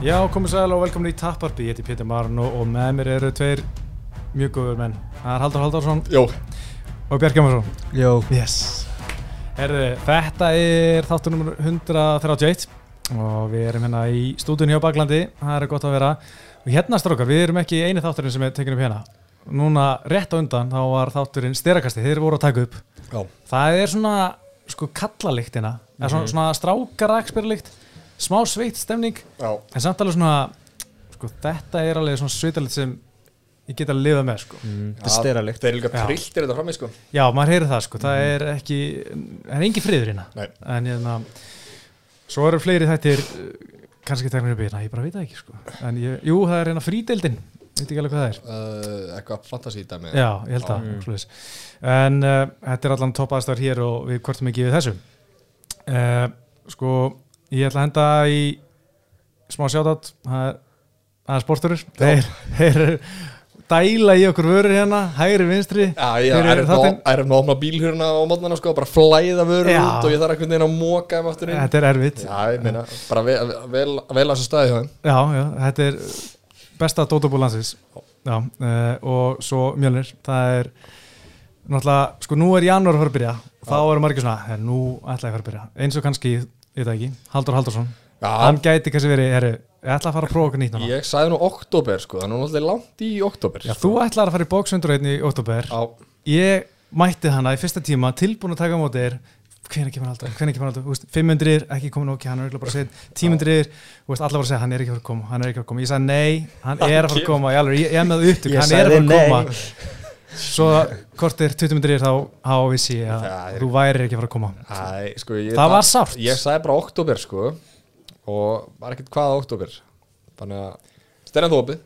Já, komið sæl og velkomin í Tapparby, ég heiti Pétur Marun og, og með mér eru tveir mjög góður menn. Það er Haldur Haldarsson Jó, og Björk Gemarsson. Jó Yes. Herði, þetta er þáttur nummer 131 og við erum hérna í stúdun hjá Baklandi, það er gott að vera. Og hérna strókar, við erum ekki eini þátturinn sem er tekin upp hérna. Núna rétt á undan þá var þátturinn styrakasti, þeir voru að taka upp. já, Það er svona sko kallalíktina, mm -hmm. svona, svona strákarakspyrlikt, smá sveitt stemning já, En samt alveg svona sko, þetta er alveg svona svitalit sem ég get að lifa með sko. mm, Þetta er styrralikt Það er líka Já. trilltir þetta frammi sko. Já, maður heyrir það sko, það er ekki það er engin friður hérna. Nei. en hérna svo eru fleiri þættir kannski ekki teknir upp í hérna, ég bara veit það ekki sko. en ég, jú, það er hérna frídeildin veit ekki alveg hvað það er. Uh, Eitthvað fantasy dæmi Já, ég held það Mm. en uh, þetta er allan topp aðstæður hér og við kvartum ekki við þessu. Uh, sko, ég ætla að henda í smá sjátat það er, sporturur þeir, þeir dæla í okkur vörur hérna hægri vinstri. Já, ég er eftir að opna bílhjörna á mótnana sko Bara flæða vörur Já. út og ég þarf einhvern veginn að móka þeim aftur inn. Þetta er erfitt. Já, ég meina, bara vel, vel, vel að þessu staði hjá þeim. Já, já, þetta er besta dótabú landsins. Já, uh, og svo mjölnir. Það er náttúrulega, sko nú er janúar að fara að byrja. Þá eru margir svona, "Herra, nú ætla ég að fara að byrja. Eins og kannski, ég veit það ekki, Haldur Haldursson hann Já, gæti kannski verið, herru, ég ætla að fara að prófa okkur nýtt núna. ég sagði nú oktober sko Það er nú náttúrulega langt í oktober Já, þú ætlar að fara í bóksundurreitni í óttúber Já, ég mætti hana í fyrsta tíma tilbúin að taka á móti þér. Hvernig kemur aldrei, hvernig kemur aldrei, veist, 500 ekki komin okki, hann er örugglega bara að segja 1000, þú veist, allar bara að segja, hann er ekki að fara að koma hann er ekki að fara að koma, ég sagði nei, hann er að fara að koma. Ég, alveg, ég, ég er með upptök, Ég hann er að fara sagði að koma. nei. Svo hvort er 20 myndir þá, þá vissi ég að þú væri ekki að fara að koma. Æ, sko ég það var sárt. Ég sagði bara oktober sko Og var ekkert hvaða oktober Þannig að Stennan þú opið.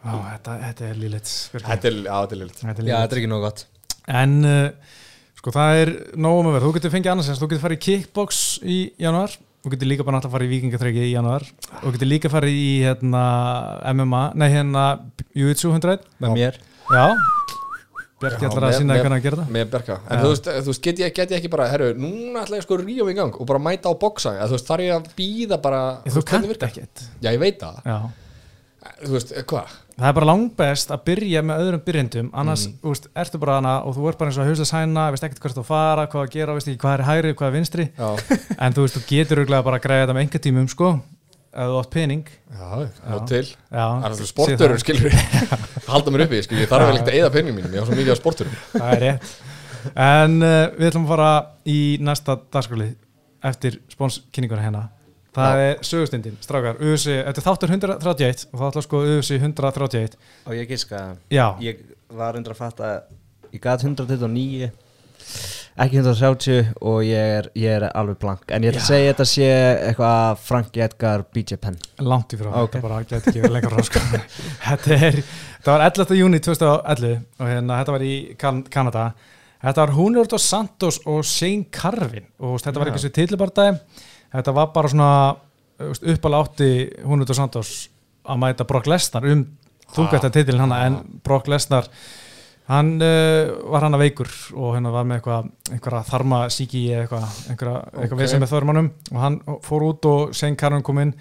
Á, þetta, þetta er líleitt Þetta er, já, þetta er lilt þetta er Já, þetta er ekki nóg gott. En uh, sko það er nógum að vera, þú getur fengið annars þú getur farið í kickbox í januar, þú getur líka bara náttúrulega farið í vikingaþreki í januar, þú getur líka farið í hérna MMA, nei hérna Jiu-Jitsu 100, Með mér. Já Bjarki ætlar að sína hvernig að gera það. Með Berka En Já. þú veist, þú veist get, ég, get ég ekki bara Herru, núna ætla ég sko að rífa mig í gang Og bara mæta á boksa Þú veist, þarf ég að býða bara Þú hvernig kannt virkar? ekkert. Já, ég veit það. Já, Þú veist, eh, hvað? það er bara langbest að byrja með öðrum byrjendum, annars, Mm. þú veist, ertu bara hana og þú ert bara eins og að hauslega sæna, veist ekkert hvert þú fara, hvað að gera, veist ekki hvað er hægri, hvað er vinstri. En þú veist, þú að þú átt pening. Já, og til. Það er sé sporturur, skilur Halda mér uppi, skilur Ég þarf vel ekkert að eða peningum mínum Ég á svo mikið á sporturum það er rétt. En uh, við ætlum að fara í næsta dagskóli eftir spónskynningur hérna. Það Já. er sögustindin, strákar. UFC, þetta er þáttur 131 og það ætla sko UFC 131 Og ég giska. Já, Ég var undir að fatta Ég gat 129 Ekki 130 og ég er, ég er alveg blank En ég ætla að segja þetta sé eitthvað Frank Edgar BJ Penn langt í frá Ok. þetta bara get ekki verið lengur frá sko. þetta er, þetta var 11. júni 2011 og hérna þetta var í kan Kanada þetta var Húnjörd og Santos og Shane Carvin og þetta var Já. ekki svo tillibardæði þetta var bara svona uppalega átti Húnjörd og Santos að mæta Brock Lesnar um þungvætta titilin hana en Brock Lesnar hann uh, var hann að veikur og hérna var með eitthvað einhverja þarma síki eða eitthvað einhverja, eitthvað Ok. okay. vesið með þörmannum og hann fór út og Shane Carvin kom inn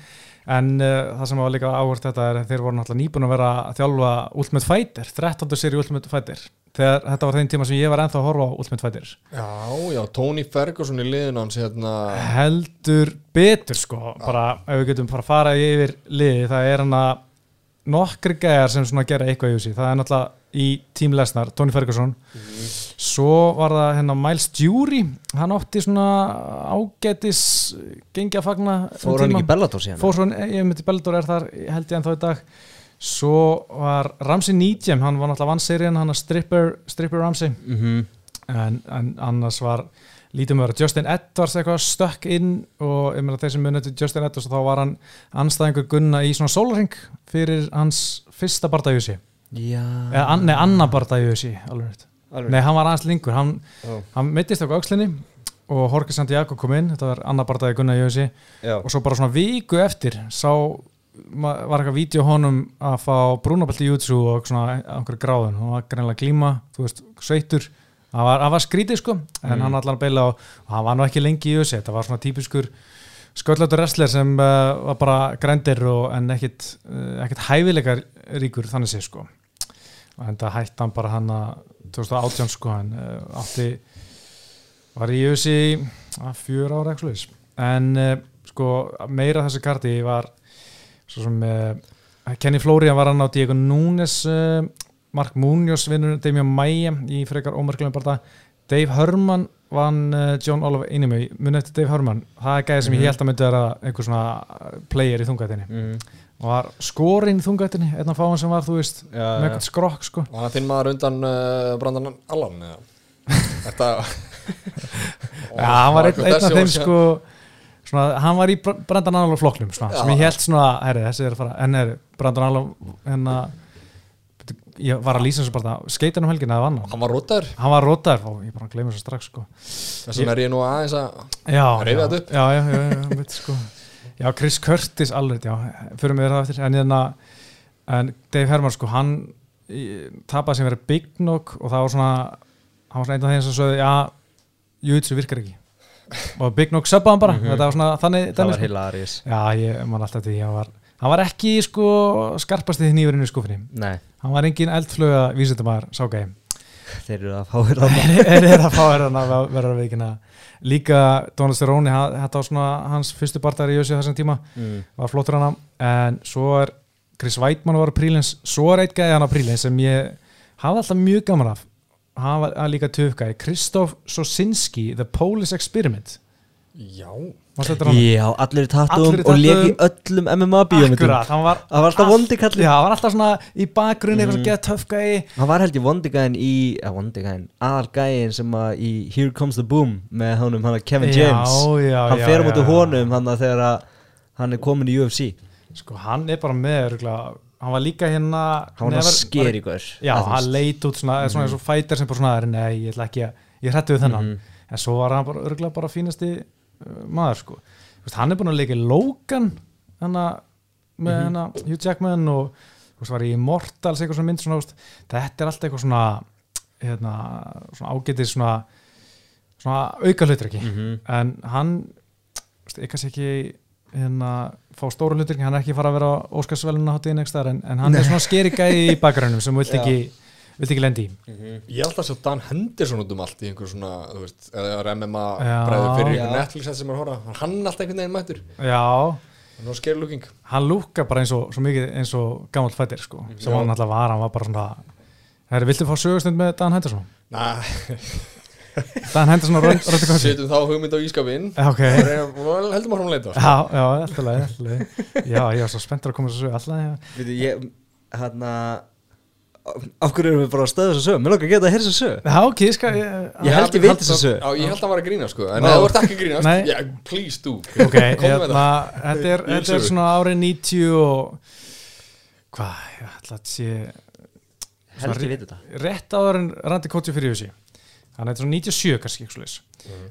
en uh, það sem var líka áhört þetta er þeir voru náttúrulega nýbúin að vera að þjálfa Ultimate Fighter, 13. seri Ultimate Fighter þegar þetta var þeim tíma sem ég var ennþá að horfa á Ultimate Fighter Já, já, Tony Ferguson í liðin hans hérna heldur betur sko bara ef við getum bara að fara yfir liði það er hann að nokkri gæjar sem svona gera eitthvað í þessi það er náttúrulega í Team Lesnar, Tony Ferguson. Svo var það hérna Miles Jury. Hann átti svona ágætis gengi að fagna um Fór hann tíma. ekki Bellator síðan? fór svo, ég myndi Bellator er þar held ég ennþá í dag. Svo var Ramsey Nijam hann var náttúrulega vann serían, hann að stripper, stripper Ramsey. Mm en, en annars var að vera Justin Edwards eitthvað stökk inn og ég meina þeir sem munið til Justin Edwards og þá var hann anstæðingur gunna í svona sólaring fyrir hans fyrsta bardagjösi Já eða an, nei, annar rétt. Alveg. nei, hann var aðeins lengur. Hann, Ó. hann mittist okkur aukslinni og Jorge Santiago kom inn. Þetta var annar bardagi gunna í jösi Já. Og svo bara svona viku eftir sá var eitthvað vídeo honum að fá brúnabelt í YouTube og svona einhverju gráðun, hann var greinlega glíma þú veist, sveitur það var, var skrítið sko, en Mm. hann allan beila og, hann var nú ekki lengi í þessi, þetta var svona típiskur sköllötu wrestler sem uh, var bara grændir og en ekkit, uh, ekkit hæfileikar ríkur þannig sé sko og enda hætti hann bara hann að 2018 sko hann uh, átti var í að fjör ára ekki slúðis en uh, sko meira þessi karti var svo sem uh, Kenny Florian var hann á Diego Núnes Mark Munoz vinnur Damian Maia í frekar ómerklegum bara Dave Herman vann John Oliver Einimau muni eftir Dave Herman? Það er gæði sem ég held að myndi vera einhver svona player í þungættinni. Mm. og var skorinn þungættinni einn af fáin sem var þú veist Já, með eitthvað skrokk sko Var hann þinn maður undan uh, Brandan Allan eða? Þetta Já, hann var einn, af þeim sko svona, hann var í Br- Brandon Allen flokknum svona, Já. sem ég held svona, herri, þessi er að fara en er Brandon Allen hérna, ég var að lýsa þessu bara skeitan um helgina að vann hann var rótaður hann var rótaður og ég bara gleymur þessu strax sko Þess vegna er ég nú aðeins að já, þetta upp? já, já, já, já, mitt, sko. Já, Chris Curtis alveg, já, fyrir mig það eftir. En, hérna, en Dave Herman sko, hann tapaði sem verið Big Knock og það var svona hann var svona einn af þeim sem sögðu, já Júitsu virkar ekki. Og Big Knock söpbaði hann bara, þetta var svona þannig það dæmi, var sko. hilarious. Já, ég man alltaf því hann var, hann var ekki sko skarpasti nýfurinn í skúfinni nei, hann var engin eldfluga vísindamæður sá gæm þeir eru að fá þér þarna. Er er að fá hérna að vera að veikina líka Donald Cerrone þetta var svona hans fyrstu barndar í jössi þessum tíma. Mm. var flottur hana. En svo er Chris Weidmann var prílins svo er eitt gæði hann á prílins sem ég hafði alltaf mjög gaman af. Hann var líka töfgæði Kristof Sosinski The Polish Experiment. Já? Já, allir í tattum og tattóum. öllum MMA var það var alltaf allt- vondi kallinn Já, hann var alltaf svona í bakgrunni eitthvað Mhm. mm. geða töfgæði hann var held ég vondi gæðin í að vondi gæðin, aðal gæðin sem að í Here Comes the Boom með honum hann Kevin James Já, já, hann fer á já. honum hann að þegar að hann er komin í UFC Sko, hann er bara með örugglega- hann var líka hérna hann var það ykkur Já, hann leit út svona, svona eins og fætir sem bara svona, nei, ég ætla ekki að ég hrætti við þennan, Mhm. en svo var hann bara örgulega bara fínasti maður sko veist, hann er búin að leika í Logan hana, með Mhm. hana Hugh Jackman og veist, var í Immortals eitthvað svona mynd svona, veist, þetta er alltaf eitthvað svona hérna, svona ágætis svona, svona auka hlutur ekki Mhm. en hann ég kannski ekki hérna, fá stóru hlutur, hann er ekki fara að vera á ekstar en, en hann er svona skeri gæði í bakgrænum sem vilt ekki, vilt ekki lendi í? Ég held að sjá Dan Henderson út um allt í einhver svona, þú veist, eða MMA bræður fyrir einhver Netflix sem er að horfa Hann er alltaf einhvern veginn mættur? Já, Hann er scary looking. Hann lúkka bara eins og, svo mikið eins og gammal fættir sko, sem Já. hann alltaf var, hann var bara svona Herri, viltu fá sögustund með Dan Henderson? Næ, Dan Henderson og Röndi Kossi setjum þá hugmynd á ískapinn. Ok, og heldum að leita sko. já, já, alltaf alltaf Já, ég var svo spenntur að koma þessu sögu alltaf ég, hann af hverju erum við bara að stöða þessa sög mér lókar að geta að heyra þessa sög Já, ok, ég skal ég, Ég held ég veit þessa sög Já, ég held að hann var að grína sko. En þú ert ekki að grínast, Nei. já, please do. Ok, hérna, þetta er, þetta er svona árið 90 og hvað, ég ætla að sé held ég veit þetta. rétt áður en Randi Kótsi fyrir þessi hann er svona 97 kannski ekki svoleiðis.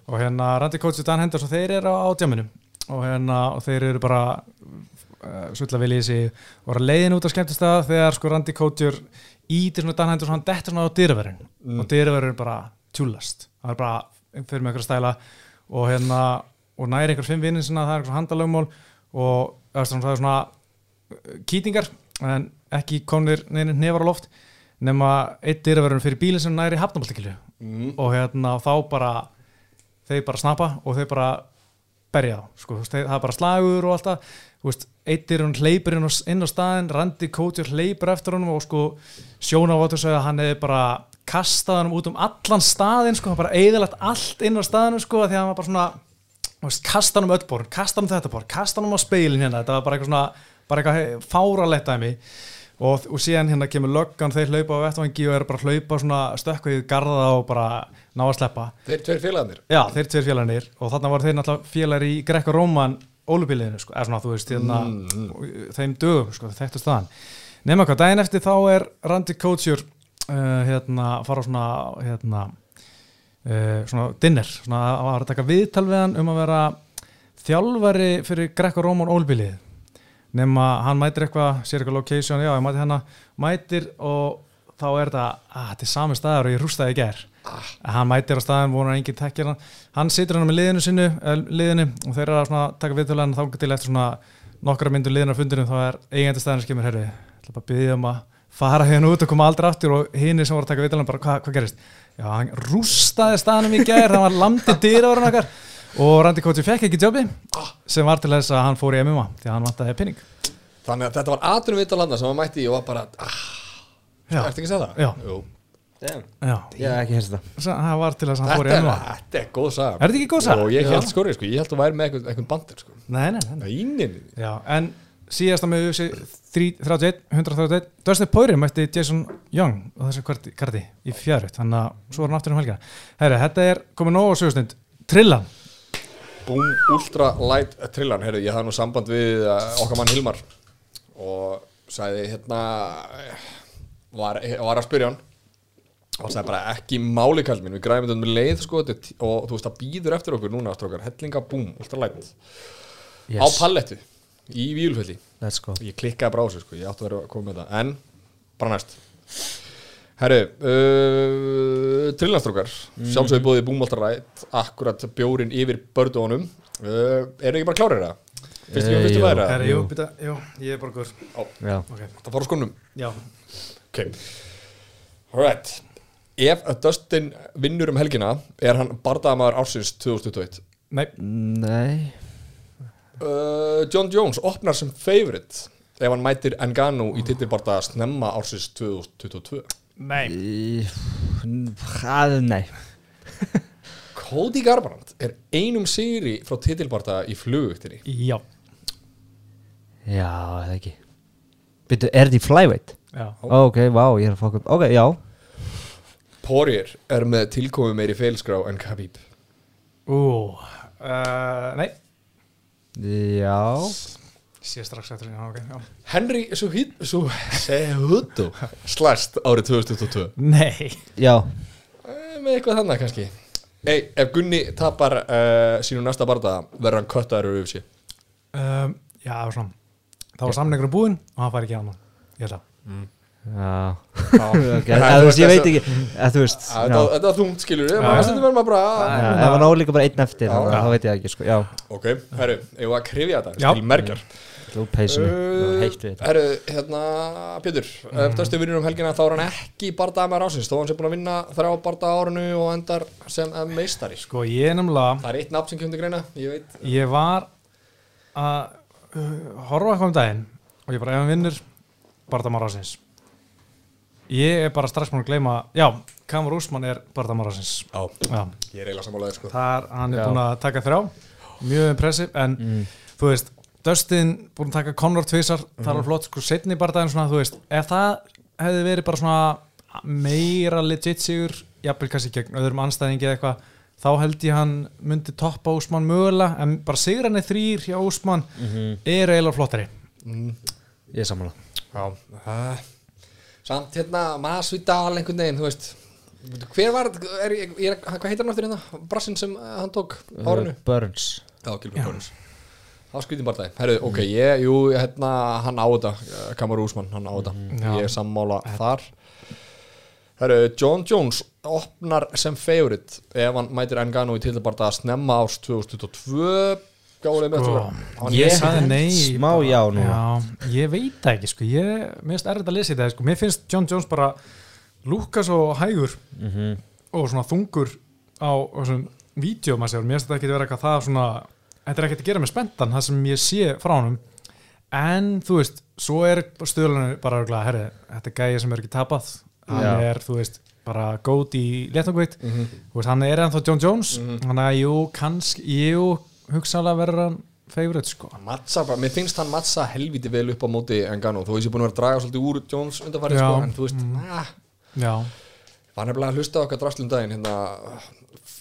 og hérna Randi Kótsi og Dan Henderson þeir eru á átjáminu og hérna og þeir eru bara uh, svulla viljið sig og eru leiðin út á skemmtistað þegar sko Randi Kótjur ítir svona Dan Henderson hann dettur svona á dyraverðin Mm. og dyraverðin er bara tjúlast það er bara fyrir með einhverja stæla. Og hérna og næri einhver fimm vinnin sinna það er einhver handalögmál. Og það er svona, svona uh, kýtingar en ekki komnir neina nefar á loft nema eitt dyraverðin fyrir bílinn sem næri hafnaboltakilu mm. og hérna þá bara þeir bara snappa og þeir bara berja þá, sko, veist, það er bara slagur og alltaf, þú veist, eitt er hann hleypur inn á, á staðin, Randi Kótjur hleypur eftir honum og sko sjónaváttur sagði að hann hefði bara kastað hann út um allan staðin, sko, hann bara eðalagt allt inn á staðinu, sko, því að hann var bara svona þú veist, kasta hann um öll borð, kasta hann um þetta borð kasta hann um á speilin hérna, þetta var bara eitthvað svona bara eitthvað fáralegt að mig og, og síðan hérna kemur löggan þeir hlaupa á vettvangi og eru bara að hlaupa svona stökku í garða og bara ná að sleppa. Þeir tveir félagarnir? Já, þeir tveir félagarnir. Og þarna var þeir náttúrulega félagar í Grekka Róman ólupiliðinu, sko, eða svona, þú veist, hérna, Mm, þeim dögum, sko, þetta staðan. Nefna hvað, daginn eftir þá er Randy Couture, uh, hérna, fara á svona, hérna, uh, svona dinner, svona að að taka viðtal við hann um að vera þjálfari fyrir Grekka Róman Nefna, hann mætir eitthvað, sér eitthvað location, já, ég mæti hérna, mætir og þá er þetta, að þetta er sami staðar og ég rústaði í ger En hann mætir á staðin, vonar enginn tekkir hann. Hann situr hann með liðinu sinu eh, liðinu, og þeir eru að taka viðtölan þá til eftir svona nokkra myndur liðinu á fundinu þá er eigandi staðin sem kemur herri ætla bara að byggja um að fara hérna út og koma aldrei aftur. Og hini sem voru að taka viðtölan bara hvað hva gerist? Já, hann rústaði staðinum í gær hann var landið okkar og Randy Kochi fekk ekki jobbi sem var til þess að hann fór í MMA því að hann vantaði pinning Þannig að þetta var aðrunum vitalanda sem hann mætti í og var bara ah, Já. Ertu ekki að segja það? Já. Jú. Damn. já, Ég hef ekki hérst þetta það var til þess að hann fór í MMA þetta er góð saga Er þetta ekki góð saga? Og ég held skori, sko, ég held að væri með eitthvað, eitthvað bandir sko. nei, nei, nei, nei. Já, en síðasta með UFC 31, 131 Dustin Poirier mætti Jason Young á þessu karti, í fjárut þannig að svo er hann aftur um helgina Herri, þetta er komið nóg á sögustund Trillan Boom Ultra Light Trillan. Herru, ég hafði nú samband við uh, okkar mann Hilmar og sagði hérna var, var að spyrja hann og sagði bara ekki máli kall minn við græðum þetta með leið sko og þú veist það býður eftir okkur núna strókar hellinga Boom Ultra Light. Á pallettu í go. Ég klikkaði bara á sig sko, ég átti að vera að koma með það. En bara næst Herru, uh, trillanstrókar mm. sjálfsögðu búið búmáltarætt akkurat bjórin yfir bördónum uh, eru ekki bara klárir það? Fyrstu ekki Eh, fyrstu Herri, það? jú, býta, jú, ég er bara góður. Já. Okay. Það fór á skonum Já, Ok. Alright Ef að Dustin vinnur um helgina er hann bardaðamaður ársins 2021 nei, Nei. Uh, John Jones opnar sem favorite ef hann mætir Ngannou í titilbardaða snemma ársins 2022 nei. Það, nei. Cody Garbrandt er einum sigri frá titilbardaða í flugugtinni Já, Já, það ekki. Byrju, er þetta í flyweight? já. Ok, vá, ég er að fokka upp. Ok, já. Poirier er með tilkomi meiri feilskrá en Khabib. Ú, uh, nei. Já Sé strax eftir, já, ok, já. Henry Cejudo slæst. Árið 2022 Nei, Já. Eh, með eitthvað þannig kannski. Ei, ef Gunni tapar uh, sínu næsta bardaða verður hann köttaður úr UFC um, já, það var svona. Það var samningur búinn og hann fær ekki hann Ég held að. Já. Já. Ok, eða þú veist, ég veit ekki eða þú veist Þetta var þungt skilur við Þetta verður maður bara einn eftir þá veit ég það ekki sko Já, Ok, herru, ég var að krifja þetta. Skil merkjar uh, heitt við þetta. Herru, hérna, Pétur Ef Dustin vinnur um helgina þá er hann ekki bardaða með rásins Þó hann sé búin að vinna þrjá bardaða árinu og endar sem eh, meistari. Sko, ég nefnilega Það er eitt nafn sem kemur til greina, ég veit. Ég var að uh, horfa eitthvað um daginn og ég bara, ef hann vinnur Bardamar Ásins Ég er bara strax búin að gleyma Já, Kamur Úsmann er Bardamar Ásins Já, Já, ég er eiginlega sammálaðið sko. Þar, hann er búin að taka þrjá. Mjög impressiv, en þú veist Dustin búin að taka Conor tvisar Það er flott, sko, setni bardaginn svona, þú veist Ef það hefði verið bara svona meira legit sigur jafnvel kannski gegn öðrum anstæðingi eða eitthvað þá held ég hann myndi toppa Úsmann mögulega, en bara sigranir þrýr hjá Úsmann er eiginlega flottari. Ég er sammála. Já, það Samt hérna, Masvidal einhvern veginn, þú veist Hver var, er, er, er, hvað heitir hann aftur hérna? Brassin sem uh, hann tók árinu? Uh, Burns. Já, Gilbert Burns Það var skrýtin bara það Herru, ok, ég, jú, hérna, hann á þetta eh, Kamar Úsmann, hann á þetta. Já. Ég er sammála þar. Herru, John Jones opnar sem favorite ef hann mætir Ngannou í titilbarta snemma árs 2022 Gáðið með Sko, þetta ég sagði nei Smá já núna. Já, ég veit það ekki sko. ég, mér finnst erfitt að lesa þetta sko. mér finnst John Jones bara lúka svo hægur og svona þungur á, svona vídeo maður sér, mér finnst þetta ekki að vera eitthvað það svona, þetta er ekkert að gera með spenntan það sem ég sé frá honum. En þú veist, svo er stöðlunni bara örugglega, herri, þetta er gæði sem er ekki tapað. Hann er, þú veist, bara góð í léttangveit, þú veist, hann er ennþá John Jones, hann er, jú, kannski jú, hugsaðlega verður hann favorite, sko. Matsa bara, mér finnst hann matsa helviti vel upp á móti Ngannou. Þó ég sé búin að vera að draga svolítið úr Jones undanfarið Já. sko, en þú veist, mm. já, var nefnilega að hlusta okkar drastlum daginn hérna,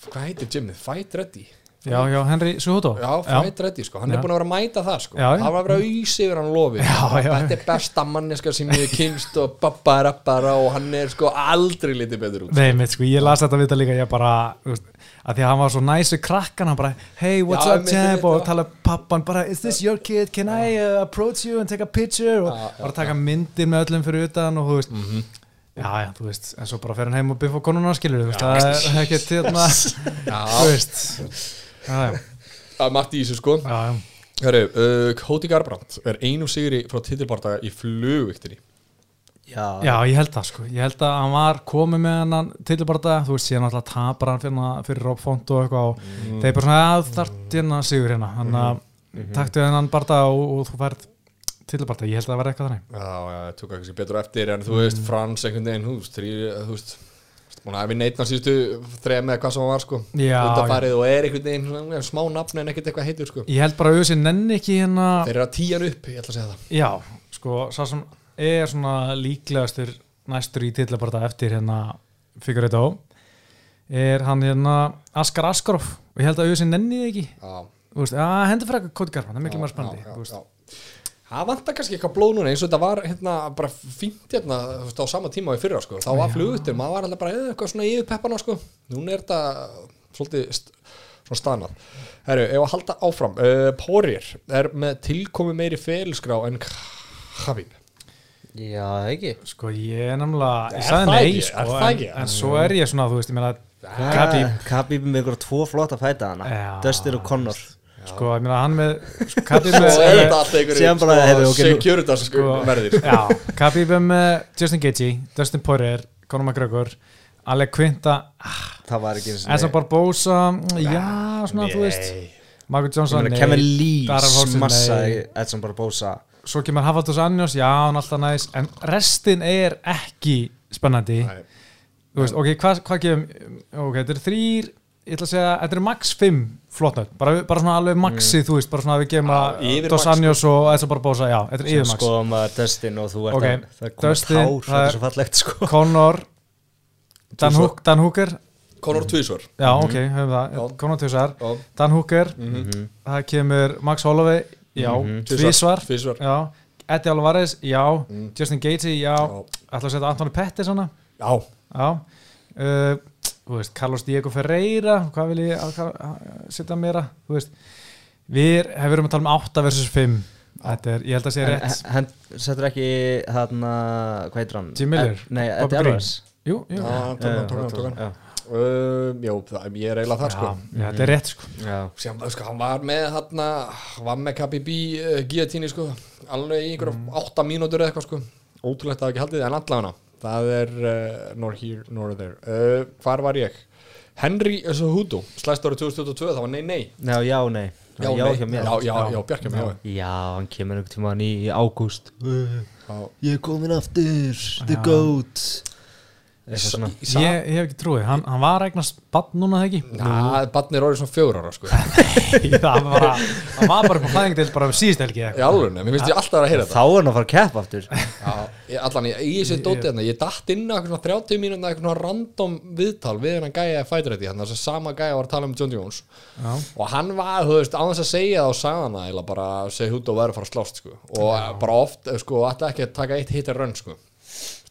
hvað heitir Jimmy? Fight Ready já, já, Henry Suhoto Já, Fight Ready sko, hann Já. er búin að vera að mæta það sko. Já, hann var að vera að auðs yfir hann lofi þetta er besta manneska sem ég kynst og babbarabbara og hann er sko aldrei litið betur út. Nei, mitt, sko, ég las þetta við þetta líka ég bara, að því að hann var svo næsu krakkan, hann bara, hey, what's up, champ og tala pappan, bara, is this your kid? Can I uh, approach you and take a picture? Og bara taka myndir með öllum fyrir utan og þú veist Mhm. já, já, þú veist, en svo bara fer hann heim og biffa konuna skilur, þú veist, það er ekki til þarna, þú veist er margt í þessu sko. Herru, uh, Cody Garbrandt er einu sigri frá titilbardaga í flugviktinni. Já, Já, ég held það sko, ég held að hann var komið með hann til bara þú veist, síðan alltaf tapar hann fyrir, fyrir Rob Font og eitthvað og þeir bara svona, að þart hérna sigur hérna. Hann að taktu þennan bara og, og þú færð til bara, ég held að það var eitthvað þannig. Já, já, það tók eitthvað betur eftir en þú veist, Frans einhvern veginn, þú veist, veist hún hafi neitna síðustu þreja með hvað sem hann var sko. Já, undanfarið og er einhvern veginn svona, smá nafn en ekkert eitthvað heitur sko. Ég held bara að auðvitað nenni ekki hérna Þeir eru að tíjan upp, ég ætla að segja það. Já, sko, sá sem er svona líklegastur næstur í til bara eftir hérna Figueiredo er hann hérna Askar Askarov. Og ég held að auðvitað nenni því ekki. Já, Þú veist, að hendur fyrir eitthvað Kóti Garman, það er miklu maður spennandi Það vantar kannski eitthvað blóð núna eins og þetta var hérna bara fínt hérna á sama tíma og í fyrra sko. Þá var fluguttur, maður var alltaf bara "Eh, eitthvað svona yfir peppana sko. Núna er þetta svolítið svona staðnað Herru, ef að halda áfram uh, Pórir er með tilkomi meiri ferilskrá en Khabib. Já, ekki. Sko ég er Er ég sagði nei sko, Er það en, ekki? en svo er ég svona, þú veist, ég meina Khabib, Khabib með ykkur tvo flotta fæta hana Já. Dustin og Connor sko, ég meina hann með sko, Khabib með er þetta alltaf einhverju securitas sko, Sko- verðir. Já, Khabib er með Justin Gaethje, Dustin Poirier Conor McGregor, Alec Quinta það var ekki eins Enzo Barbosa, já, svona, þú veist. Margaret Johnson, nei. Kevin Lee nei. Edson Barbosa. Svo kemur Hafaldus Anjos, já, hann alltaf næs En restin er ekki spennandi. Nei. Þú veist, ok, hvað hva gefum Ok, þetta er þrýr Ég ætla að segja, þetta er max 5 flottnöð bara, bara svona alveg maxi, þú veist, bara svona að við gefum að Dos max, Anjos og Edson Barbosa, já, þetta er yfir max skoðum maður Dustin og þú ert Ok, að það kom Dustin, tár, það er- er svo fallegt sko. Conor Dan. Hook, Dan Hooker. Conor Tvísvar Já, ok, höfum það, Já. Conor Tvisar Já. Dan Hooker, Mhm. það kemur Max Holloway, já, Tvisvar. Tvísvar Já, Eddie Alvarez, já. Mm. Justin Gaethje, já, ætla að setja Anthony Pettis hana, Já, já. Uh, veist, Carlos Diego Ferreira hvað vil ég að- að- setja meira? Þú veist, við hefur verið að tala um 8 versus 5 þetta er, ég held að segja rétt. hann setur ekki þarna hvað heitir hann? Jim Miller? Nei, Eddie? Alvarez jú, jú, Já, hann hann, hann, hann. Um, það, ég er eiginlega þar sko. Já, þetta er rétt sko. Sko, hann var með hann var með KBB uh, guillotine sko alveg í einhverjum Mhm. átta mínútur eða eitthvað sko. Ótrúlegt að hafa ekki haldið en allavega það er uh, nor here nor there. Uh, hvar var ég? Henry Cejudo slæst árið 2022 það var nei nei. Já, já, nei. Já, já, nei. hjá mér. Já, já, já, Bjarkja mér já, hann kemur einhvern tímann í, í ágúst. Já. ég er komin aftur the Já. goat. Svona. ég, ég hef ekki trúið, hann, hann var eignast bann núna það ekki? Já, barnið er orðið svona fjögur ára sko. Það var bara, hann var bara upp á flæðingdeild bara um síðust helgi eitthvað. alveg, mér finnst ég alltaf að heyra þá þetta. er hann að fara að keppa aftur. Já, ég, allan, ég, í þessu dóti hérna, ég datt inn á eitthvað svona 30 mínúna eitthvað random viðtal við hennan gæja fæturætti, þannig að þessi sama gæja var að tala um John Jones Já. og hann var, þú veist, á þess að segja það og sagði hann eða bara segja hút og verið að fara að slást sko. og bara oft, eh, sko, alltaf ekki að taka eitt hitt er rönn, sko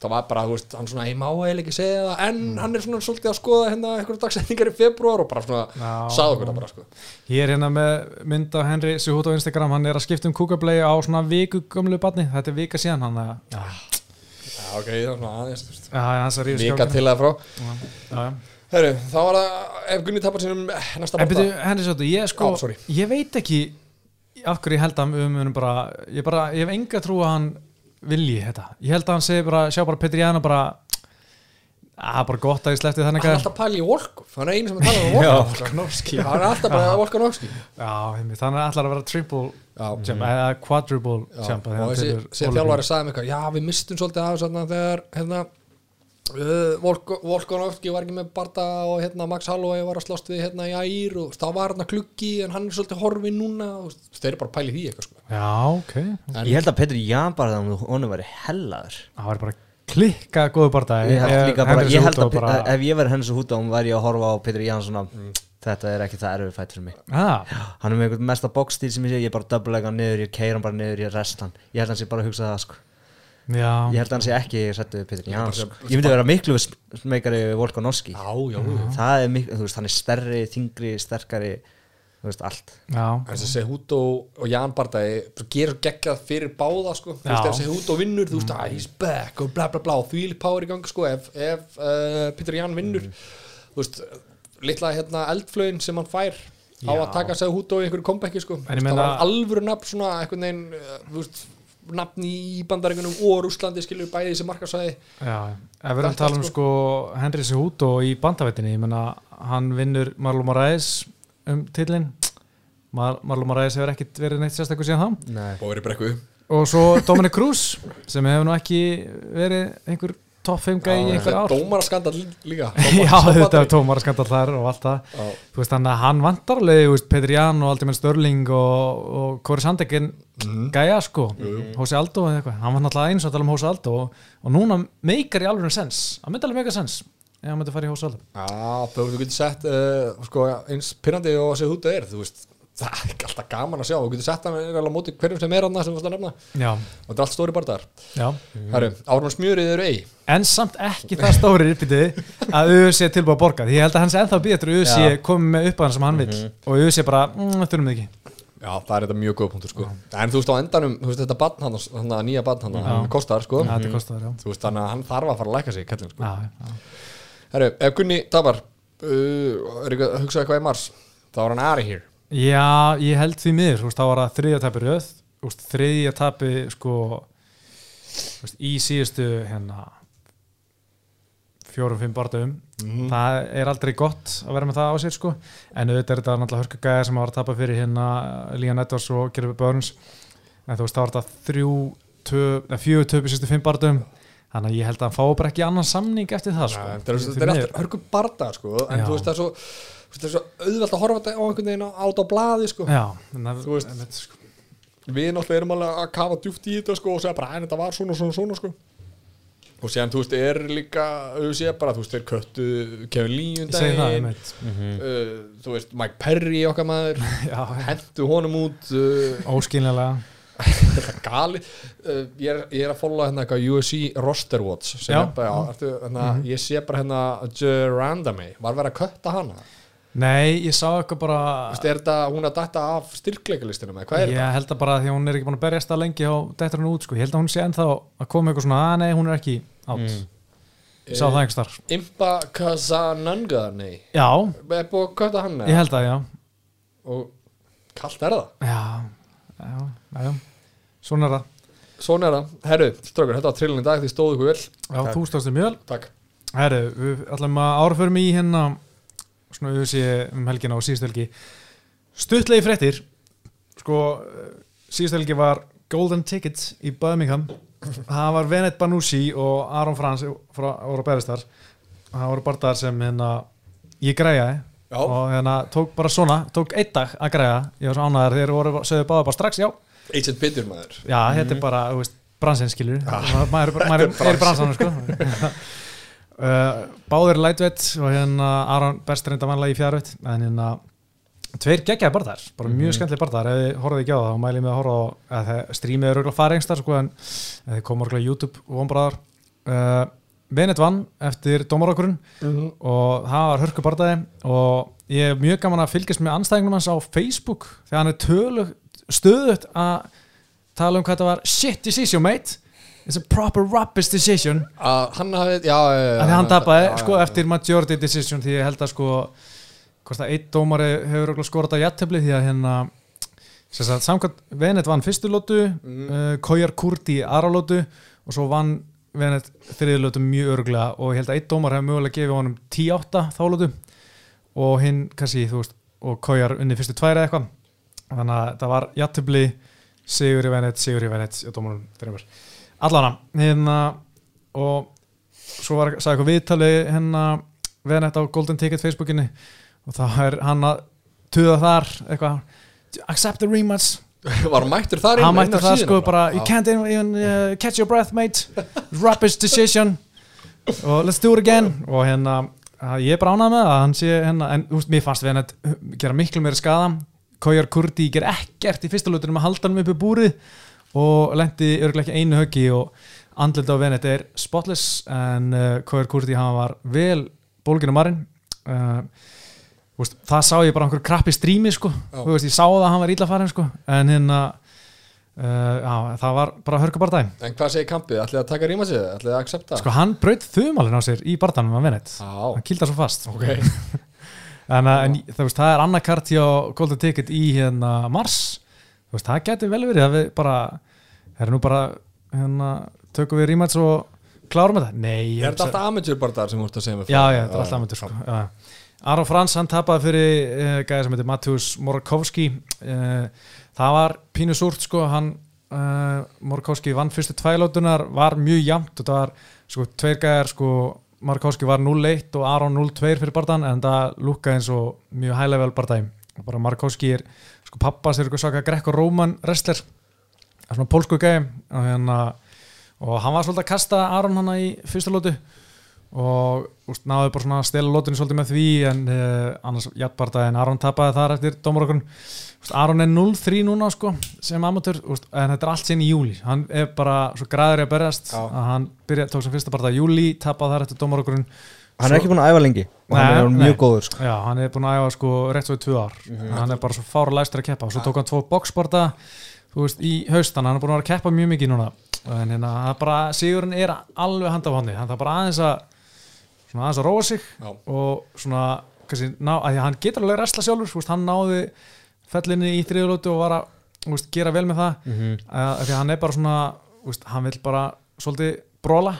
það var bara, þú veist, hann svona, ég má eiginlega ekki segja það en hann er svona svolítið að skoða hérna einhverju dagsetningar í februar og bara svona Já. sagði okkur það bara, sko. Ég er hérna með mynd af Henry Suhut á Instagram, hann er að skipta um kúkablei á svona viku gömlu barni, þetta er vika síðan hann að, já, Já, ok, það er svona aðeins, þú veist. Já, hans að ríða Vika til það frá. Já, já. Herru, þá var það, ef Gunni tapar sínum eh, næsta En byrju, barða Henry Að að vilji þetta. Ég held að hann segi bara, sjá bara Petri Jana bara, að bara gott að ég sleppti þannig Hann er að, alltaf að pæla í Volkov, hann er einu sem er talað um Volkov Hann er alltaf bara Volkanovski já, einmitt, hann er allar að vera triple Já. champ, eða quadruple champ. og þessi, þjálfari sagði mig eitthvað, já við mistum svolítið af þess að þegar hérna uh, Volko- Volkanovski var ekki með Barda og hérna Max Holloway var að slást við hérna í Ægir og þá var hérna klukki en hann er svolítið horfið núna og þeir eru bara að í því eitthvað sko. Já, ok. en, ég held að Petri Jan bara þannig honum væri hellaður Það var bara klikka góðu barndagi. ég held, líka bara, ég held að bara... bara... ef ég verið henni svo húta væri ég að horfa á Petri Jan svona þetta er ekki það erfið fætt fyrir mig Ah, hann er með einhvern mesta bókstíl sem ég sé ég bara döbbulega hann niður, ég keir hann bara niður, ég rest hann ég held að hann sé bara að hugsa það sko já, ég held að hann sé ekki við Petri Jan bara sem- ég myndi vera miklu smekari Volkanovski það er miklu, þú veist, hann er stærri, þingri, sterkari þú veist, allt. Já, þessi Sehuto og Jan Bardagi gerir svo geggjað fyrir báða sko. þú veist ef Sehuto vinnur þú veist að he's back og bla bla bla því power í gangi sko ef, ef uh, Peter Jan vinnur. Þú veist litla hérna eldflögin sem hann fær á Já. að taka Sehuto í einhverju comebacki sko. En ég það var alvöru nafn svona einhvern veginn uh, þú veist nafn í bandaríkunum og Rúslandi skilur bæði þessi markasæði já Ef við erum að tala um sko Henry Cejudo í bandavettinni ég menna hann vinnur Marlon Moraes um tillin Mar Marlon Moraes hefur ekkit verið neitt sérstaklega síðan þá. Nei. og verið brekku og svo Dominic Cruz sem hefur nú ekki verið einhver top 5 gæi í einhver ár. dómaraskandal líka. Já, þetta er tómara skandal þar og allt það. Þú veist, þannig að hann vantar alveg, þú veist, Petr Jan og Aldimir Störling og, og Kori Sandekinn Mhm. gæja, sko, Hósi Aldó eða eitthvað, hann var náttúrulega eins og að tala um Hósi Aldó og, og núna meikar í alveg sens. Hann myndi alveg meika sens ef hann myndi fara í Hósi Aldó Já, þú getur sett uh, sko, eins pyrrandi og að segja húta er þú veist, það er ekki alltaf gaman að sjá. Þú getur sett hann eiginlega á móti hverjum sem er hann sem þú varst að nefna. Já, og þetta er allt stóri barðar já. Herru, árun smjörið eru ei. En samt ekki það stóri uppbyttið að Uzi er tilbúið að borga. Því ég held að hann sé ennþá býð eftir að Uzi Já. komið með upp að hann sem hann vil og Uzi bara, mm, þurfum við ekki. Já, það er þetta mjög góð punktur sko. En þú veist á endanum, þú veist þetta barn hann nýja barn hann, hann kostar sko. Já, kostar, já. Þú veist þannig að hann þarf að fara að læka sig kallinn sko. Já, já. Herru, ef Gunni tapar uh, er ekki að hugsa eitthvað í mars þá er hann of here Já, ég held því miður, þú veist, þá var það þriðja tapi röð, þú veist, þriðja tapi sko veist, í síðustu hérna fjórum, fimm barðum það er aldrei gott að vera með það á sér sko, en auðvitað er þetta náttúrulega hörka gæðar sem var að tapa fyrir hérna Lígan Edwards og Gerfi Burns. En þú veist, þá var þetta þrjú töp, fjögur töp í síðustu fimm barðum þannig að ég held að hann fái bara ekki annan samning eftir það sko, er, Því þetta er miður. alltaf hörku barða sko. En Já. þú veist það er svo það er svo auðvelt að horfa þetta á einhvern veginn á- át á blaði sko. Já, en það, Þú veist. einmitt, sko. við náttúrulega erum alveg að kafa djúpt í þetta sko og segja bara en þetta var svona svona svona sko. Og séðan þú veist er líka auðvitað bara þú veist þeir köttu Kevin Lee um ég segi það, daginn. einmitt. Uh, þú veist Mike Perry okkar maður. Já, hendu honum út uh, er gali uh, ég, er, ég er að followa hérna eitthvað UFC roster watch sem Já. er bara, já, ertu, hérna, ég sé bara hérna Gerandame, var verið að kötta hana Nei, ég sá eitthvað bara Þú veist, er þetta, hún að dætta af styrkleikalistinum eða hvað er Ég held að bara því að hún er ekki búin að berjast það lengi á dettur hann út sko, ég held að hún sé ennþá að koma eitthvað svona, að nei, hún er ekki átt, ég sá það einhvers þar þetta? Impa Kazananga, nei. Já, er búið að kötta hann ég held að, já. Og kallt er það? Já, já, já, já. Svona er það. Svona er það, herru, strókur, þetta var trillin í dag því stóðu ykkur svona auðvitsi um helgina og síðustu helgi. Stuttlegi fréttir. Sko, eh, síðustu helgi var Golden Ticket í Birmingham. Það var Venet Banussi og Aron Frans frá Óra Beristar Það voru barðar sem hérna ég græjaði. Já. og hérna tók bara svona, tók einn dag að græja. Ég var svo ánæðar þegar voru, sögðu báða bara strax já, Agent Bitter maður. Já, þetta er bara, þú veist, bransinn skilur maður, maður, er- bransanum sko uh, báður lightweight og hérna Aron best reynda vanlega í fjárveitt en hérna tveir geggjaði barðar, bara mjög mm skemmtileg barðar ef þið horfið ekki á það, þá mælið mig að horfa á að það strímið er auðvitað fara engstar sko, en þið koma orðlega YouTube vonbræðar uh, Venet vann eftir dómarákurinn og það var hörku barðaði og ég er mjög gaman að fylgjast með anstæðingum hans á Facebook þegar hann er tölu stöðut að tala um hvað þetta var shit decision mate it's a proper rubbish decision. Að hann hafi, já, já, já því hann tapaði sko eftir majority decision því ég held að sko hvort að einn dómari hefur á jættefli því að hérna samkvæmt Venet vann fyrstu lótu Mhm. uh, Kojar Kurti í aðra lótu og svo vann Venet þriði lótu mjög örglega og ég held að einn dómar hefur mögulega gefið honum 10-8 þá lótu og hinn kannski þú veist og Kojar unni fyrstu tværi eitthvað. Þannig að það var jættefli Sigur í Venet, Sigur í Venet allana hérna og svo var sagði eitthvað viðtali hérna Venet á Golden Ticket Facebookinni. Og þá er hann að tuða þar eitthvað accept the rematch. Var hann mættur þar hann inn á það síðuna sko bara? you can't even uh, catch your breath mate. Rubbish decision. Og let's do it again. Og hérna ég er bara ánað með það að hann sé hérna en þú veist mér fannst Venet gera miklu meira skada Kojar Kurdi ger ekkert í fyrsta lútunum að halda hann upp í búrið og lendi örgulega ekki einu höggi og andlit á Venet er spotless en uh, Kojar Kurdi hann var vel bólginu marinn. Uh, veist, það sá ég bara á einhverju krappi strími sko, þú veist, ég sá það að hann var illa farin sko, en hérna uh, það var bara hörku bardæm En hvað segir kampið? Ætlið að taka ríma sig? Ætlið að accepta? sko, hann braut þumalinn á sér í bardanum að vinnet, Já, hann kýlda svo fast. Ok. En, en þú veist, það er annað kart hjá Golden Ticket í hérna mars veist, það getur vel verið að við bara það er nú bara hérna, tökum við rímæts og klárum þetta? Nei, Er þetta alltaf amateur bara sem þú ert að segja mig Já, já, þetta er alltaf myndir sko. já. Aron Frans, hann tapaði fyrir uh, gæði sem heitir Matús Morakovski uh, það var pínu súrt sko, hann uh, Morakovski vann fyrstu tvælótunar var mjög jamt og það var sko, tveir gæðar sko, Morakovski var 0-1 og Aron 0-2 fyrir barðan en það lúkkaði eins og mjög high level barðæm bara Morakovski er, sko pappas er eitthvað svaka grekko-róman wrestler. Það er svona pólsku gæði og, hérna, og hann var svolítið að kasta Aron hana í fyrstu lótu og úst, náðu bara svona að stela lótunni svolítið með því en uh, annars jættbarta en Aron tapaði þar eftir dómarokun Aron er 0-3 núna sko sem amatör, úst, en þetta er allt sín í júli hann er bara svo græður í að berjast Já. að hann byrja, tók sem fyrsta barta í júli tapaði þar eftir dómarokun Hann er ekki búin að æfa lengi og hann er nei. mjög góður sko. Já, hann er búin að æfa sko rétt svo í tvö ár. Hann er bara svo fára læstur að keppa. Og svo tók hann tvo boxborta þú veist, í haustan, hann er búin að vera að keppa mjög mikið núna. En hérna, það er bara, sigurinn er alveg handa á honni, hann þarf bara aðeins að svona aðeins að róa sig Já. og svona, kannski, ná, að því að hann getur alveg resla sjálfur, þú veist, hann náði fellinni í þriðulótu og var að þú veist, gera vel með það. Mhm. að, að því að hann er bara svona, hann vil bara svolítið bróla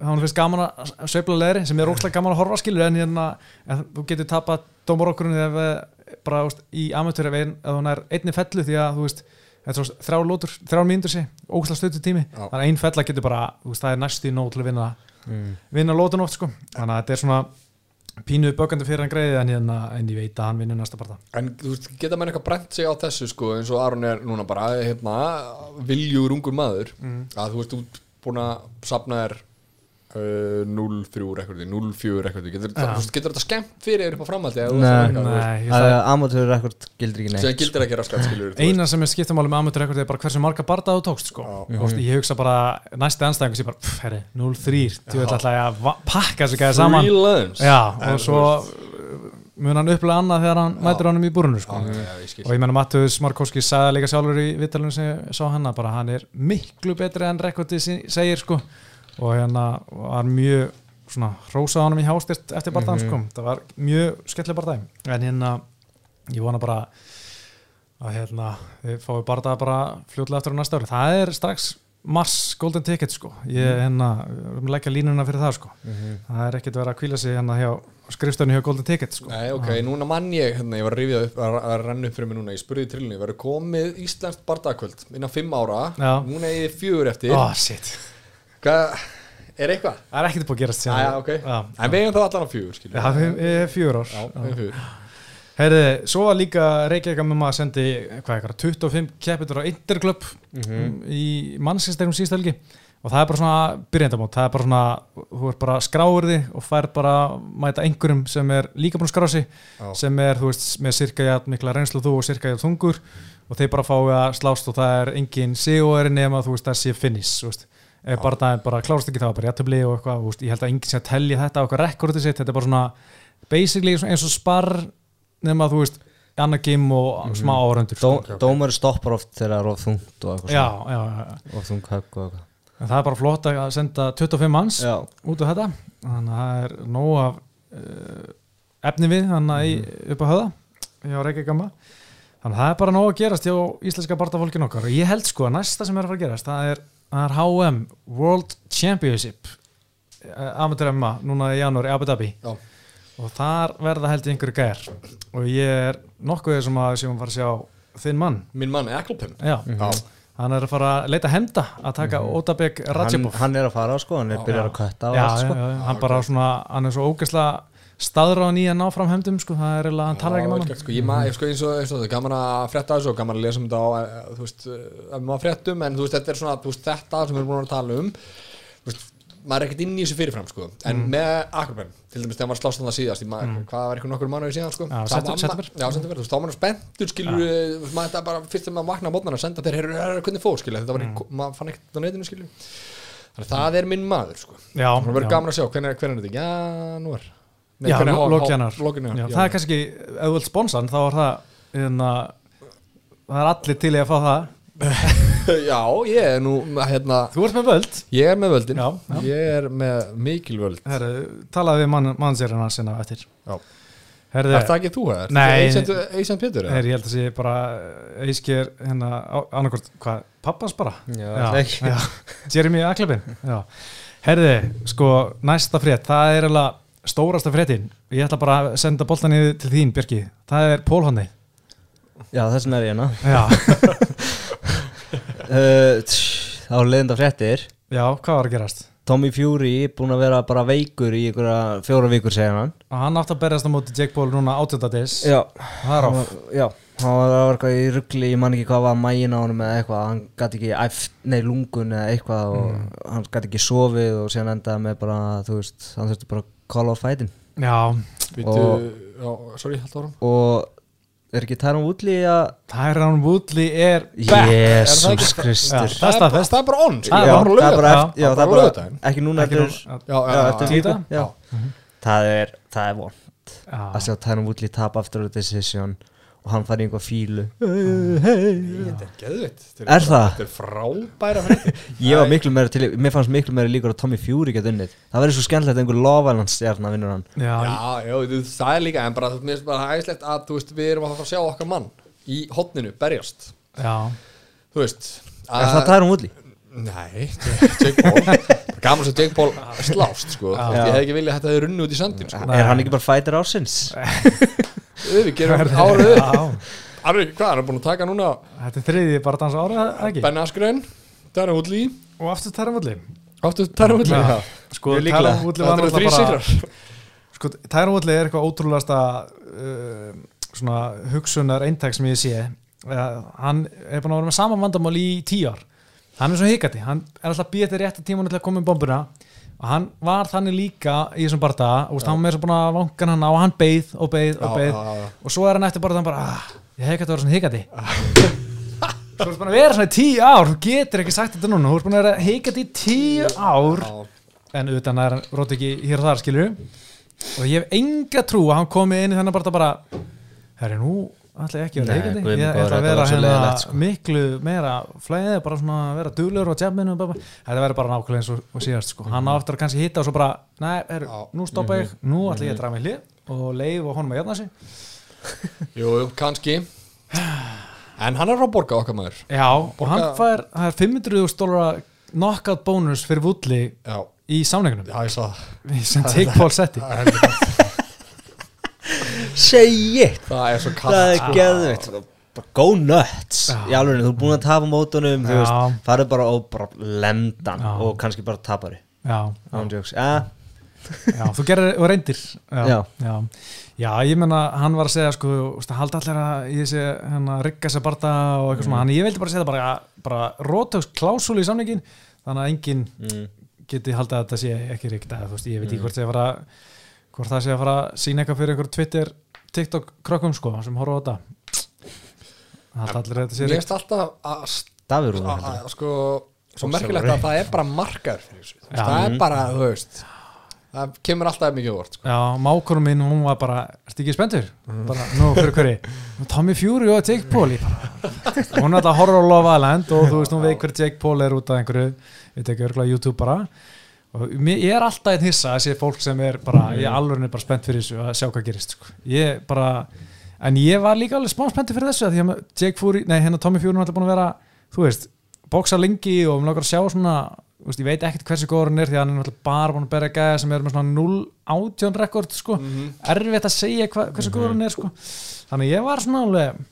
hann finnst gaman að sveifla leðri sem er óslega gaman að horfa skilur en, hérna, en þú getur tapað dómarokkurinn ef eh, bara veist, í amateur ef, ein, ef hún er einni fellu því að þú veist er þrjá lótur, þrjá mínútur sé ógæslega stötu tími, Já. þannig að ein fella getur bara veist, það er næstu í nóg til að vinna mm. vinna lótun oft sko þannig að þetta er svona pínuð bökandi fyrir hann greiði en, hérna, en ég veit að hann vinnur næsta parta En þú veist, geta menn eitthvað brent sig á þessu sko eins og Aron er núna bara hérna, viljúr ungur maður að þú veist, þú ert búin að sapna þér 0-3 rekordi, 0-4 rekordi getur, þú veist, getur þetta skemmt fyrir þér upp á framhaldi eða það, Amateur rekord gildir ekki neitt gildir ekki raskat skilur eina sem er skiptumáli með amateur rekord er bara hversu marga barda þú tókst sko. Og veist, ég hugsa bara næsti anstæðingu sem bara, pff, herri, 0-3 þú veit alltaf að pakka þessu gæði saman. Já, og svo mun hann upplega annað þegar hann mætir honum í búrunu sko. já, já, ég skil. og ég menna Mattius Markovski sagði líka sjálfur í vittalunum sem ég sá hann að bara hann er miklu betri en rekordi segir sko og hérna var mjög svona hrósað honum í hástyrt eftir barðan sko. Það var mjög skemmtileg barðæg en hérna ég vona bara að hérna við fáum barða bara fljótlega eftir á næsta ári. Það er strax mars golden ticket sko. Ég hérna, við erum leggja línuna fyrir það sko. Það er ekkert verið að kvíla sig hérna hjá skrifstöðinu hjá golden ticket sko. Nei, ok, núna mann ég, hérna, ég var að rifja upp að, að renna upp fyrir mig núna, ég spurði trillinu verður komið Íslandskt bardagkvöld innan fimm ára, Já. núna er ég fjögur eftir. Oh Hvað, er eitthvað? það er ekkert búið að gerast síðan. já, ok, en við eigum þá allan á fjögur, skilur Já, við erum fjögur ár. Já, við eigum fjögur. Heyrði, svo var líka Reykjavík að mamma sendi hvað eitthvað, 25 keppitur á Interclub í mannsýsterum síðust helgi. Og það er bara svona byrjendamót, það er bara svona þú er bara skráur þig og fær bara mæta einhverjum sem er líka búin að skrá sig Já. sem er, þú veist, með sirka jætt mikla reynslu þú og sirka jætt þungur. Og þeir bara fái að slást og það er engin sigurveri nema, þú veist, það sé finish þú veist, bara bara klárast ekki það bara jættabli og eitthvað, veist, ég held að enginn sé að telja þetta á eitthvað rekordið sitt, þetta er bara svona basically eins og spar nema þú veist annað gim og smá áröndur Dó, Dómar stoppar oft þegar er of þungt og of þung högg og eitthvað. En það er bara flott að senda 25 manns Já, út af þetta. Þannig að það er nóg af uh, efni við þannig að í, upp á höða hjá Reykjavíkama þannig að það er bara nóg að gerast hjá íslenska barndafólkin okkar. Og ég held sko að næsta sem er að fara að gerast það er, það er HM World Championship uh, amateur MMA núna í janúar í Abu Dhabi. Já, og þar verða held ég einhverju gær. Og ég er nokkuð sem að sem að fara að sjá þinn mann. Minn mann Eklopin Já, Já, hann er að fara að leita hemda að taka mm Otabek hann, Rajabov hann er að fara sko, hann er byrjar Já. að kötta og já, allt sko. já, hann bara svona hann er svo ógeðslega staðráðan í að ná fram hemdum sko, það er eiginlega, hann talar ekki hann gert, sko, ég maður, sko, eins og, eins og þetta, gaman að frétta þessu og gaman að lesa um þetta á, eh, þú veist, eh, maður fréttum, en þú veist, þetta er svona, veist, þetta sem við erum búin að tala um, veist, maður er ekkert inn í þessu fyrirfram, sko, en Mm. með Akroben, til dæmis þegar maður slást þannig síðast, í maður, hvað var eitthvað nokkur mánuði síðan, sko, ma- september. já, september, þú veist, þá maður spenntur, skilur, veist, maður þetta bara, fyrst þegar maður vakna á mótnana, senda þeir, heyrðu, hvernig fór, skilur, þetta var, Mm. maður fann ekkert á netinu, skilur, þannig að það er minn maður, sko, Já, það verður gaman að sjá, hvernig, hvernig er þetta, Já, hvernig há- janúar, Já, já. það er kannski, ef þú vilt sponsan þá er það hérna, það er allir til í að fá það Já, ég er nú hérna, Þú ert með völd ég er með völdin Já, já. Ég er með mikil völd Herru, talaði við mann, mannsérina sinna eftir Er það ekki þú? Nei. Eisend Pétur? eða? herru, ég held að sé bara eiskir hérna, annarkort, hvað, pappans bara það ekki. Jeremy Aklebin. Herði, sko, næsta frétt það er alveg stórasta fréttin. Ég ætla bara að senda boltan yfir til þín, Björki það er Pólhóndi Já, þess vegna er ég hérna. Já, uh, tss, Þá er leiðinda fréttir. Já, hvað var að gerast? Tommy Fury búinn að vera bara veikur í einhverja fjóra vikur segja hann. Og hann átti að berjast á móti Jake Paul núna 8. dis Já, það hann var, já, hann var að eitthvað í ruggli, ég man ekki hvað var mægin á honum eða eitthvað, hann gæti ekki æft, nei lungun eða eitthvað og hann gæti ekki sofið og síðan endaði með bara, þú veist, hann þurfti bara call off fightin já, Og- já, sorry, og er ekki Tyron Woodley að Tyron Woodley er back. Er ekki- Kristur. Það er bara- staðfest. það er bara laugardaginn. ekki núna já. það er, það er von Já. að sjá Tyron Woodley tap aftur á decision og hann fari í einhver fílu Þetta er geðvitt Þetta Er það? Þetta er frábæra ég var miklu meira til, mér fannst miklu meira líkur að Tommy Fury gett unnið. Það verður svo skemmtilegt að einhver lofaðlan stjarnar vinnur hann. Já, Já, já, þú, það er líka En bara, mér finnst bara hægislegt að þú veist, við erum að fara að sjá okkar mann Í hotninu, berjast. Já, Þú veist er það Tyron Woodley? Nei, Jake Paul Gaman sem Jake Paul slást sko. Já. Ég hef ekki viljað að þetta hefði runni út í sandin sko. er hann ekki bara fighter ársins? Við gerum árið Arvi, hvað, er búin að taka núna þetta er þriði bara dansa árið eða ekki Ben Askren, Darren Woodley og aftur Tyron Woodley Áttu Darren Woodley Já. Sko. Tyron Woodley var náttúrulega bara sigrar sko, Tyron Woodley er eitthvað ótrúlegasta uh, svona hugsunar eintæk sem ég sé uh, hann er búin að vera með saman vandamál í tíu ár hann er svo hikandi, hann er alltaf býðið til rétta tímanu til að koma um bombuna. Og hann var þannig líka í þessum bardaga og hann með að búin að vangan hann á og hann beið og beið og já. og svo er hann eftir bardagan bara ah, ég hef ekki að vera svona hikandi. Þú ert búin að vera svona í tíu ár þú getur ekki sagt þetta núna, þú ert búin að vera hikandi í tíu ár. En utan er hann rót ekki hér og þar skilur og ég hef enga trú að hann komi inn í þennan bara bara herri nú ætla ég ekki að vera heikandi ég ætla að vera hérna sko. miklu meira flæðið, bara svona vera duglur og tjafminu þetta verður bara nákvæmlega eins og, og síðast sko. hann áttur að kannski hitta og svo bara nei, herri, Já. nú stoppa ég, nú ætla ég að draga mig hlið og leif og honum að jafna sig. Jú, jú, kannski. En hann er frá borga okkar maður. Já, og hann Borga- fær, það er 500 stólara knockout bónus fyrir Já, í samningunum já ég sá það. Sem Jake Paul setti Það er heldur- Say it Það er svo Það kallt er sko. geðvitt Bara Go nuts. Já. Í alveg, þú er búin að tapa mótunum Þú veist, farið bara og bara lemdan Já. Og kannski bara tapari. Já, Ándjóks, ja, Já, þú gerir og reyndir. Já, Já. já. Já, ég menna, hann var að segja sko, veist, að halda allir að ég sé hérna, rigga sér barða og eitthvað svona, hann ég vildi bara segja bara, bara rótöks klásúli í samningin þannig að enginn mm. geti haldið að þetta sé ekki að þú veist, ég veit ekki hvort það sé að fara hvort það sé að fara að sína eitthvað fyrir einhver Twitter, TikTok krökkum sko sem horfa á þetta. Halda allir að þetta sé Mér finnst alltaf að Davíð Rúnar að- að- sko svo merkilegt að það er bara margar það er bara, þú veist það kemur alltaf mikið óvart sko. Já, mákurum minn, hún var bara Ertu ekki spenntur? Bara, nú, fyrir hverju? Tommy Fury og Jake Paul. Ég bara, Hún er horfa á Love Island og þú veist, hún veit hver Jake Paul er út af einhverju. Við tekið örgulega YouTube bara ég er alltaf einn hissa að sé fólk sem er bara, ég alveg er bara spennt fyrir þessu að sjá hvað gerist sko. ég bara, en ég var líka alveg smá spenntur fyrir þessu að því að Jake Fury, nei, hérna Tommy Fury er alltaf búin að vera, þú veist bóksa lengi og mér langar að sjá svona veist, ég veit ekkert hversu góður hann er því að hann er náttúrulega bara búin að berja gæða sem er með svona 0-18 rekord sko, erfitt að segja hva, hversu góður hann er sko. þannig ég var svona alveg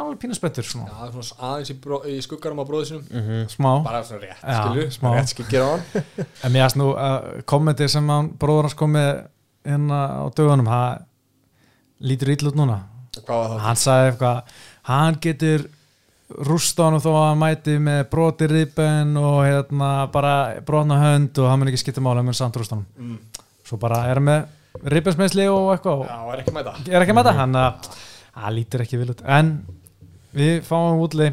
alveg pínu spenntur svona, Já, svona aðeins í, bró, í skuggarum á bróðu sinum Mhm. smá bara svona rétt, Já, skilju smá. rétt skikir á hann En mér aðst nú að kommentir sem hann bróður hans kom með hérna á dögunum, það lítur ítl út núna. hvað var það? Hann sagði eitthvað, hann getur rústa honum þó að hann mæti með broti ribben og hérna bara brotna hönd og hann mun ekki skipta máli, hann mun samt rústa honum. Mm. Svo bara er hann með ribbensmeðsli og eitthvað og Já, er ekki með það er ekki með það, hann að það lítur ekki vil út. En við fáum útli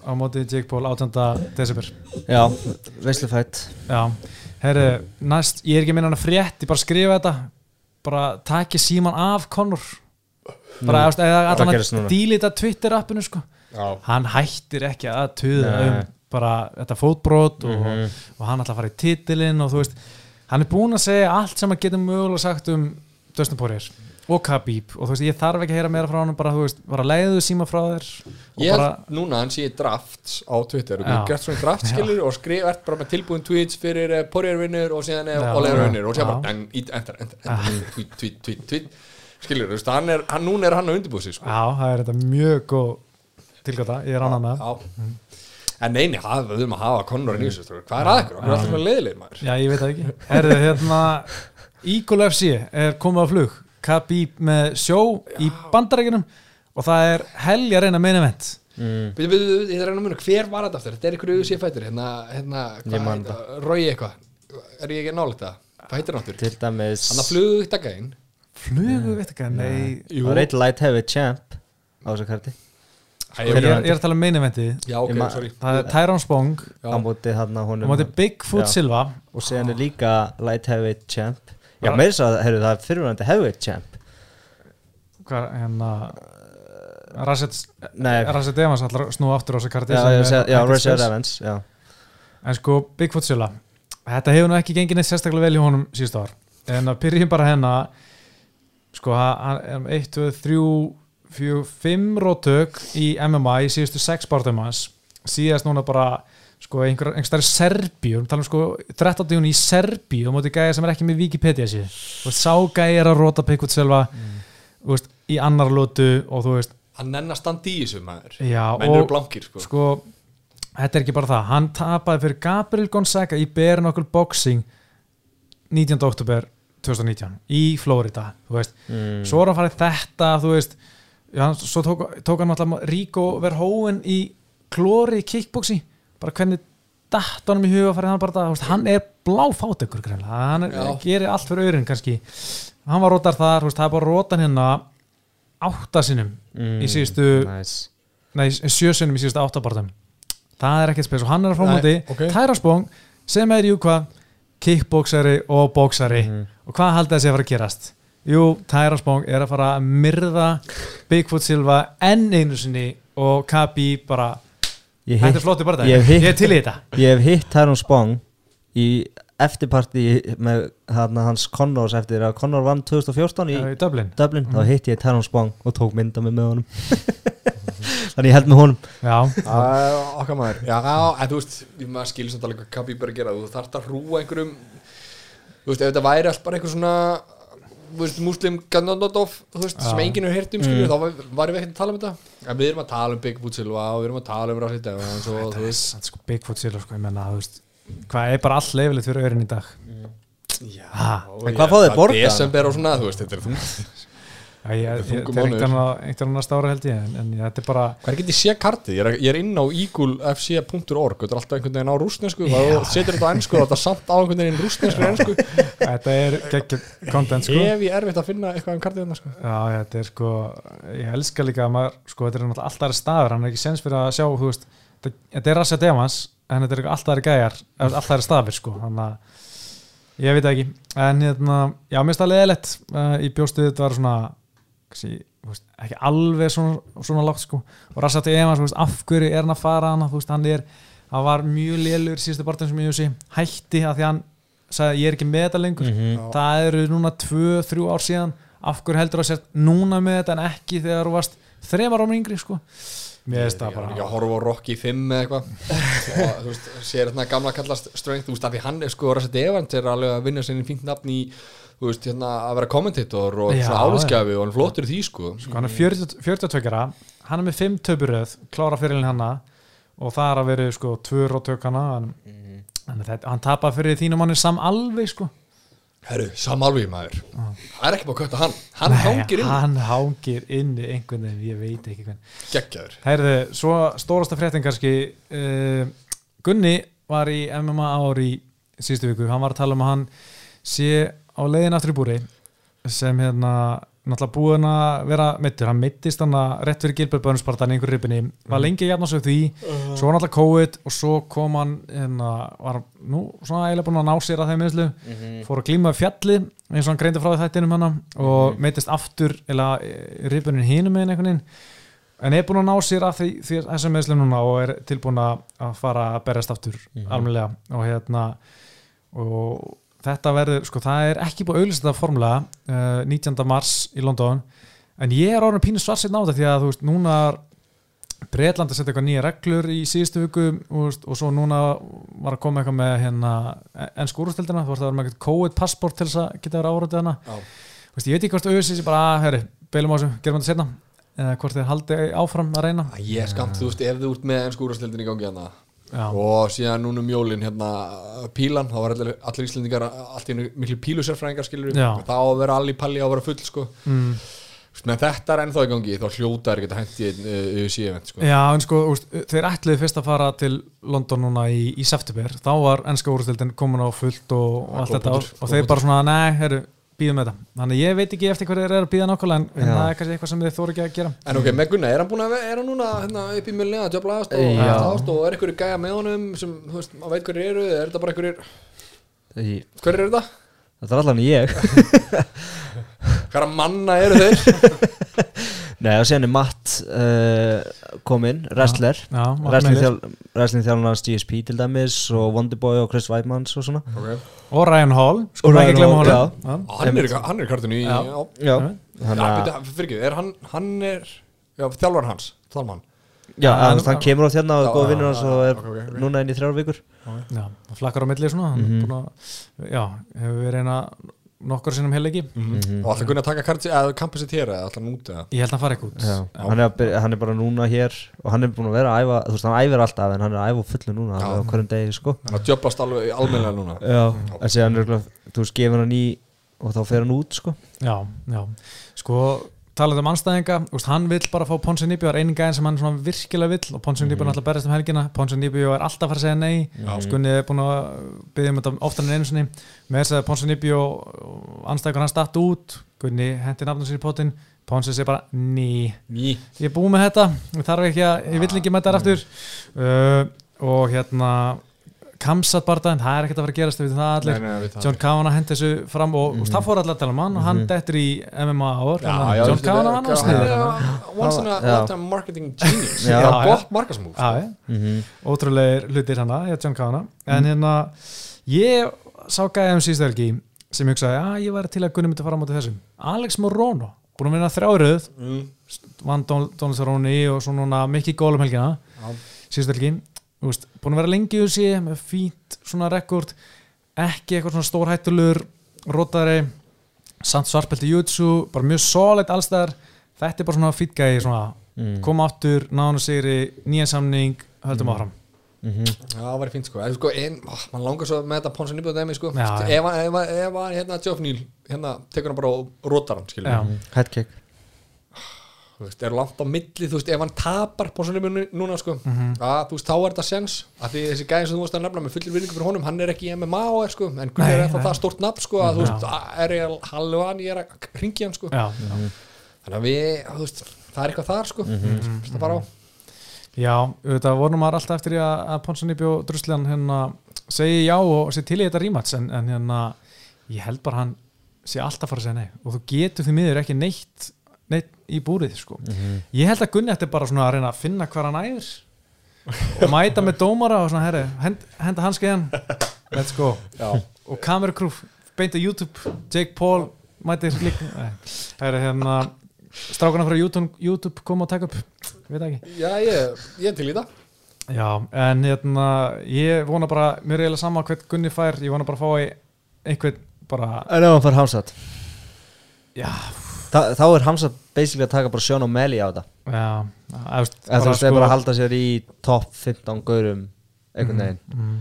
á móti Jake Paul 18. desember. Já, veislufætt Já, herru, næst, ég er ekki minna hann að frétt, ég bara skrifa þetta bara taki síman af Conor bara mm. eða allan að dílita Twitter appinu sko Já, hann hættir ekki að tuða um bara þetta fótbrot og, Mhm. og hann ætla að fara í titilinn og þú veist, hann er búinn að segja allt sem að geta mögulega sagt um Dustin Poirier og Khabib og þú veist, ég þarf ekki að heyra meira frá hann bara, þú veist, bara leiðu síma frá þér ég bara, núna að hann sé drafts á Twitter og gert svona draftskilur og skrifert bara með tilbúin tweets fyrir uh, Porriarvinnur og síðan Já. uh, Olegarvinnur og Já. bara enter, enter, enter, tweet, tweet, tweet, tweet skilur, þú veist, hann er, hann, núna er hann að undirbúið sig sko. já, það er þetta mjög góð tilgata, ég er annað með Já. En neini, við höfum að hafa Conor í þessu. Hvað er að ykkur? Hvað er alltaf leiðileg maður? Já, ég veit það ekki Herðu, hérna, Eagle FC er komið á flug Khabib með sjó í bandarækjunum og það er helja reyna meina event mm. Við, við, við, ég er að reyna að muna, hver var þetta aftur? Þetta er ykkur auðvitað fættur, hérna, hérna, Ég man hvað, Rói eitthvað, er ég ekki nálega það? Hvað heitir hann aftur? til dæmis Hann að flugu í daginn. Flugu, veit ekki, nei það var eitt light heavy champ á þessu karti Æ, Ég er, ég er að tala um meina eventið Já, ok, Ég ma- sorry. Það er Tyrone Spong Já. á móti hann að og honum móti Bigfoot Já. Silva og síðan er líka light heavy champ já, meira svo að heyrðu, það er fyrirvændi heavy champ. Hvað, hérna Rasset Rasset Evans ætlar að snúa aftur á þessu karti já, spes. Evans já. En sko, Bigfoot Silva Þetta hefur nú ekki gengið neitt sérstaklega vel í honum síðust ár. En að byrjum bara hérna Sko, hann er um 1, 2, 3 4, 5 rótök í MMA í síðustu 6 bártum hans. Síðast núna bara Sko, einhver, einhver stærri Serbíu Talum sko, 13. júni í Serbíu á móti gæja sem er ekki með Wikipedia sér Þú veist, sá gæja er að róta Bigfoot Silva Þú veist, í annar lótu og þú veist, Hann nenn að standa í þessu maður. já Menn eru og blankir, sko. sko, þetta er ekki bara það hann tapaði fyrir Gabriel Gonzaga í Knuckle Boxing 19. oktober 2019 í Florida, Mm. svo er hann farið þetta, þú veist já, svo tók, tók hann alltaf Rico Verhoeven í klóri kickboxi, bara hvernig datt honum í huga farið hann bara það, hann er bláfátekur greinlega, hann er, gerir allt fyrir auðrin kannski, hann var rótar þar það er bara rótan hérna átta sinnum Mm, í síðustu nice. nei, sjö sinnum í síðustu áttabartum það er ekkert spes og hann er að frámóti Nei, ok. Tyra Spong sem er jú hvað? Kickboxari og boxari. Mhm. og hvað haldið þessi að fara að gerast? Jú, Tyra Spong er að fara að myrða Bigfoot Silva enn einu sinni og Kabi bara Ég, þetta er flotti bara hef hitt- ég er til í þetta. ég hef hitt Tyrone Spong í eftirparti með hana, hans Connors eftir að Connor vann 2014 í í Dublin. Dublin, þá hitt ég Tyrone Spong og tók mynda mig með honum. Þannig ég held með honum. Já, Já, okkar maður. Já, en þú veist, maður skilur samt alveg hvað Khabib er að gera. Þú þarft að hrúa einhverjum. Þú veist, ef þetta væri allt bara einhver svona muslim veist, sem enginn hefur heyrt um skilur Þá var- varum við ekkert að tala um þetta. En við erum að tala um Bigfoot Silva Og við erum að tala um Evans þú veist. Samt sko, Bigfoot Silva sko, ég menna, hvað er bara all leifilegt fyrir auðrin í dag? Já. En hvað fá þeir borgað? Desember og svona, þú veist, þetta er þú þetta er mánuður. einhvern einhvern annars ára held ég en, en þetta er bara Hvað er getið sé kartið? Ég er, ég er inn á eaglefc.org Þetta er alltaf einhvern veginn á rústnesku Já. Þú setur þetta á ennsku og þetta er samt á einhvern veginn rústnesku ennsku þetta er geggjum content sko Ef ég erfitt að finna eitthvað um kartið sko Já, þetta er sko, ég elska líka að maður, sko, þetta er alltaf aðri staður, hann er ekki sens fyrir að sjá, veist, þetta, þetta er Rassa Demans, en þetta er alltaf aðri gæjar, alltaf aðri staður, sko, ég veit ekki, en hérna, já, mér finnst það leðilegt, uh, í bjóstuðu þetta var svona, ekki alveg svona, svona lágt, sko, og Rassa Demans, þú veist, af hverju er hann að fara hann, þú veist, hann er, hann var mjög lélur síðustu barndum sem ég sé, hætti að því hann sagði, ég er ekki með þetta lengur, Mhm. það eru núna tvö, þrjú ár síðan. Af hverju heldur það sért núna með þetta en ekki þegar þú varst þremar árum yngri sko. mér finnst það Ég bara að horfa á Rocky 5 eða eitthvað. Þú veist, sér hérna gamla kallast strength, þú veist, af því hann er sko Rashid Evans er alveg að vinna sinni fínt nafn í þú veist, hérna að vera kommentator og Já, svona álitskjafi og hann er flottur í því sko. Sko, hann er 40 42 ára, hann er með 5 töpuröð klára fyrirlin hanna og það er að vera sko tvö róttökana hann, hann, hann tapar fyrir þínum hann er sam alveg sko. Herru, samalvið maður. Það er ekki bara að kötta hann, hann Nei, hangir inn hann hangir inni einhvern veginn, ég veit ekki hvern geggjaður. Herði, svo stórasta fréttin kannski uh, Gunni var í MMA ári í síðustu viku, hann var að tala um að hann sé á leiðin aftur í búri sem hérna náttúrulega búin að vera mittur, hann mittist hann að rétt fyrir Gilbert Börnspartan í einhver ripinni var lengi að jafna sig á því, svo var náttúrulega COVID og svo kom hann hérna, var nú svona eiginlega búin að ná sér að þeim minnslu, fór að glíma við fjallið eins og hann greindi frá þættinum hann og mittist aftur eða ripinin hinum með einhvern veginn. En er búin að ná sér af því, því þessum meðslum núna og er tilbúin að að fara að berjast aftur almennilega og hérna og þetta verður, sko það er ekki búið að auðvitað þetta formulega uh, 19. mars í London en ég er orðin pínu svarsitt náta því að þú veist, núna Breitland að setja eitthvað nýja reglur í síðustu viku og, og svo núna var að koma eitthvað með hérna ennsku úrstildina, þú veist það var með eitthvað COVID-passport til þess að geta verið áraðið hana Já. veist, ég veit ekki hvort auðvitað sé bara, að, herri, beilum á þessu, gerum þetta setna eða hvort þeir haldi áfram að reyna Ég er skamt, þú veist, ef þú ert með enn skúrastildin í gangi hérna Já. og síðan núna um jólin hérna pílan, þá var allir, allir íslendingar allt í miklu pílusérfræðingar skilur þá að vera allir palli á að vera full sko mm. Með þetta er ennþá í gangi þá hljóta er ekki að hendi í sí-event sko. Já, en sko, þeir ætluðu fyrst að fara til London núna í, í september þá var ennska úrstildin komin á fullt og, og allt þetta og góð þeir bara svona, nei, herru, býðum með þetta þannig ég veit ekki eftir hverju þeir eru að býða nákvæmlega en, en Já. það er kannski eitthvað sem þeir þóru ekki að gera En ok, með Gunnar, er hann búin að er hann núna hérna, upp í mjölni að djöfla aðast og, Já. aðast og er einhverju gæja með honum sem, þú veist, maður veit hverju eru er þetta bara einhverjir, Í- hverju eru þetta? Þetta er allan ég Hverja manna eru þeir? Nei, og síðan er Matt uh, kominn, wrestler Já, Matt Miller. Wrestling þjálfarnas GSP til dæmis og Wonderboy og Chris Weidmans og svona okay. og Ryan Hall, sko Og ekki já. Já. Hann er, hann er kartinu í Já. Já, já að byrja, fyrir ekki, er hann, hann er já, þjálfar hans, þjálfar Já, hann- hann, hann kemur á þérna og Já, góð vinnur hans og er ok, ok, ok. núna inn í þrjár vikur Já, það flakkar á milli svona hann Mhm. búin að, já, hefur verið eina nokkur sinnum heilegi Mhm. Og alltaf kunni að taka karti, eða kampið sitt hér eða alltaf núti eða? Ég held að hann út. Já, hann er, hann er bara núna hér og hann er búin að vera að æfa, þú veist hann æfir alltaf en hann er að æfa fullu núna á hverjum degi sko. Þannig að djöflast alveg almennilega núna. Já, en síðan er örugglega, þú veist gefur hann í og þá fer hann út sko. Já, já, sko talað um anstæðinga, úst, hann vill bara fá Ponsi Nibio, er einin gæðin sem hann virkilega vill og Ponsi Nibio er alltaf berðast um helgina. Ponsi Nibio er alltaf að fara að segja nei. Já. Skunni er búin að byggja um þetta oftar en einu sinni. Með þess að Ponsi Nibio anstæðingar hann statt út. Gunni hendi nafnum sér í pottin Ponsi segir bara ný. Ný. Ég er búið með þetta, ég þarf ekki að ég vill ekki með þetta aftur. Uh, og hérna Kamsat bardaðin, það er ekkert að fara að gerast við það allir. Nei, nei, John Kavanagh hendi þessu fram og, og það fór allir að tala um hann og hann dettur í MMA já, John Kavanagh hann hann sniður Once in a lifetime marketing genius. Já. Já, Já, gott já, mm -hmm. ótrúlegir hlutir hann að John Kavanagh en hérna ég sá gæði um síðustu helgi sem ég hugsaði að ég væri til að gunni myndi fara á móti þessum. Alex Morono, búin að vinna þrjáröð mm. vann Donald Cerrone og svo núna Mickey Gól um helgina. Já. síðustu helgi. Þú veist, búin að vera lengi úr sig með fínt svona rekord ekki eitthvað svona stórhættulur rótari samt svarpelti jutsu, bara mjög solid allstæðar, þetta er bara svona fýt gæði svona, Mm. koma aftur nánu sigri, nýjan samning höldum áfram. Mhm. Já, það væri fínt sko, en, sko en, ó, Man langar svo með þetta Ponsa nýbjöð dæmi sko. Já, Ef hann- hérna Geoff Neal hérna tekur hann bara og rótar hann skilur Já. Headkick þú veist, er langt á milli, þú veist, ef hann tapar Ponsunni núna, sko Mhm. að, þú veist, þá er þetta sens, af því þessi gæðin sem þú varst að nefna með fullir vinningu fyrir honum, hann er ekki í MMA og er, sko, en Gunnar er nei. það stórt nafn, sko, að þú Já. veist, að- er ég halvu hann, ég er að ringi hann, sko Já, þannig að við, þú veist, það er eitthvað þar, sko Mhm. það bara á já auðvitað vorum maður alltaf eftir að, að Ponsunni bjó druslegan hérna segi já og sé til í þetta rímats en, en hérna, ég held bara hann sé alltaf fara að segja nei og þú getur því miður ekki neitt í búrið sko. ég held að Gunni ætti bara að reyna að finna hvar hann æfir. Og mæta með dómara og svona herri, hend, henda hans skeiðan let's go. Já. og kamerakrúf, beint á YouTube. Jake Paul, mæti líka Nei, það er hérna strákana frá YouTube, YouTube koma og taka upp. Ég veit það ekki. Já, ég, ég er til í það. Já, en hérna, ég vona bara, mér er eiginlega sama hvern Gunni fær, ég vona bara að fá einhvern bara, En ef hann fær Hamsat já, Þa, Þá er Hamsat basically að taka bara Sean O'Malley á þetta. Já, að, veist, það er bara að halda sér í topp 15 gaurum einhvern veginn. mm,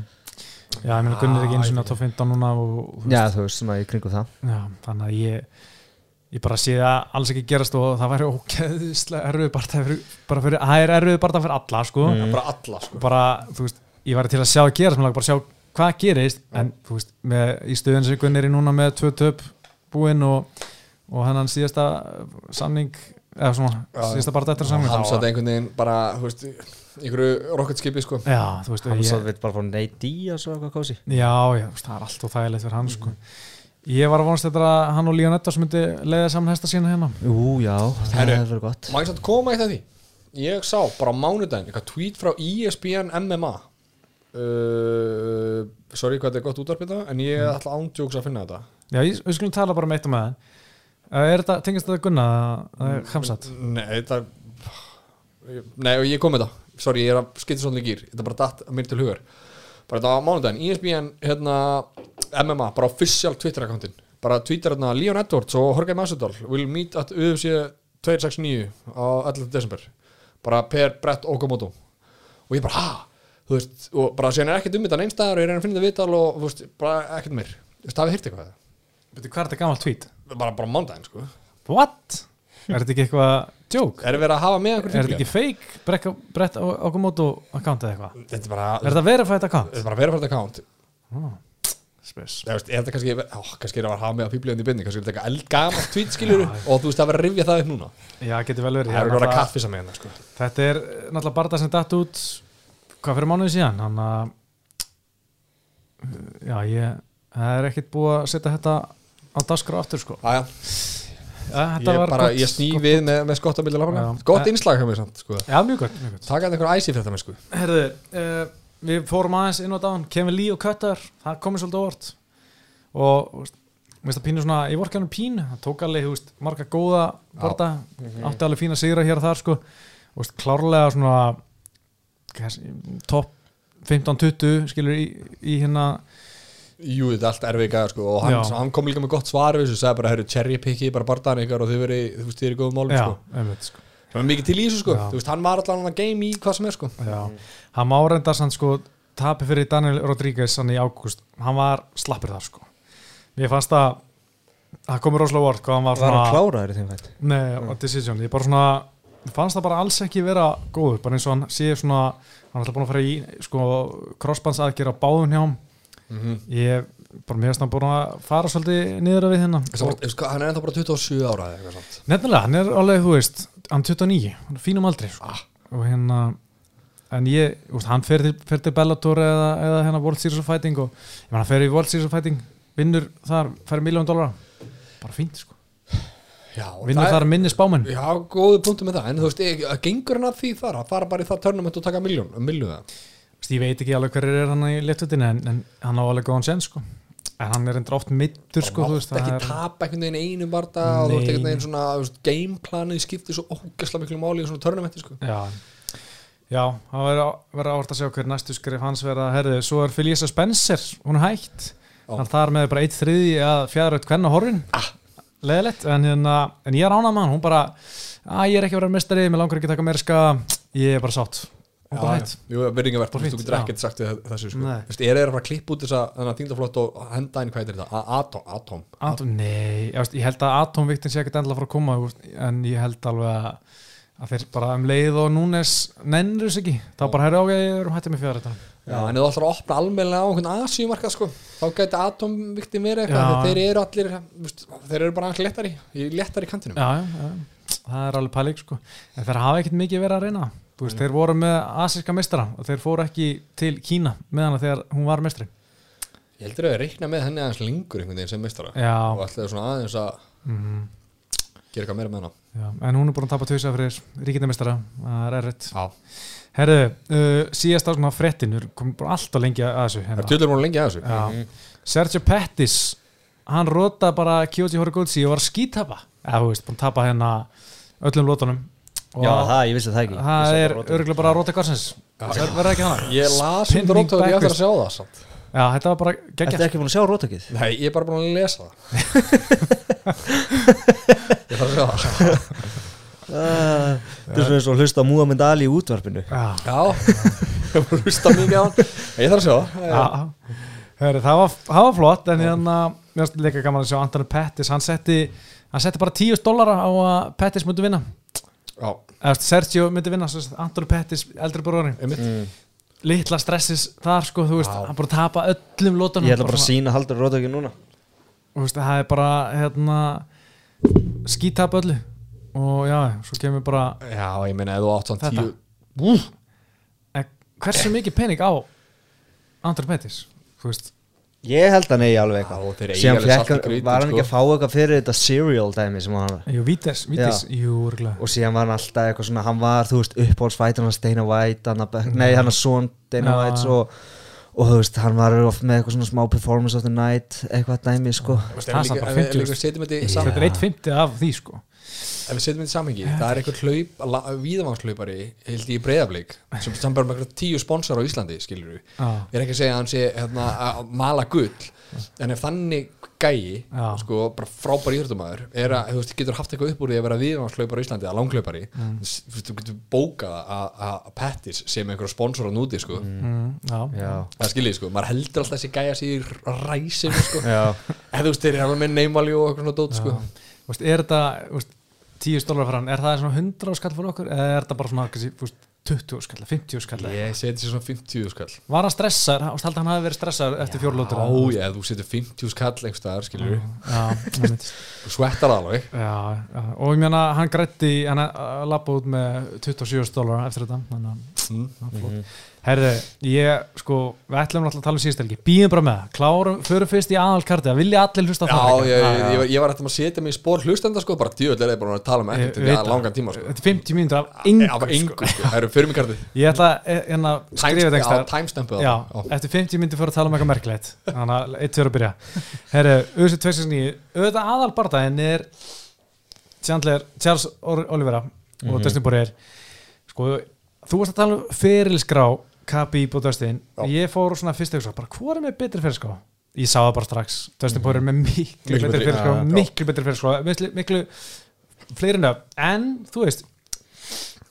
Já, ég meina Gunni er ekki eins og top 15 núna og, þú Já, þú veist, svona í kringu það. Já, þannig að ég ég bara sé það alls ekki gerast og það væri ógeðslega erfið fyrir, bara fyrir, það er erfið barða fyrir alla sko, Mm. Er bara alla, sko. Bara, veist ég væri til að sjá að gerast, mér langar bara að sjá hvað gerist en, þú veist, með, í stöðun sem Gunni er í núna með tvö töp búinn og og hennan síðasta samning eða svona, Já. síðasta bara þetta samning? Hann satt einhvern veginn bara þú veist, einhverju rocketskipi sko. Já, þú veist, Hann ég, svo vill bara Nate Diaz og eitthvað kósi Já, já, það er allt og þægilegt fyrir hann sko. Ég var að vonast þetta að hann og Leon Edwards myndi leiða saman hesta sína hérna. Jú, já, það hefur verið gott. Má ég samt koma eitt af því? Ég sá bara á mánudaginn eitthvað tweet frá ESPN MMA uh, Sorry hvað þetta er gott útvarpið það En ég ætla ándjóks að finna þetta. Já, við skulum tala bara með eitt um það Er þetta, tengist þetta Gunna að hamsat? Nei, þetta Nei, og ég kom með þetta Sorry, ég er að skipta svona gýr Þetta er bara datt mér til hugar Bara þetta á mánudaginn E ESPN, hérna, MMA Bara official Twitter-akkántin Bara tweetar hérna Leon Edwards og Jorge Masvidal Will meet at UFC 269 Á 11. desember Bara per Brett Okamoto Og ég bara, ha? Þú veist, og bara síðan er ekkert um þetta einstæðar og ég reyna að finna þetta viðtal og þú veist, bara ekkert meir Þú veist, hafið hýrt eitthvað Veitu, hvað er þetta gamalt tweet? Bara, bara mánudaginn, sko. What? Er þetta ekki eitthvað joke? Er verið að hafa með einhver Er þetta ekki fake? Brett, brett okkur mótu account eða eitthvað? Þetta er bara, Er þetta verified account? þetta er bara verið account. Oh, spes. Ég veist, er þetta kannski, ó, kannski er að hafa með á píblíðan í byrni, kannski er þetta eitthvað eldgamalt tweet skilur og þú veist að vera að rifja það upp núna. Já, getur vel verið. Það Já, er að vera náttúrulega- kaffisa með hérna sko. Þetta er náttúrulega bara það sem datt út hvað fyrir mánuði síðan? Hann að já, ég það er ekkert búið að setja þetta á daskra aftur sko. Æja, ja, þetta ég bara, gott, ég sný gott- við með, með skott á milli lafana Já. Gott Eh. innslag hjá mér samt, sko. Já, mjög gott, mjög gott. Taka þetta einhver æsi fyrir þetta með, sko. Herðu, uh, við fórum aðeins inn á dagann Kevin Lee og Cutter, það komið svolítið óvart. Og mér finnst það pínu svona, ég vorki hann pínu, það tók alveg veist, marga góða borta átti alveg fína sigra hér og þar sko. Veist, klárlega svona topp 15-20 skilur í, í hérna Jú, þetta er allt erfið gæða, sko Og hann, Já. hann kom líka með gott svar við þessu Sagði bara, herru, cherry picki bara bardaðan ykkar Og þið verið, þú veist, þið eru í góðum málum, já, sko. einmitt, sko. Það var mikið til í þessu, sko. Já. Þú veist, hann var allan að game í hvað sem er, sko. Já, hann má reynda sann sko tapi fyrir Daniel Rodríguez hann í ágúst, hann var slappur þar sko. Mér fannst að það komur rosalega vort hvað hann var Var hann svona kláraður í þeim fætt? nei, á decision, ég bara svona fannst það bara alls ekki vera góður bara eins og hann sé svona hann er alltaf búin að fara í sko crossbands aðgerð á báðun hjá hann Mhm. ég bara mér finnst hann búin að fara svolítið niður við veist hvað, Hann er ennþá bara 27 ára nefnilega, hann er alveg, þú veist hann er 29, hann er fínum aldrei sko. Ah. og hérna en ég, úst, hann fer til, fer til Bellator eða, eða hérna World Series of Fighting og ég menn hann fer í World Series of Fighting vinnur þar, fær miljón dólar bara fínt sko, vinnur það þar minni spámenn. Já, góðu punktu með það, en þú veist, ég- gengur hann að því þar að fara bara í það törnum og taka miljón, miljón það ég veit ekki alveg hverju er hann í leftutinu en, en hann á alveg góðan sen sko. En hann er endur oft mittur sko þú veist, ekki það er, tapa einhvern veginn einu barda og þú Nei. einhvern veginn svona, veist, gameplanið skiptir svo ógæsla miklu máli í svona törnumætti, sko. Já. Já, það verður áhvert að sjá hver næstu skrif hans verða. Herðið, svo er Felicia Spencer hún er hægt, Já. hann þar með bara eitt þriði að fjæðra aukt hvenna horfin. Ah. leðilegt, en, hérna, en ég er ánað hann. Hún bara, að ég er ekki að vera mestari mér langar ekki að taka meira skaða. Ég er bara sátt, bara hægt verðingavert, þú getur ekkert sagt þessu, sko. Er að fara að klippa út þessa þennan þingdaflott og henda inn hvað heitir þetta, Atom, Atom. Nei, ég, held að atomviktin sé ekkert endla að fara að koma en ég held alveg að, að þeir bara um leið og núnes nennur þess ekki, þá bara herri ágæði ég erum hættið með fjara þetta Já, en ef þú ætlar að opna almennilega á einhvern Asíumarkað, sko þá gæti Atomviktin verið eitthvað, þeir eru allir, þeir eru bara aðeins léttari, í kantinum. Já, já, það er alveg pæling sko. en þeir hafa ekkert mikið verið að reyna Þú veist, þeir voru með asíska mestara og þeir fóru ekki til Kína með hana þegar hún var mestri Ég heldur að þau reikna með henni aðeins lengur einhvern veginn sem meistara. Já, og ætlaði svona aðeins að mm, gera eitthvað meira með hana. Já, en hún er búin að tapa tjósa fyrir ríkindamestara, það er erfitt. Já. herru, uh, síðast á svona frettin við komum bara alltaf lengi að þessu Það hérna. er tjóðlega lengi að þessu. Já. Sergio Pettis hann rota bara Kyoji Horiguchi og var skítapa eða þú veist, búin að tapa hérna öllum lótunum Já, það, ég vissi það ekki. það er örgulega bara Roti Garsens verður ekki hana Ég las um Pinning dróttöður, ég ætla að sjá það samt. já, þetta var bara geggjast ekki búin að sjá rótakið? Nei, ég er bara búin að lesa það. Ég þarf að sjá það. Þetta er svona eins og að hlusta á Muhammad Ali í útvarpinu. Já, ég er hlusta mikið á hann. Ég þarf að sjá það. Já. Heri, það, var, það var flott en hérna, mér finnst líka gaman að sjá Antoni Pettis, hann setti hann setti bara 10 dólara á að Pettis myndi vinna Sergio myndi vinna, Antoni Pettis eldri bróðurinn, einmitt. Litla stressis þar sko, þú veist, hann bara að tapa öllum lótunum Ég ætla bara að svona- sína haldur rótakið núna. Veist, það er bara hérna, skítap öllu. Og já, svo kemur bara Já, ég meina, ef þú átt svona Þetta. tíu en hversu mikið pening á Andri Pettis? Þú veist, Ég held að nei alveg eitthvað. Grautinn, var hann ekki sko. að fá eitthvað fyrir þetta serial dæmi sem hann jú, Vítis, Vítis jú, örgulega og síðan var hann alltaf eitthvað svona hann var, þú veist, uppáhaldsfætur hann Steina White hann að, nei, hann að son Steina. White og, og þú veist, hann var oft með eitthvað svona smá performance of the night eitthvað dæmi, sko. Það er samt bara 50 við setjum þetta í þetta sam- er 1.50 af því sko ef við setjum þetta í samhengi. Það er einhver hlaup, víðavanslaupari held í breyðaflik sem sambar með tíu sponsor á Íslandi, skilur við Já. ég er ekki að segja að hann sé hérna, að mala gull en ef þannig gæi Já. sko, bara frábær íþjóttumæður er að, þú veist, getur haft eitthvað upp úr því að vera víðavanslaupari á Íslandi, að langhlaupari Mm. þú veist, þú getur bókað að, að Pettis sé með einhverja sponsor á núti, sko. Mm, já. Já, það skiljið, sko, maður heldur alltaf þessi gæja sér í ræsinu, sko. Já, en þú veist, þeir eru alveg með neymali og eitthvað svona dót, sko. Er þetta 10 stólar fyrir hann, er það svona 100 skall fyrir okkur eða er þetta bara svona veist, 20 skall 50 skall? Ég seti sér svona 50 skall. Var hann veist, held að hann hafi verið stressaður eftir fjórlótur Já, já, þú setur 50 skall einhverstaðar, skilur við, þú svettar alveg. Já, og ég meina hann grætti hann lappa út með 27 dólar eftir þetta þannig að Mm. það var flott. Herðu, ég sko við ætlum náttúrulega að tala um síðstelgi, býðum bara með það. Klárum, förum fyrst í aðalkarti að vilja allir hlusta á Já, það ég, líka? ég, ég, ég var eftir að setja mig í spór hlustenda sko, bara djöðlega er búin að tala með ekkert Ég í veit að það. langan tíma sko. þetta er 50 mínútur af engu, Af engu, sko, það eru fyrir mig kartið. Ég ætla að hérna, skrifa þetta Já, einhvers timestampu Já, eftir 50 myndi fyrir að tala um eitthvað merkilegt. Þannig að eitt fyrir að byrja. Herru, auðvitað 269 Auðvitað aðalbardaðin Chandler, Charles Or- Olivera og Dustin Poirier. Sko, þú varst að tala um ferilskrá Khabib og Dustin. Já. Ég fór svona fyrst eitthvað, bara hvað er með betri ferilskrá? Ég sá það bara strax. Dustin Poirier með miklu, betri já. Miklu betri ferilskrá Miklu, miklu fleiri nöfn En, þú veist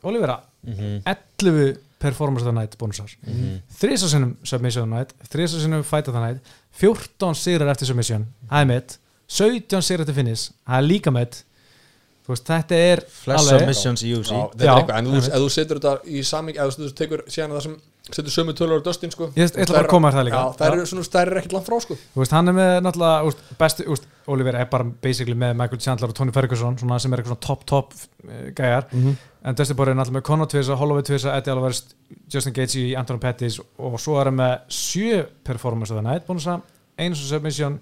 Olivera, 11 performance of the night bónusar. Mm -hmm. þrísasinnum submission of the night þrísasinnum fight of the night 14 sigrar eftir submission. Það er mitt. 17 sigrar eftir finish. Það er líka mitt. Þú veist þetta er Flash alveg þetta er eitthvað, en þú, þú setur þetta í saming eða þú tekur síðan það sem setur sömu tölur á Dustin sko. Ég ætla bara að koma að það líka. Já, það eru svona stærri ekkert langt frá sko. Þú veist hann er með náttúrulega úst, bestu, úst, Oliver er bara basically með Michael Chandler og Tony Ferguson svona sem er eitthvað svona top top uh, gæjar. En Dustin Poirier er náttúrulega með Conor Tvisa, Holloway Tvisa, Eddie Alvarez Justin Gaethje, Anthony Pettis og svo er hann með 7 performance of the night bónusa, eins og submission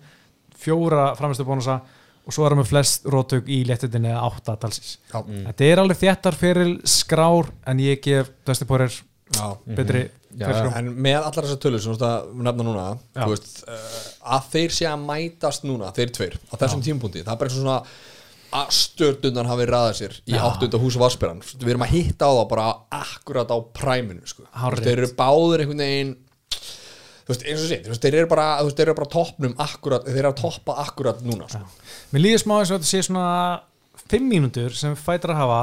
fjóra framistu bónusa og svo er hann með flest rótök í léttundinni eða átta talsins. Já, Þetta er alveg þéttar fyrir skrár en ég gef Dustin Poirier já betri Já, fyrir skrár. en með allar þessar tölur sem að nefna núna Já. þú veist, uh, að þeir sé að mætast núna þeir tveir, á þessum tímpúndi það er bara eins og svona að stjörnundan hafi ræðað sér í Já. áttunda hús og vassbyrjan við erum að hitta á það bara akkurat á præminu sko. Þeir eru báðir einhvern veginn þú veist, eins og veist, þeir eru bara þú veist, þeir eru bara toppnum akkurat þeir eru að toppa akkurat núna sko. Mér líður smá eins og þetta sé svona 5 mínútur sem fætur að hafa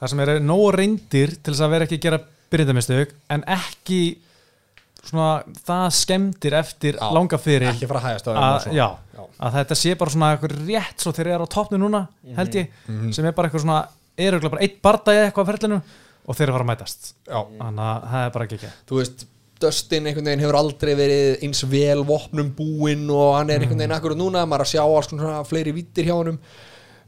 þar sem eru nógu reyndir til þess að vera ekki að gera byrjandamistök en ekki svona það skemmtir eftir Já, langa fyrir ekki fara að hægast á þeim og að, svona. já, að þetta sé bara svona eitthvað rétt svo þegar þeir eru á toppnu núna held ég, sem er bara eitthvað svona er örugglega bara eitt bardagi eitthvað á ferlinu og þeir eru að fara að mætast. Þannig að það er bara ekki ekki þú veist Dustin einhvern veginn hefur aldrei verið eins vel vopnum búinn og hann er einhvern veginn akkurat núna, maður er að sjá alls svona fleiri vittir hjá honum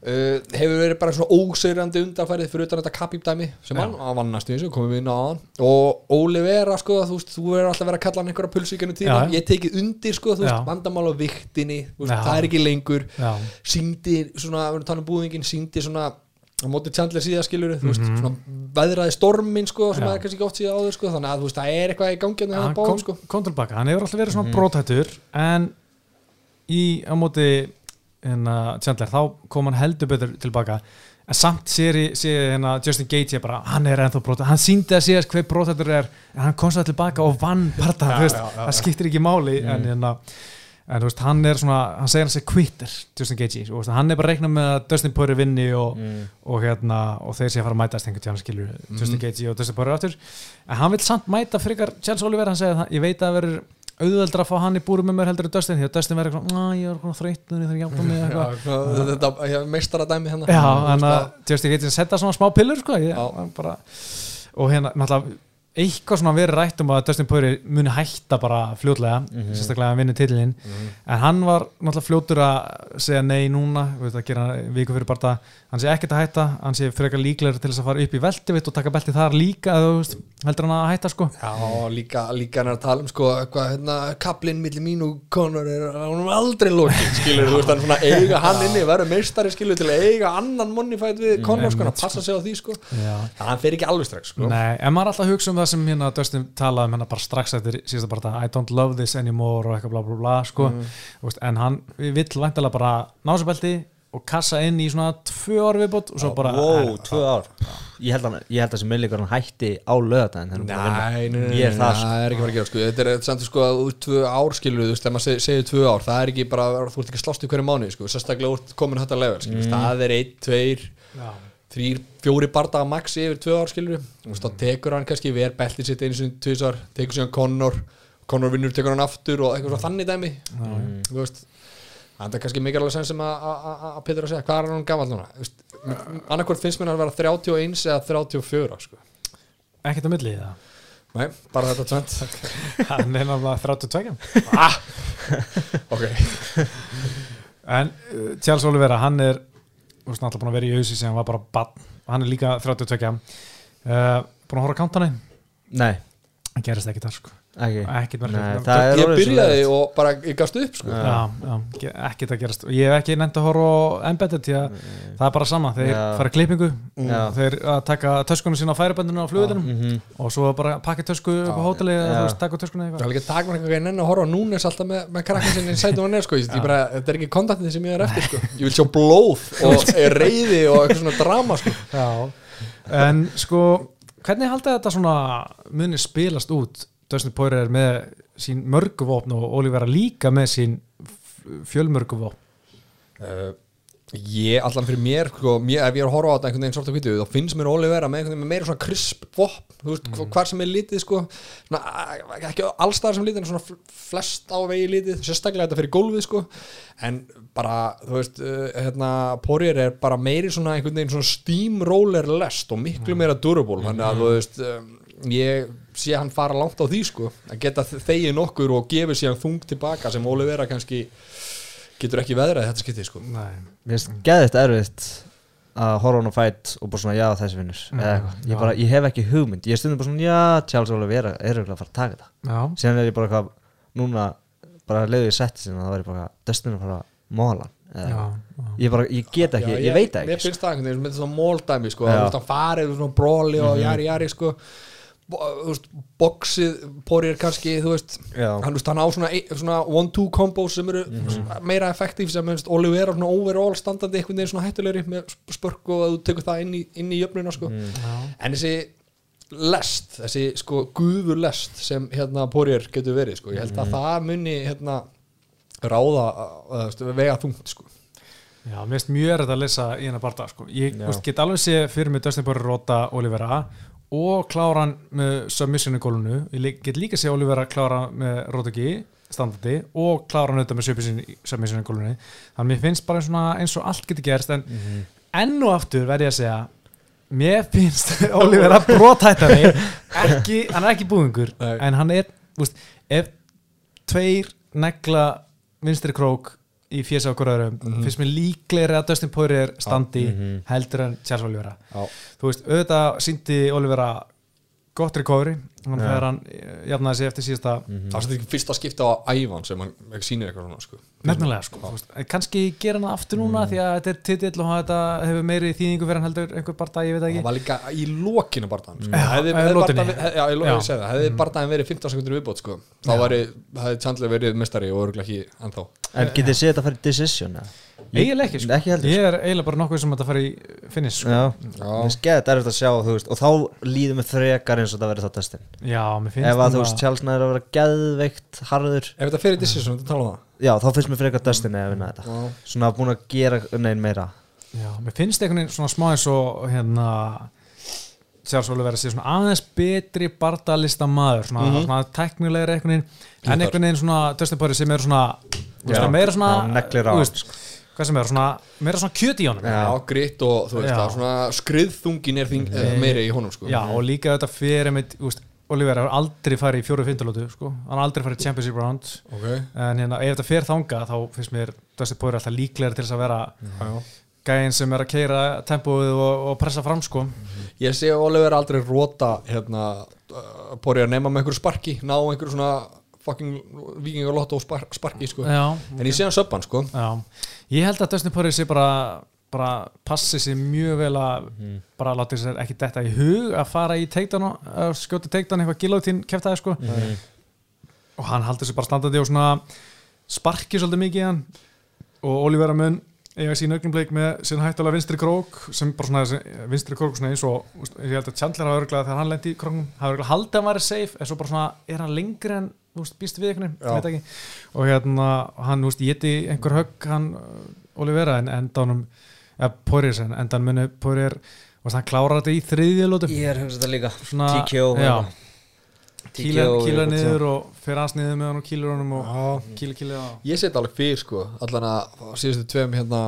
uh, hefur verið bara svona ósegrandi undarfærið fyrir utan þetta kapípdæmi sem hann hann vann næstu þessu, komum við inn á hann og Olivera sko, þú veist, þú verður alltaf verið að kalla hann einhverja pulsvíkjanu tíma, Já. ég tekið undir sko, þú veist, vandamál á viktinni veist, það er ekki lengur. Síndi svona, við erum að tala um búðingin síndi svona á móti Chandler síðaskilur veist, Mhm. svona veðraði stormin sko, sem Já. er kannski ekki oft síðan áður sko, þannig að veist, það er eitthvað í gangi hann hann kom, báðum sko. kom tilbaka, hann hefur alltaf verið svona brothættur en í á móti hérna, Chandler, þá kom hann heldur betur tilbaka. En samt sér, sér hérna, Justin Gaethje bara, hann er ennþá brothættur hann síndi að síðast hver brothættur er en hann kom svo tilbaka og vann parta veist, já, já, það skiptir ekki máli en, hérna, en veist, hann er svona hann segir hann sé quitter, Justin Gaethje og, veist, hann er bara að reikna með að Dustin Poirier vinni og, og, hérna, og þeir sé að fara að mætast einhvern tíðan skilur Justin Gaethje og Dustin Poirier aftur. En hann vil samt mæta frekar Charles Oliver, hann segir ég veit að verður auðveldra að fá hann í búru með mér heldur en Dustin því að Dustin verður eitthvað, "Á, ég er og ég þarf að hjálpa mig eitthvað. þetta já, meistara dæmi hérna. Já, hann að Justin Gaethje setja svona smá pillur sko, ég, bara, og hérna náttúrulega eitthvað svona verið rætt um að Dustin Poirier muni hætta bara fljótlega sérstaklega að hann vinni titlinn en hann var náttúrulega fljótur að segja nei núna, við veit að gera viku fyrir bara hann sé ekkert að hætta, hann sé frekar líklegur til þess að fara upp í veltivitt og taka belti þar líka eða þú veist, heldur hann að hætta sko. Já, líka, líka hann er að tala um sko, hvað, hérna, kaplinn millir mín og Conor er hann er aldrei lokið, skilur, þú veist, hann svona eiga hann inni, verður meistari, skilur, til að eiga annan monnifætt við Conor, sko, hann að passa sig á því, sko. Já. hann fer ekki alveg strax, sko. Nei, að það sem hérna Dustin talaði um hérna bara strax eftir síðasta bara I don't love this anymore og eitthvað bla bla bla sko, Þú veist, en hann vill væntalega bara ná sér belti og kassa inn í svona tvö ári viðbót og svo bara wow, tvö ár. Ég held að, ég held að sem meðleikur hann hætti á lögadaginn Nei, nei, nei, nei, ég er það það er ekki að fara að gera sko. Þetta er samt sko að úr tvö ár skilur þú veist, þegar maður seg, segir tvö ár, það er ekki bara þú ert ekki að slást í hverju mánuði, sko, sérstaklega úr komin þetta level, skilur, það er einn, tveir. Já. Þrýr, fjóri bardaga max yfir tvö ár, skilur þú veist, þá tekur hann kannski ver beltið sitt einu sinni tvisar, tekur síðan Conor Conor vinnur, tekur hann aftur og eitthvað svona þannig dæmi. Þú veist Það er kannski mikilvægt sem sem að- að að að segja, hvað er hann gammal núna? Veist, Annarkvort finnst mér að vera 31 eða 34 sko. ekkert á milli í það Nei, bara þetta tvent hann er náttúrulega 32 ah! Ok, en uh, Charles Oliveira, hann er veist, náttúrulega búin að vera í auðsí sem var bara bann, hann er líka 32 uh, búin að horfa á kantana nei, hann gerist ekki þar sko ekki það er ég byrjaði og bara ég gafst upp sko. já, já, ge- ekkert að gerast og ég hef ekki nefnt að horfa á embedded það er bara sama, þeir Já. fara klippingu Já. þeir að taka töskunum sína á færiböndinu á flugvöldunum Mhm. og svo bara pakka tösku upp á töskuna Það eitthvað er ekki takmarka hvað ég nenni að horfa núnes alltaf með, með krakkan sinni í sætum og neð sko. Ég bara, Þetta er ekki kontaktið sem ég er eftir sko. Ég vil sjá blóð og reyði og eitthvað svona drama sko. Já, en sko hvernig haldið þetta svona muni spilast út Dustin Poirier er með sín mörguvopn og Olivera líka með sín fjölmörguvopn uh, Ég, allan fyrir mér, sko, mér ef ég er að horfa á þetta einhvern veginn svort á hvítu, þá finnst mér Óli vera með einhvern veginn með meira svona krisp vopn, þú veist, mm. hvar sem er litið, sko. Svona, ekki allstaðar sem litið, en svona fl- flest á vegi litið, sérstaklega þetta fyrir gólfið, sko, en bara, þú veist, uh, hérna, Poirier er bara meiri svona einhvern veginn svona steamroller lest og miklu meira durable, þannig að, þú veist, um, ég sé hann fara langt á því, sko, að geta þegið nokkur og gefið síðan þung tilbaka sem Óli vera kannski getur ekki veðrað þetta skiptið, sko. Nei, Mér finnst geðið erfitt að horfa hann á fætt og bara svona já þessi vinnur eða eitthvað, já. ég, bara, ég hef ekki hugmynd. Ég stundum bara svona já Charles Oliveira er auðvitað að fara að taka þetta. Já, síðan er ég bara eitthvað núna bara leiðu ég setti sinna þá er ég bara Dustin að fara að móla já, ég, bara, ég get ekki, Já, ég, veit það Mér ekki sko. finnst það einhvern veginn, með svona móldæmi sko, farið svona bróli og jari jari sko boxið, porir kannski veist, hann, hann á svona, ein- svona one-two combos sem eru meira effektív sem, Oliver svona overall standandi einhvern veginn svona hættulegri með spörk og að þú tekur það inn í, inn í jöfnuna sko, en þessi lest, þessi sko guður lest sem hérna porir getur verið sko, ég held að það muni hérna ráða, að, að, að vega þungt sko. Já, mér finnst mjög erfitt að lesa í hennar barða sko. Ég veist, get alveg sé fyrir mig Dustin Poirier róta Olivera og klára hann með submission í gólunu ég get líka sé Olivera klára með rótaki standandi og klára hann auðvitað með submission í- gólunu þannig að mér finnst bara eins og allt getur gerst en enn og aftur verð ég að segja mér finnst Olivera brotættari ekki, hann er ekki búðingur Nei. en hann er, þú veist, ef tveir negla vinstri krók í fjösa okkur öðrum finnst mér líklegri að Dustin Poirier standi heldur en Charles Oliveira. Já. þú veist, auðvitað síndi Oliveira gott recovery hann þegar hann eh, jafnaði sig eftir síðasta það var þetta ekki fyrsta skipta á ævan sem hann ekki sýnir eitthvað svona sko. nefnilega sko, en kannski gera hann aftur núna því að þetta er titill og þetta hefur meiri þýðingu fyrir hann heldur einhver bara ég veit það það ekki var líka í lokinu barðan sko. Hefði, eða hefði, lotunni. bardagan- hef- já, ég lo- Já. ég segi það, hefði barðan verið 15 sekundur viðbót sko. þá væri, hefði Chandler verið mestari og örgulega ekki ennþá en getið séð þetta að fara í decision eða? Eiginlega ekki, sko. ekki heldur ég er eiginlega bara nokkuð sem þetta fari í finish sko. já, Já. mér finnst geðið erfitt að sjá þú veist, og þá líður mér frekar eins og það verið þá Dustin já, mér finnst ef að þú veist Charles næður að vera geðveikt harður ef þetta fyrir decision, þetta tala um það já þá finnst mér frekar Dustin eða vinna þetta Já. svona búin að gera neinn meira Já, mér finnst einhvern veginn svona smá eins og hérna Charles Oliver að sé svona aðeins betri bardalista maður, svona, Mhm. svona teknilegri einhvern veginn, en einhvern veginn svona Dustin Poirier sem er svona, þú veist, meira svona neglir á þú veist, hvað sem er, svona, meira svona kjöt í honum já, gritt og þú veist Já. það svona skriðþungin er þing, eh, meiri í honum sko. Já, og líka þetta fyrir þú veist, Oliver hefur aldrei farið í fjóru fintulótu sko. hann har aldrei farið í championship round ok en hérna, ef þetta fer þanga þá finnst mér Dustin Poirier alltaf líklegri til þess að vera gæðin sem er að keira tempóið og, og pressa fram sko. Ég sé Oliver aldrei róta hérna, uh, Bóri að nema með einhverju sparki ná einhverju svona fucking vikingalotto spar, sparki sko. Já, en ég sé hann söppan sko. Já, ég held að Dustin Poirier sé bara, bara passi sér mjög vel að bara láta sér ekki detta í hug að fara í teiktan og skjóta teiktan eitthvað gilótín keftaði sko. Og hann haldur sér bara standandi og svona sparki svolítið mikið í hann. Og Olivera mun eiga sín augnumleik með sín hættulega vinstri krók sem bara svona þessi vinstri krók svona eins og ég held að Chandler hafa örglega þegar hann lendi í króknum hafa örglega haldið að hann væri safe en svo bara svona er hann lengri en veist, býst við einhvern veginn og hérna hann þú veist, geti einhver högg hann uh, Olivera en endanum ja, Poirier sen, endan muni Poirier og hann klárar þetta í þriðjulótu Ég er hugsað þetta líka. Svona, TKO já, eitthvað niður og fer aðs niður með hann og kýlur honum og kýla og ég set alveg fyrir sko. allan að síðustu tveim hérna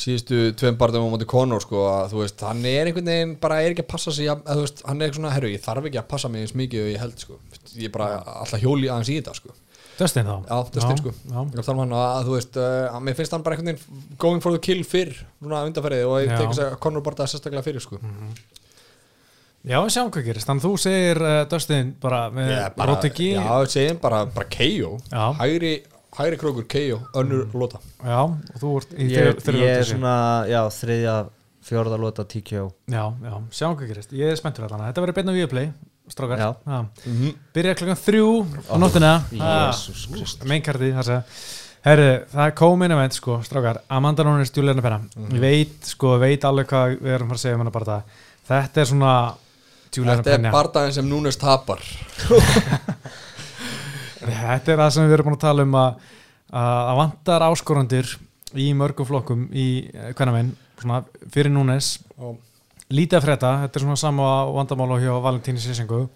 síðustu tveim barðum á móti Conor sko, að þú veist, hann er einhvern veginn bara er ekki að passa sig, að, þú veist, hann er svona herru, ég þarf ekki að passa mig eins mikið og ég held sko. ég er bara alltaf hjóli aðeins í þetta sko. Dustin þá Já, Dustin, sko. já. Ég að tala um hann að þú veist, uh, að mér finnst hann bara einhvern veginn going for the kill fyrr, svona undanferðið og ég Já. tek þess að Conor það sérstaklega fyrir sko. Já, við sjáum hvað gerist, þannig að þú segir uh, Dustin bara með Rotegi já, segjum bara, bara KO Já. hægri, hægri krókur KO, önnur lota. Já, og þú ert í Ég, þeirra ég er svona, já, þriðja, fjórða lota TKO Já, já, sjáum hvað gerist, ég er spenntur allan. Þetta verður beina viðplay, strákar. Já. já. Byrja klokkan þrjú á nóttina. Jesús Krist Meinkarti, það segja Herri, það er komin event sko, strákar. Amanda Nunes, Juliana Penna. Ég veit, sko, veit alveg hvað við erum að fara að segja um bara það. Þetta er svona Þetta er bardaginn sem núnest tapar Þetta er það sem við erum búin að tala um að að vantar áskorandir í mörgum flokkum í menn, svona fyrir Núnes. Lítið að frétta, þetta er svona sama vandamál og hjá Valentíni Sissengu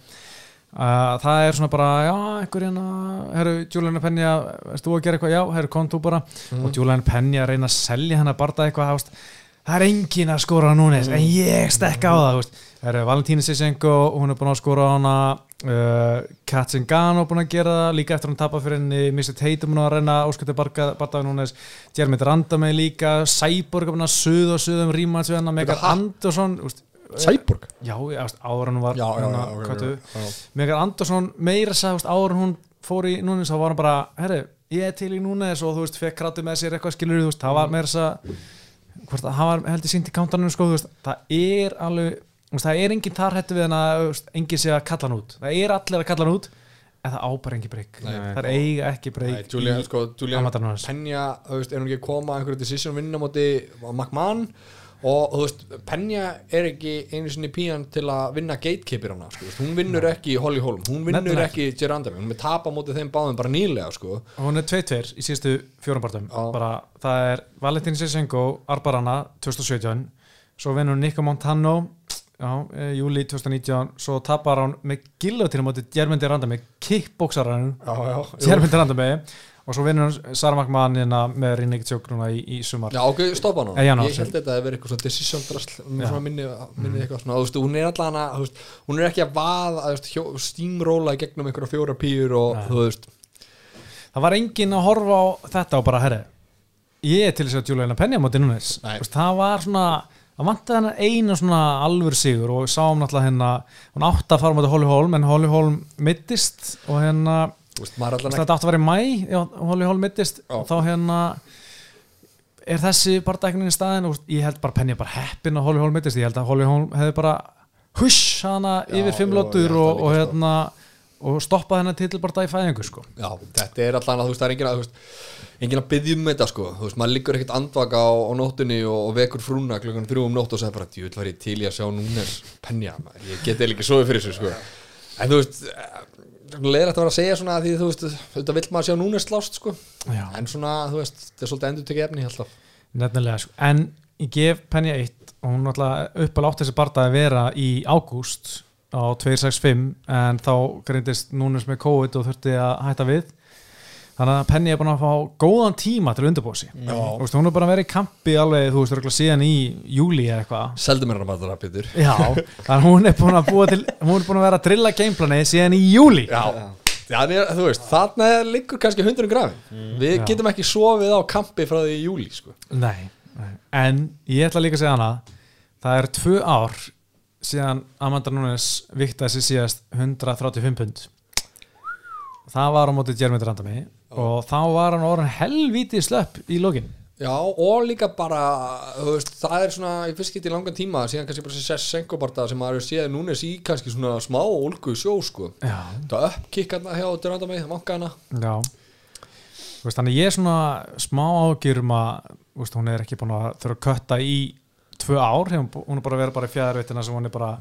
Uh, það er svona bara, já, einhver hérna herru, Julian Penja, erst þú að gera eitthvað? Já, herru, kom þú bara og Julian Penja reyna að selja hennar barða eitthvað það er engin að skora á núnes en ég stekka á það veist. herru, Valentíni Sissengu, hún er búin að skora á hana uh, Katzengano búin að gera það, líka eftir hann tapa fyrir henni Mr. Tatum búin að reyna ásköldi barða á núnes, Jeremy Randamey líka Cyborg búin að suða og suða um rímans við hennar, Megar? Andersson Cyborg já, áður hún var. Megar Andersson meira sagðist áður hún fór í núnes þá var hann bara, herru, ég er til í núnes og þú veist, fekk kratu með sér eitthvað skilur þú veist, það var meira þess hvort að hann var heldur sínt í kántanum sko, veist, það er alveg veist, það er engin þar hættu við hann að þú veist, engin sé að kalla hann út, það er allir að kalla hann út en það ábar engin breyk það er eiga ekki breyk Julian, sko. Penja, er hún ekki að koma einhverju decision vinna móti McMahon og þú veist, Penja er ekki einu sinni pían til að vinna gatekeeper hana, sko, hún vinnur ekki Holly Holm, hún vinnur Nefnilega ekki Gerandami, hún er tapa móti þeim báðum bara nýlega, sko. Hún er 2-2 í síðustu fjórampartum Já. bara það er Valentín Sissenko Arbarana 2017 svo vinnur Nico Montano já, e, júli 2019 svo tapar hann með gillotina móti Jermendi Randami kickboxarann Jermendi Randami og svo vinnur hérna með Rinnik Tjók núna í, í sumar. Já, ok, stoppa hana. Eh, Ég held þetta að vera eitthvað svona decision drasl minni, minni eitthvað svona, þú veist, hún er allan að hún er ekki að vaða, í gegnum einhverja fjóra pýr og Nei. þú veist, það var enginn að horfa á þetta og bara herri ég er til þess að Juliana Penja móti núnes Nei. Vist, það var svona það vantaði hennar einu svona alvöru sigur og sáum náttúrulega hérna hún átti að fara móti Holly Holm en Holly Holm mittist og hérna allan þetta átti að vera í mæ Holly Holm mittist og þá hérna er þessi bara dæknin í staðin og ég held bara Penja bara heppin að Holly Holm mittist ég held að Holly Holm hefði bara hush hana yfir fimm jú, ég lótur held og, og sko. hérna og stoppaði hennar titil bara í fæðingu sko. Já, þetta er allan að þú veist, það er engin að, engin að byggja um þetta sko, þú veist, maður liggur ekkert andvaka á, á nóttunni og, og vekur frúna klukkan þrjú um nótt og segir bara, ég til í að sjá núnes penja, maður, ég geti ekki sofið fyrir þessu sko, en þú veist, leðir þetta að vera að segja svona því þú veist, þetta vill maður sjá núnes slást sko, Já. en svona, þú veist, þetta er svolítið endur tekið efni alltaf. Nefnilega, sko. en ég gef Penja 1 og hún náttúrulega upp að láta þessi barða að vera í ágúst á 265 en þá greindist núnus með COVID og þurfti að hætta við þannig að Penny er búin að fá góðan tíma til að undirbúa sig. Veist, hún er bara verið í kampi alveg, þú veist, örugglega síðan í júli eða eitthvað. Seldu mér hann að maður Pétur Já, þannig að hún er búin að til hún er búin að vera að drilla gameplani síðan í júli Já, Já þú veist, þarna liggur kannski hundurinn grafin Við Já. getum ekki sofið á kampi frá því í júli sko. Nei, nei, en ég ætla líka að segja hana það er tvö ár síðan Amanda Nunes viktaði sér síðast 135 pund. Það var á móti Jeremy Randami og þá var hann orðin helvíti slöpp í lokin. Já, og líka bara, veist, það er svona í fyrst geti í langan tíma, síðan kannski bara sér senkobarta sem maður séð núnes í kannski svona smá ólgu í sjó, sko. Já, Það uppkikkarna hjá Duranda mig, vankana já. Þú veist, Þannig ég er svona smá ágjur um að þú veist, hún er ekki búin að þurfa að kötta í tvö ár, hún er bara að vera bara í fjæðarveitina sem hún er bara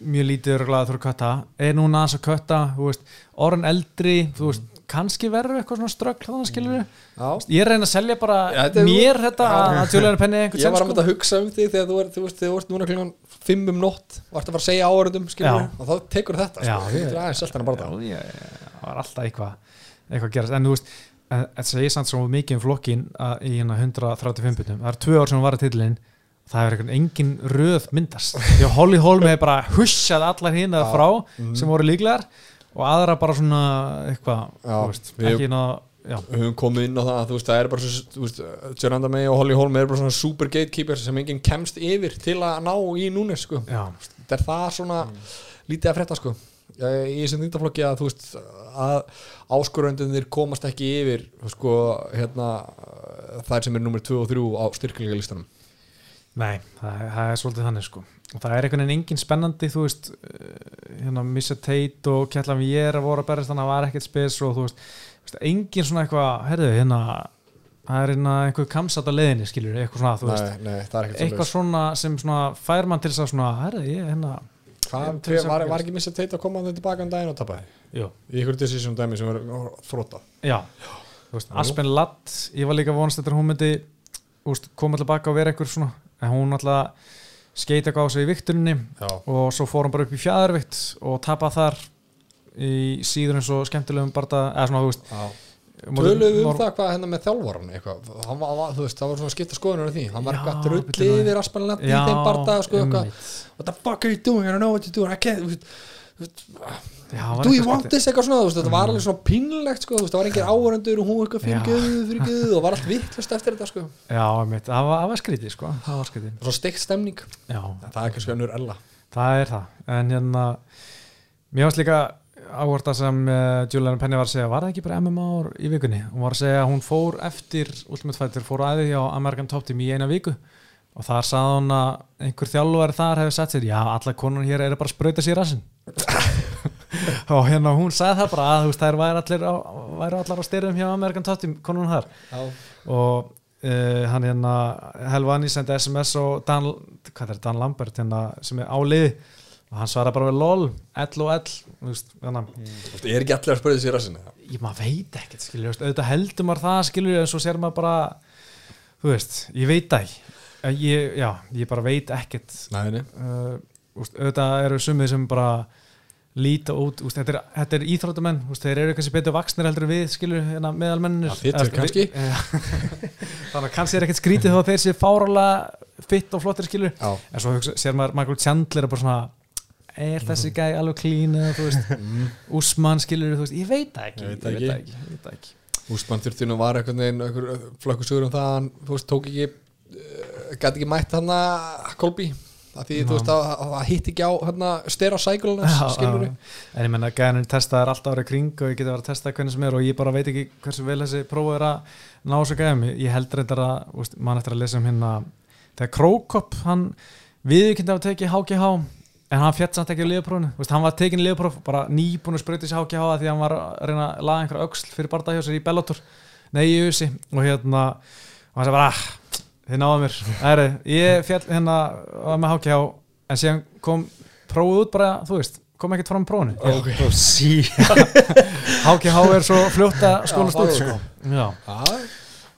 mjög lítið örgulega að þurfa að kötta. Er núna að kötta þú veist, orðin eldri þú veist, kannski verður eitthvað svona ströggl þannig skilur við Já, ég að reyna að selja bara Já, þetta mér þetta Já. að tjóðlega penni ég var að sens, mynda að hugsa um þig þegar þú ert, þú veist, þegar þú ert núna klukkan 5 um nótt og ert að fara að segja áhörundum, skilur Já. við, og þá tekur þetta, Já, sko, ég- Já, ég, það var alltaf eitthvað eitthvað að gerast, en þú veist þetta segir samt svo mikið um flokkin að, í hérna 135 butum, það er tvö ár sem hún var í titlinn það er einhvern engin röð myndast. Því að Holly Holm hefur bara hussað allar hinn Já. frá Mhm. sem voru líklegar og aðra bara svona eitthvað, ekki ná Við höfum komið inn á það að það er bara svo, þú veist, Jörnanda May og Holly Holm er bara svona super gatekeepers sem enginn kemst yfir til að ná í núnes, sko. Þetta er það svona lítið að frétta sko. Í þessum þýndaflokki að að áskoröndunir komast ekki yfir sko hérna þær sem er nummer 2 og 3 á styrkleika listanum nei, það, það er svolítið þannig sko. Og það er einhvern veginn engin spennandi þú veist, eh, hérna Missa Tate og Kjallan Viera voru að berast þannig að það var ekkert spes og þú veist, engin svona eitthvað, herðu, hérna það er hérna einhver kamsat á leiðinni skilur, eitthvað svona, þú veist. Nei, nei, það ekkert eitthvað svona sem svona fær mann til þess að svona, herðu, ég, hérna Hvað, að var, var ekki missa teit að koma þannig tilbaka um daginn og tapaði? Jú, í ykkur decision dæmi sem var þróta já, þú veist. Aspen Ladd ég var líka vonast eftir að hún myndi veist, koma tilbaka og vera einhver svona en hún alltaf skeita eitthvað á sig í vikturinni já, og svo fór hann bara upp í fjæðarvikt og tapað þar í síður eins og skemmtilegum barða, eða svona, þú veist Töluðum við um Mor- það hvað hérna með þjálfaran eitthvað, hann var, þú veist, það var svona skipta skoðunar af því, hann var eitthvað drull bíddu nú. yfir Aspalinat í þeim barða sko, eitthvað, what the fuck are you doing, I don't know what you're doing I can't, do you want this? Eitthvað svona, þetta var alveg svona pínlegt sko, það var engin áhörendur og hún eitthvað fyrir göðu, fyrir göðu og var allt vittlust eftir þetta sko, Já, það var, skrítið sko. Það var skrítið, svo steikt stemning. Já, það er kannski önnur ella. Það er það. En hérna mér varst líka áhverta sem uh, Julian Penny var að segja, var það ekki bara MMA í vikunni, hún var að segja að hún fór eftir Ultimate Fighter, fór aðið hjá American Top Team í eina viku. Og þar sagði hún að einhver þjálfari þar hefði sett sér, já, alla konur hér eru bara að sprauta sér rassin og hérna hún sagði það bara að þú veist, þær væri allir á, væri allar á styrðum hjá American Top Team, konunum þar. Já, og uh, hann hérna Helvani sendi SMS og Dan, hvað er Dan Lambert hérna, sem er á liði. Og hann svara bara við LOL, L og L þú veist, þannig Þú veist, er ekki allir að spöða sér að sinna ég maður veit ekkert veist, auðvitað heldur maður það skilur en svo sér maður bara þú veist, ég veit það ekki. Ég, já, ég bara veit ekkert. Nei, nei, uh, auðvitað eru sumið sem bara líta út, úst, þetta, er, þetta er íþróttamenn úst, þeir eru kannski betur vaksnir heldur en við skilur hérna, meðalmennir kannski. þannig að kannski er ekkert skrítið að þeir sé fárálega fitt og flottir skilur já, en svo hugsa, sér maður Michael Chandler er bara svona er þessi gæi alveg veist? Úsmann skilur þú veist, ég veit það ekki Ég veit ég veit ekki. ekki, ég veit ekki. Úsmann þurfti nú var einhvern veginn einhver flökkusugur um það að hann, tók ekki uh, gæti ekki mætt hann að Kolby að því, þú veist, að það hitt ekki á hann að stera já. en ég menna gæðin testaðar alltaf árið kring og ég geti verið að testa hvernig sem er og ég bara veit ekki hversu vel þessi prófa er að ná þessu gæðum. Ég held reyndar að, mann eftir að lesa um hérna þegar Krókopp, hann viðkynnt af að tekið HGH en hann fjett samt ekki á liðprófunu, hann var tekin í liðpróf bara nýbúin að sprauti sér HGH af því að hann var að reyna að laga einhverja öxl fyrir sér í Bellator, nei í USA og hérna, og hann sagði bara ah, þið náðu mér, æri, ég fjall hérna var með HGH en síðan kom prófið út bara, þú veist kom ekkert fram prófunu Ok. og sí HGH er svo fljótt að skólast út það sko.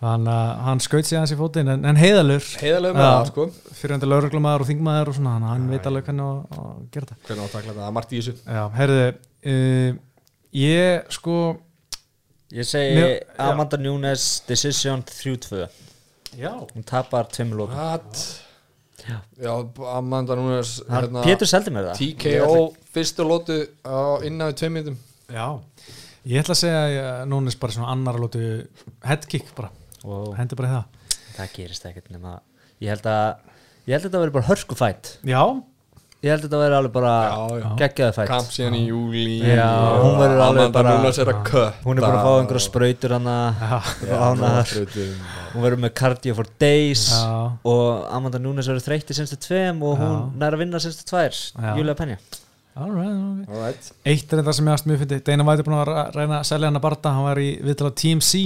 Þannig að hann skaut sér fótinn en, en heiðalur það, sko fyrir hann til lauruglumæður og þingmaður og svona að hann veit alveg hvernig að, að gera þetta. Hvernig á að takla þetta, það er margt í þessu. Já, herðu uh, ég sko Ég segi Mér-. Amanda Nunes Decision 3-2 Já. Hún tapar tveimur lótum What? Já. Já, Amanda Núnes hérna, Pétur seldi mér það. TKO fyrstu lótu á innan við tveim minnum Já. Ég ætla að segja að Núnes bara svona annar lótu headkick bara. Wow. Hendi bara í það. Það gerist ekkert nema Ég held að Ég held að þetta veri bara hörku fætt Já Ég held að þetta veri alveg bara geggjaði fætt. Kamp síðan í júli Já, hún verður alveg bara- er Hún er bara að fá einhverja sprautur hana. Hún verður með cardio for days Já. Og Amanda Nunes verður þreytt í senstu tveim Og hún Já. nær að vinna senstu tvær. Júlia Penja. All right, all right. Alright Eitt er þetta sem ég aðst mjög fyndi White er búin að reyna að selja hann að barta Hann var í viðtal á Team C.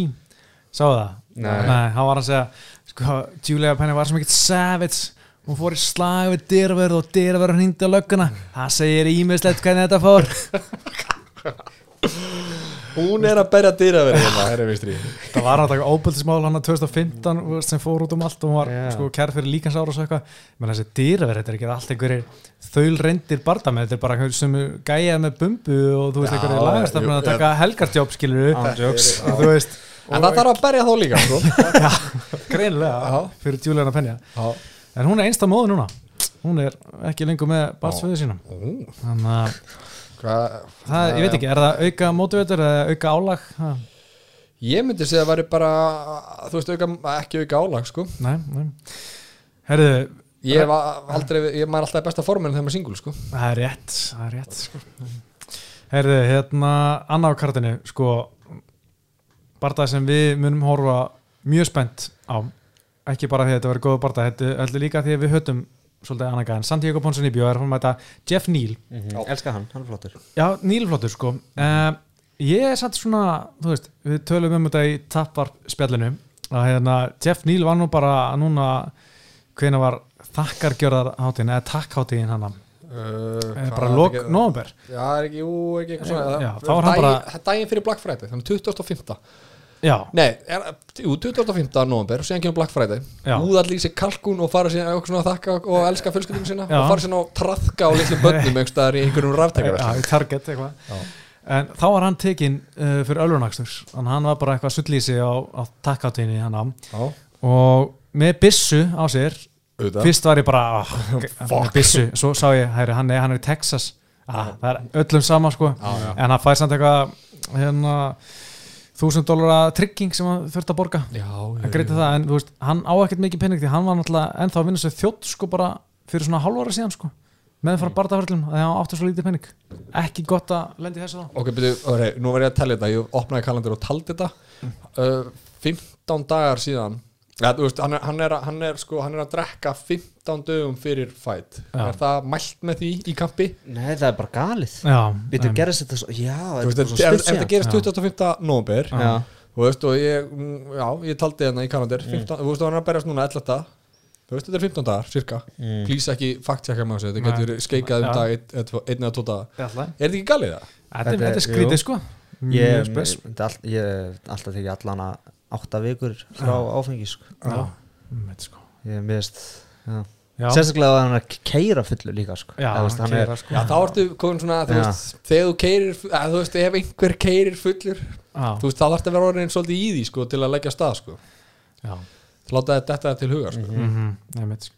Sáðu það? Nei. hann var að segja Sko, Julia Penny var svo mikill savage Hún fór í slag við dyrverð og dyrverð hindi á lögguna. Það segir ímislegt hvernig þetta fór. Hún er að berja dýraverið hérna, Það var náttúrulega óböldismál hann að 2015 þú veist, sem fór út um allt og hún var Já. sko kærð fyrir líkansára og svo eitthvað menn þessi dýraverð, þetta er ekki allt einhverjir þaul reyndir bardamenn, þetta er bara sem gæja með bumbu og þú veist einhverjir lagastafnir að taka helgartjóp skilur þú veist, En það þarf að berja þá líka sko. greinlega fyrir Juliana Penja. Já. En hún er einsta móðu núna. Hún er ekki lengur með barnsföðu sínum. Þannig að það, ég veit ekki, er það auka mótivetur eða auka álag? Ha, Ég myndi segja að það væri bara Þú veist, auka, ekki auka álag sko. nei, nei. Herðu, Ég var aldrei, ég maður alltaf besta formin þegar maður singul sko. það er rétt það er rétt, sko. Herðu, hérna, annað á kartinu sko, barndað sem við munum horfa mjög spennt á ekki bara því að þetta verður góða barndað þetta heldur líka því að við höfum svolítið annað gæðan Santiago Ponzinibbio er að mæta Jeff Neal. Elskar hann, hann er flottur. Já, Nílflottur sko. Uh, Ég er samt svona, þú veist Við tölum um þetta í tappar spjallinu að hérna, Jeff Neal var nú bara núna, hvena var þakkargjörðar hátíðin, eða takkháttíðin hann uh, bara lok november Já, er ekki, jú, ekki eitthvað svona Já, það- þá var hann daginn- bara- það er Daginn fyrir Black Friday, þannig 25. Já, Nei, er, jú, 25. november síðan kemur Black Friday. Já. Úðall í sig kalkun og fara síðan að þakka og elska fjölskyldinu sína Já. og fara síðan á traðka og litlu bönnum einhvers staðar í einhverjum í Target eitthvað. En þá var hann tekinn uh, fyrir Öllunakstur Þannig að hann var bara eitthvað sullísi á, á takkháttíðinni hann á og með byssu á sér auðvitað. fyrst var ég bara oh, með byssu, svo sá ég hæri, hann, er, hann er í Texas. Ah, það er öllum sama sko. Já, já. en hann fær samt eitthvað hérna, þúsund dólara trygging sem hann þurft að borga. Já, hann greiti það, en þú veist, hann á ekkert mikið penning því hann var náttúrulega ennþá að vinna sér þjótt sko bara fyrir svona hálfara síðan sko. Með fara barðaförlum, að hann átti svo lítið penning ekki gott að lendi þessu þá. Ok, byrju, okay, nú var ég að tella þetta. Ég opnaði kalendur og taldi þetta. Uh, 15 dagar síðan ja, þú veist, hann, er, hann, er, hann, er, sko, hann er að drekka 15 dögum fyrir fight Já. Er það mælt með því í kampi? Nei, það er bara galið já, Býttu, em, gerist þetta svo Já, Þú veist, er svo stutt þetta síðan gerist Já. 25. november Já, Þú veist, og ég, mm, já, ég taldi hérna í kalendur 15, Þú veist, og hann er að berjast núna 11. Þú veist, þetta er 15 dagar, cirka Mm. Please ekki fact-checka með þessu Þetta getur skeikað um dag einn einn- einn eða tvo daga ég ætla- Er þetta ekki galið það? þetta er- skrítið sko ég all- ég alltaf tekið allan að átta vikur frá áfengi sko. sko Ég er mist já. já, Sérstaklega að hann er að keira fullu líka sko. já, veist, hann er, sko. Já, þá ertu komin svona, veist, þegar þú keirir, að, þú veist, ef einhver keirir fullur, þú veist, þá þarf þetta að vera orðin svolítið í því, sko, til að leggja stað, sko. já Láta þetta til huga, sko. mm -hmm.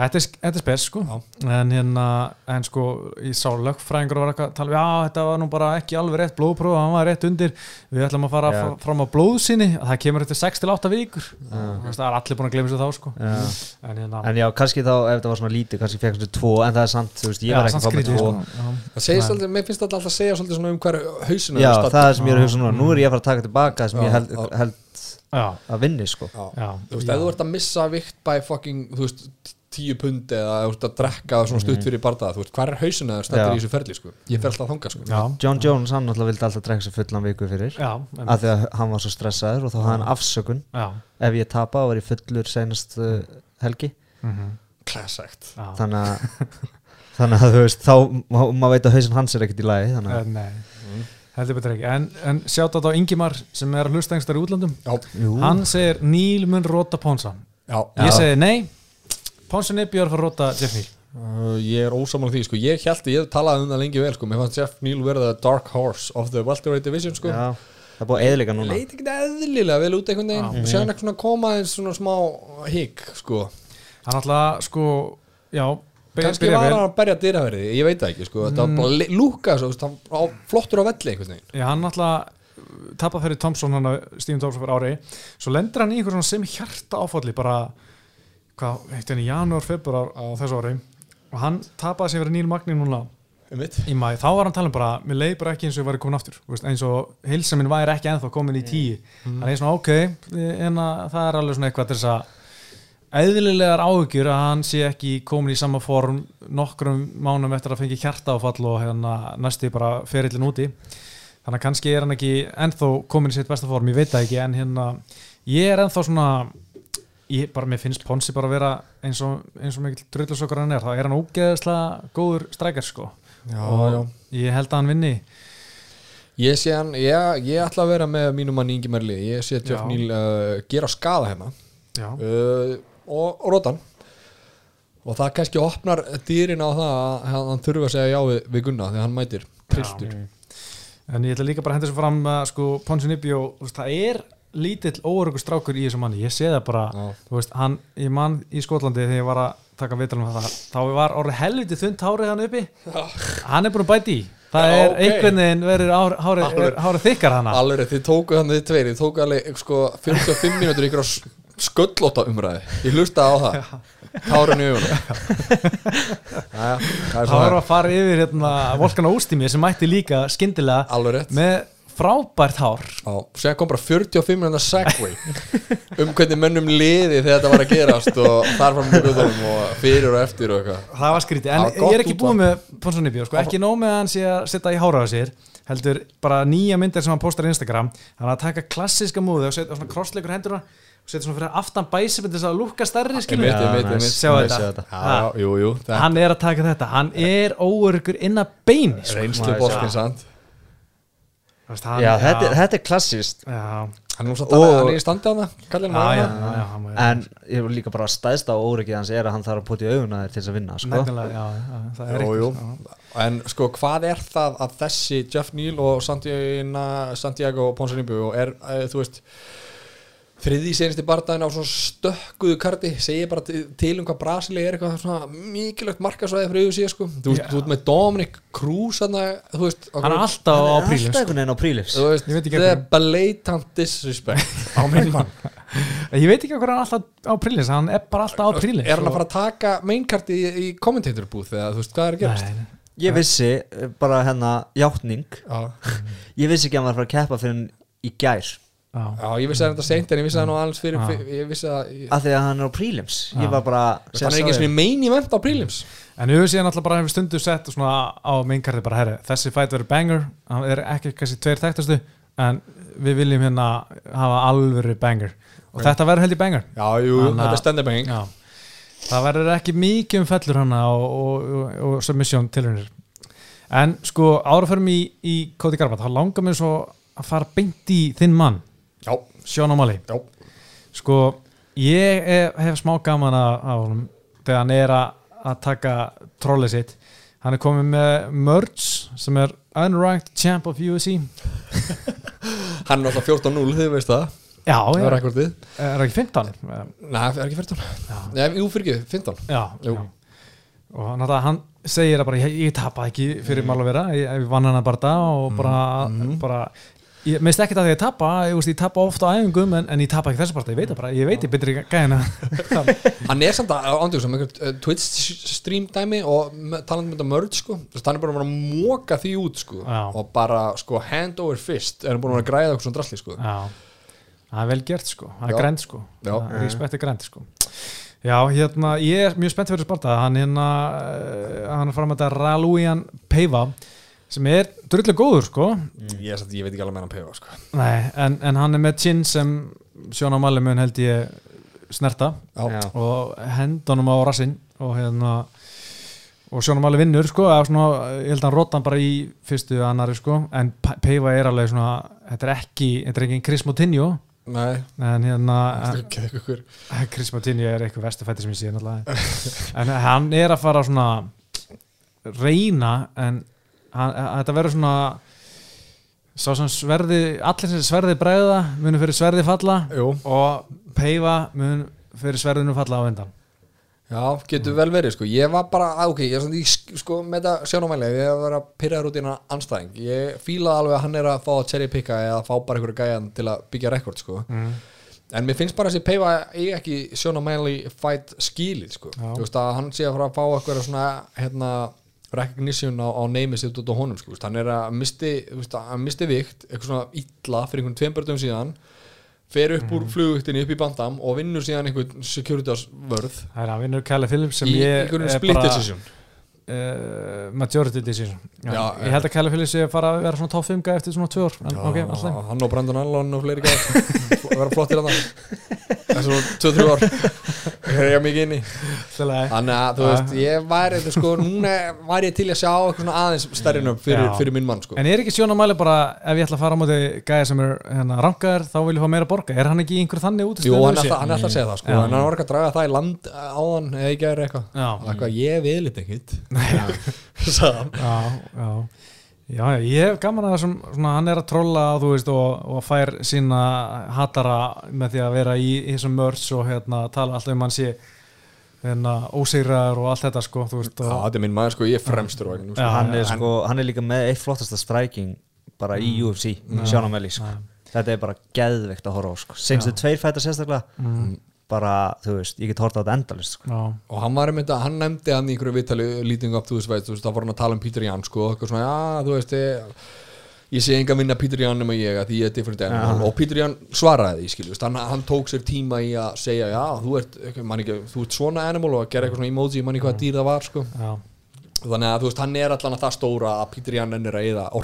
Þetta er, þetta er spes sko. En hérna, en sko ég sá lögfræðingur var eitthvað að tala já, þetta var nú bara ekki alveg rétt blóðpróf hann var rétt undir, við ætlum að fara fr- fram á blóðsynni, það kemur eftir 6-8 vikur. Veist, það er allir búin að glemja sér þá sko. Já. en hérna, En já, kannski þá, ef þetta var svona lítið kannski fekk hann tvo, en það er samt, þú veist, ég var ekki að fá með tvo. sko. Það segir svolítið, mér finnst alltaf að segja svolítið svona um hver hausinu Já, það er sem ég er að hugsa núna, nú er ég að fara að taka tilbaka það sem Já, ég held, já. held já, að vinni, sko. Já. já, Þú veist, ef þú ert að missa vikt by fucking, þú veist, tíu pundi eða þú ert að drekka svona stutt fyrir bardaða, þú veist, hver er hausinu það stættir í þessu ferli, sko. Ég fer alltaf að þanga, sko. já, John Jones, hann náttúrulega vildi alltaf drekka sér fullan viku fyrir já, en- af því að hann var svo stressaður og þá hafði hann afsökun. Já, ef ég tapa og var ég fullur senast uh, helgi. Mhm, Classect. já. þannig að þannig að þú veist, þá má- maður veit að hausinn hans er ekkert í lagi þannig Eh, að, nei, heldur betur ekki. En, en sjátt á Ingimar sem er að hlusta engstar í útlandum Já, jú, hann segir Níl mun róta Ponsa. Já. ég segi nei, Ponsa Nibbi er að fara að róta Jeff Neal. Uh, ég er ósamála því, sko. Ég held að ég hef talað um það lengi vel, sko. Mér fannst Jeff Neal verða the dark horse of the welterweight division, sko. já, Það er búið að eðlika núna. Leit ekkert eðlilega vel út einhvern veginn. Og séðan eitthvað svona koma eins svona smá hík sko. Hann alltaf sko já, byrja var hann að berja dyraverði, ég veit það ekki sko. Þetta var bara li- lúka svo, hann var flottur á velli einhvern veginn. Já, hann alltaf tapað fyrir Thompson hann að Stephen Thompson fyrir ári svo lendur hann í einhver hvað, heitt hann? Í janúar, februar á þessu ári. Og hann tapaði sér fyrir Níl Magni núna í mæ, þá var hann talað um bara mér leið bara ekki eins og ég væri komin aftur þú veist, eins og hilsa minn væri ekki ennþá komin í tíu. Þannig að ég er svona ok en að það er alveg svona eitthvað þess að eðlilegar áhugjur að hann sé ekki komin í sama form nokkrum mánum eftir að fengi hjarta áfall og hérna næstu bara ferillin úti. Þannig að kannski er hann ekki ennþá komin í sitt besta form, ég veit það ekki en hérna, ég er ennþá svona ég bara, mér finnst Ponsi bara að vera eins og, eins og mikill drullusokkur hann er, það er hann ógeðslega góður strækjar sko. Já, og já. ég held að hann vinni. Ég sé hann, ég, ég ætla að vera með mínum mann Ingi Merli, ég sé Jeff. Neal uh, gera skada hérna. Uh, og, og rótan og það kannski opnar dýrin á það að hann, þurfa að segja já við, við Gunna þegar hann mætir. Trilltur en ég ætla líka bara að henda þessu fram að sko Ponsi Nibjó, það er lítill óöryggur strákur í þessu manni, ég sé það bara Já. þú veist, hann, ég mann í Skotlandi þegar ég var að taka vitralum það, þá var orðið helviti þund hárið hann uppi. Hann er búin að bæti í. Það Já, er ok. einhvern veginn verið ár- hárið Alveg. hárið þykkar hana alveg, rétt, þið tóku hann þið tveir þið tóku alveg sko 45 mínútur ykkur á sköllóta umræði ég hlusta á það. Tárun í augunum. Jæja, það er erum við svona að fara yfir hérna, Volkan Óstími sem mætti líka skyndilega alveg rétt. með frábært hár. Já, sér kom bara 45 minútur segway um hvernig mönnum liði þegar þetta var að gerast og þar fram í guðunum og fyrir og eftir og eitthvað. Það var skrítið, en var ég er ekki búið með Ponsi Nibjó, sko, ekki nóg með að hann sé að setja í hára á sér heldur bara nýja myndir sem hann postar í Instagram. Hann að taka klassiska múðu og setja svona krossleikur hendurna og setja svona fyrir aftan bæsip til þess að já, jú, jú það hann er að taka þetta, hann er óöryggur inn að beini sko. reynslu Maður bóskin sant Þú veist, hann, Já, þetta, er- þetta er klassist já, hann er í standi á það já, já, já, já, En ég vil líka bara stæðst á óryggið hans er að hann þarf að pota í auguna þér til þess að vinna sko. Já, já, það er eitthvað, já. en sko hvað er það að þessi Jeff Neal og Santiago, Santiago Ponsanibú er, eh, þú veist þriði senasti barndaginn á svona stökkuðu karti segir bara til, um hvað Brasilia er eitthvað svona mikilvægt markasvæði fyrir yfir síðan sko. þú veist, þú veist með Dominic Cruz þarna, þú veist, hann er alltaf á Hann er alltaf sko. á prílifs þú veist, Ég veit ekki the hvernig. blatant disrespect á minn mann ég veit ekki hvað hann er alltaf á prílins hann er bara alltaf á prílins er hann að fara að taka mainkarti í, í kommentatorbúð eða þú veist hvað er að gerast Ég vissi eh, bara hérna játning Já. Ég vissi ekki að hann var að fara að keppa fyrir hann í gær já. Já, ég vissi að þetta seint en ég vissi að nú alls fyrir, fyrir ég vissi að ég, Af því að hann er á prílims. Ég var bara það er ekki svona main event á prelims. En við höfum síðan alltaf bara hefur stundu sett svona á mainkarti bara herri, þessi fætt verður banger hann er ekki kannski tveir þekktastu en við viljum hérna hafa alvöru banger. Og þetta verður held í banger. Já, jú, jú, Þannig að- þetta er stand-up-bang Já. það verður ekki mikið um fellur hana og, og, og, og submission tilhörnir en sko ára fyrir mig í, í Kóti Garbat þá langar mér svo að fara beint í þinn mann, Já, Sean O'Malley já, sko ég hef, hef smá gaman að á honum þegar hann er að, taka trollið sitt. Hann er komið með merch sem er unranked champ of UFC hann er alltaf 14-0, þið veist það. Já, Það er rekordið. Er ekki 15 Nei, það er ekki 14 Nei, jú, fyrir ekki, 15 já, Jú. já. og hann, hann segir að bara ég, ég tapa ekki fyrir mm. vera ég, ég vann hann að barða og bara, bara ég meist ekkert að því að ég tapa ég, veist, ég tapa ofta á æfingum en, en ég tapa ekki þessu barða ég veit það bara, ég veit ég betri gæðina Hann er samt að ándjóks sem einhvern uh, Twitch stream dæmi og talandi um þetta merge sko. Veist, hann er bara að móka því út sko. Já. og bara sko hand over fist er hann búin að græða okkur svona drasli sko. Já, það er vel gert sko. Það er grænt sko, respekt er grænt sko. Já, hérna, ég er mjög spennt fyrir Sparta hann hérna, uh, hann er fram að þetta Raluian Peiva sem er drullu góður sko. Ég, er samt- ég veit ekki alveg með hann pefa sko. Nei, en, en hann er með chin sem Sjóna Malli mun held ég snerta. Já, og hendunum á rassinn og hérna og Sjóna Malli vinnur sko svona, ég held að hann róta hann bara í fyrstu annari sko, en Pe- Peiva er alveg svona, þetta er ekki þetta er ekki Chris Moutinho. Nei, en hérna eitthvað Chris Martini er eitthvað vestu fætti sem ég sé náttúrulega. En hann er að fara svona reyna en þetta verður svona sá sem sverði, allir sem sverði bregða munu fyrir sverði falla Jú. og peifa mun fyrir sverðinu falla á undan Já, getur vel verið sko Ég var bara, ok, ég er svona í sk- sko með þetta sjónumæli, ég var að pyrraður út í hennar anstæðing Ég fílaði alveg að hann er að fá að cherry picka eða fá bara einhverju gæjan til að byggja rekord sko mm. En mér finnst bara þessi peifa ég ekki sjónumæli fight skilið sko Já. Þú veist að hann sé að fara að fá eitthvað svona hérna recognition á, á neymi sitt út á honum sko, hann er að misti, hann misti vikt eitthvað svona illa fyrir einhvern tveim börnum síðan fer upp Mhm. úr flugviktinni upp í bandam og vinnur síðan einhvern securitas vörð það er að vinnur Kæli Phillips sem í ég er bara- uh, majority decision. Já, Já, ég held að Kæli Phillips sé að fara að vera svona top 5 gæði eftir svona 2 ár. En ok, alltaf. Já, hann og Brandon Allen og fleiri gæðar vera flottir að það þessu 2-3 ár. Ég er mikið inni. Þannig að þú Já. veist ég væri sko, núna væri ég til að sjá eitthvað svona aðeins stærrinum fyrir, Já. fyrir minn mann sko. En er ekki sjónamæli bara ef ég ætla að fara á móti gæja sem er hérna, rankaðar þá vil ég fá meira borga, er hann ekki í einhver þannig út Jú, hann er alltaf, er að segja það sko, Já. en hann var ekki að draga það í land áðan eða ekki er eitthvað. Já, eitthvað ég vil hann já, já Já, já, ég hef gaman að þessum, svona, hann er að trolla þú veist og, og fær sína hatara með því að vera í, í þessum mörds og hérna tala alltaf um hann sé hérna ósýrar og allt þetta sko, veist Já, og, þetta er minn maður sko, ég er fremstur og Já, hann, er sko, hann er líka með eitt flottasta striking bara í UFC, mm. Sjónamelli sko. þetta er bara geðveikt að horfa á sko. senstu tveir fæta sérstaklega bara, þú veist, ég get horta á þetta endalist sko. og hann var einmitt að, hann nefndi hann í einhverju viðtali lýting upp, þú veist, veist, þú veist, þá fór hann að tala um Peter Jan, sko, eitthvað svona, já, þú veist ég, ég sé enga vinna Peter Jan nema ég að því ég er different animal. Og Peter Jan svaraði því, skilju, hann, hann tók sér tíma í að segja, já, þú ert ekki, man ekki, þú ert svona animal og að gera eitthvað svona emoji, man ekki hvað dýr það var, sko. Já, þannig að þú veist, hann er allan að það stóra að að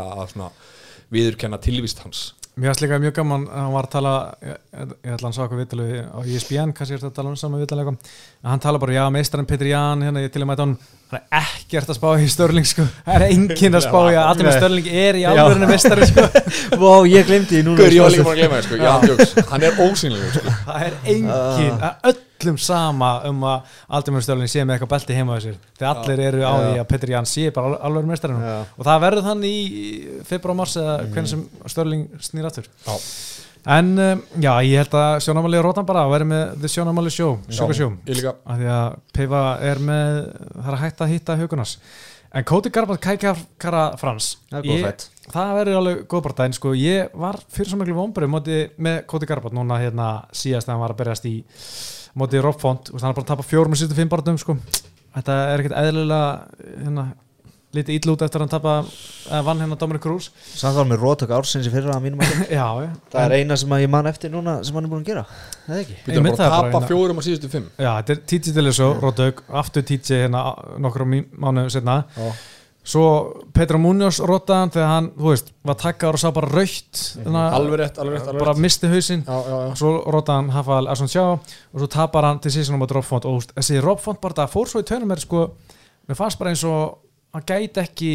að, að viðurkenna tilvist hans Mér finnst líka mjög gaman að hann var að tala ég, ég ætla að hann sá eitthvað viðtalið á ESPN, kannski er þetta að tala um saman eitthvað. en hann tala bara, já, meistarinn Petri Jan hérna, ég til að mæta hann, hann er ekkert að spá í Störling, sko, það er enginn að spá í að með Störling er í alvörinu meistarinn, sko. Vá, ég glemdi því núna Guður, ég var líka sko. bara að glema það, sko, já, djóks, hann er ósynlegur, sko. Það er enginn, að öllum sama um að með Störling sé með eitthvað belti heima á þessir, þegar allir eru á því að Petri Jan sé bara alvörinu meistarinn Já. og það verður þann í februar mars eða hvernig sem Störling snýr aftur. Já. En um, já, ég held að sjónamáli rótan bara að vera með The Sjónamáli Show, Sjóka Show. Ég líka. Af því að Peifa er með það er að hætta að hitta hugunars en Kóti Garbat Kækjar Kara Frans er Ég- það verður alveg góð bara en sko. Ég var fyrir svo miklu móti með Kóti Garbat núna hérna síðast þegar hann var að berjast í móti Rob Font, og hann er bara að tapa fjórum og sístu fimm barðum sko. Þetta er ekkert eðlilega hérna, lítið ítl út eftir að hann tapa að vann hérna Dominic Cruz. Samt var með rótök ársins í fyrra að mínum að já, já, það er eina sem að ég man eftir núna sem hann er búin að gera, það er ekki. Býtum bara að bara tapa hérna. fjórum á síðustu fimm. Já, þetta er TJ Deliso, Rótaug, aftur TJ hérna nokkur á mánuðu setna Já. svo Petra Munoz Rótaðan þegar hann, þú veist, var takkar og sá bara raukt Alveg rétt, alveg rétt, alveg bara rétt. misti hausinn. Já, já, já. Svo Rótaðan Hafal Asson Sjá og svo tapar hann til síðan um að Hann gæti ekki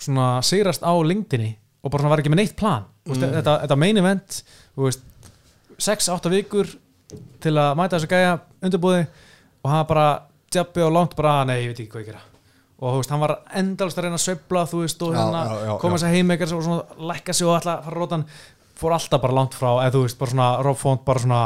svona sigrast á lengdinni og bara svona var ekki með neitt plan. Mm. veist, þetta, þetta main event þú veist, 6-8 vikur til að mæta þessu gæja undirbúði og hann bara djabbi og langt bara, nei, ég veit ekki hvað ég gera og veist, hann var endalst að reyna að veist, og hérna koma þess að heimekar og svona lækka sig og alltaf fara rótan fór alltaf bara langt frá, eða þú veist, bara svona Rob Font bara svona,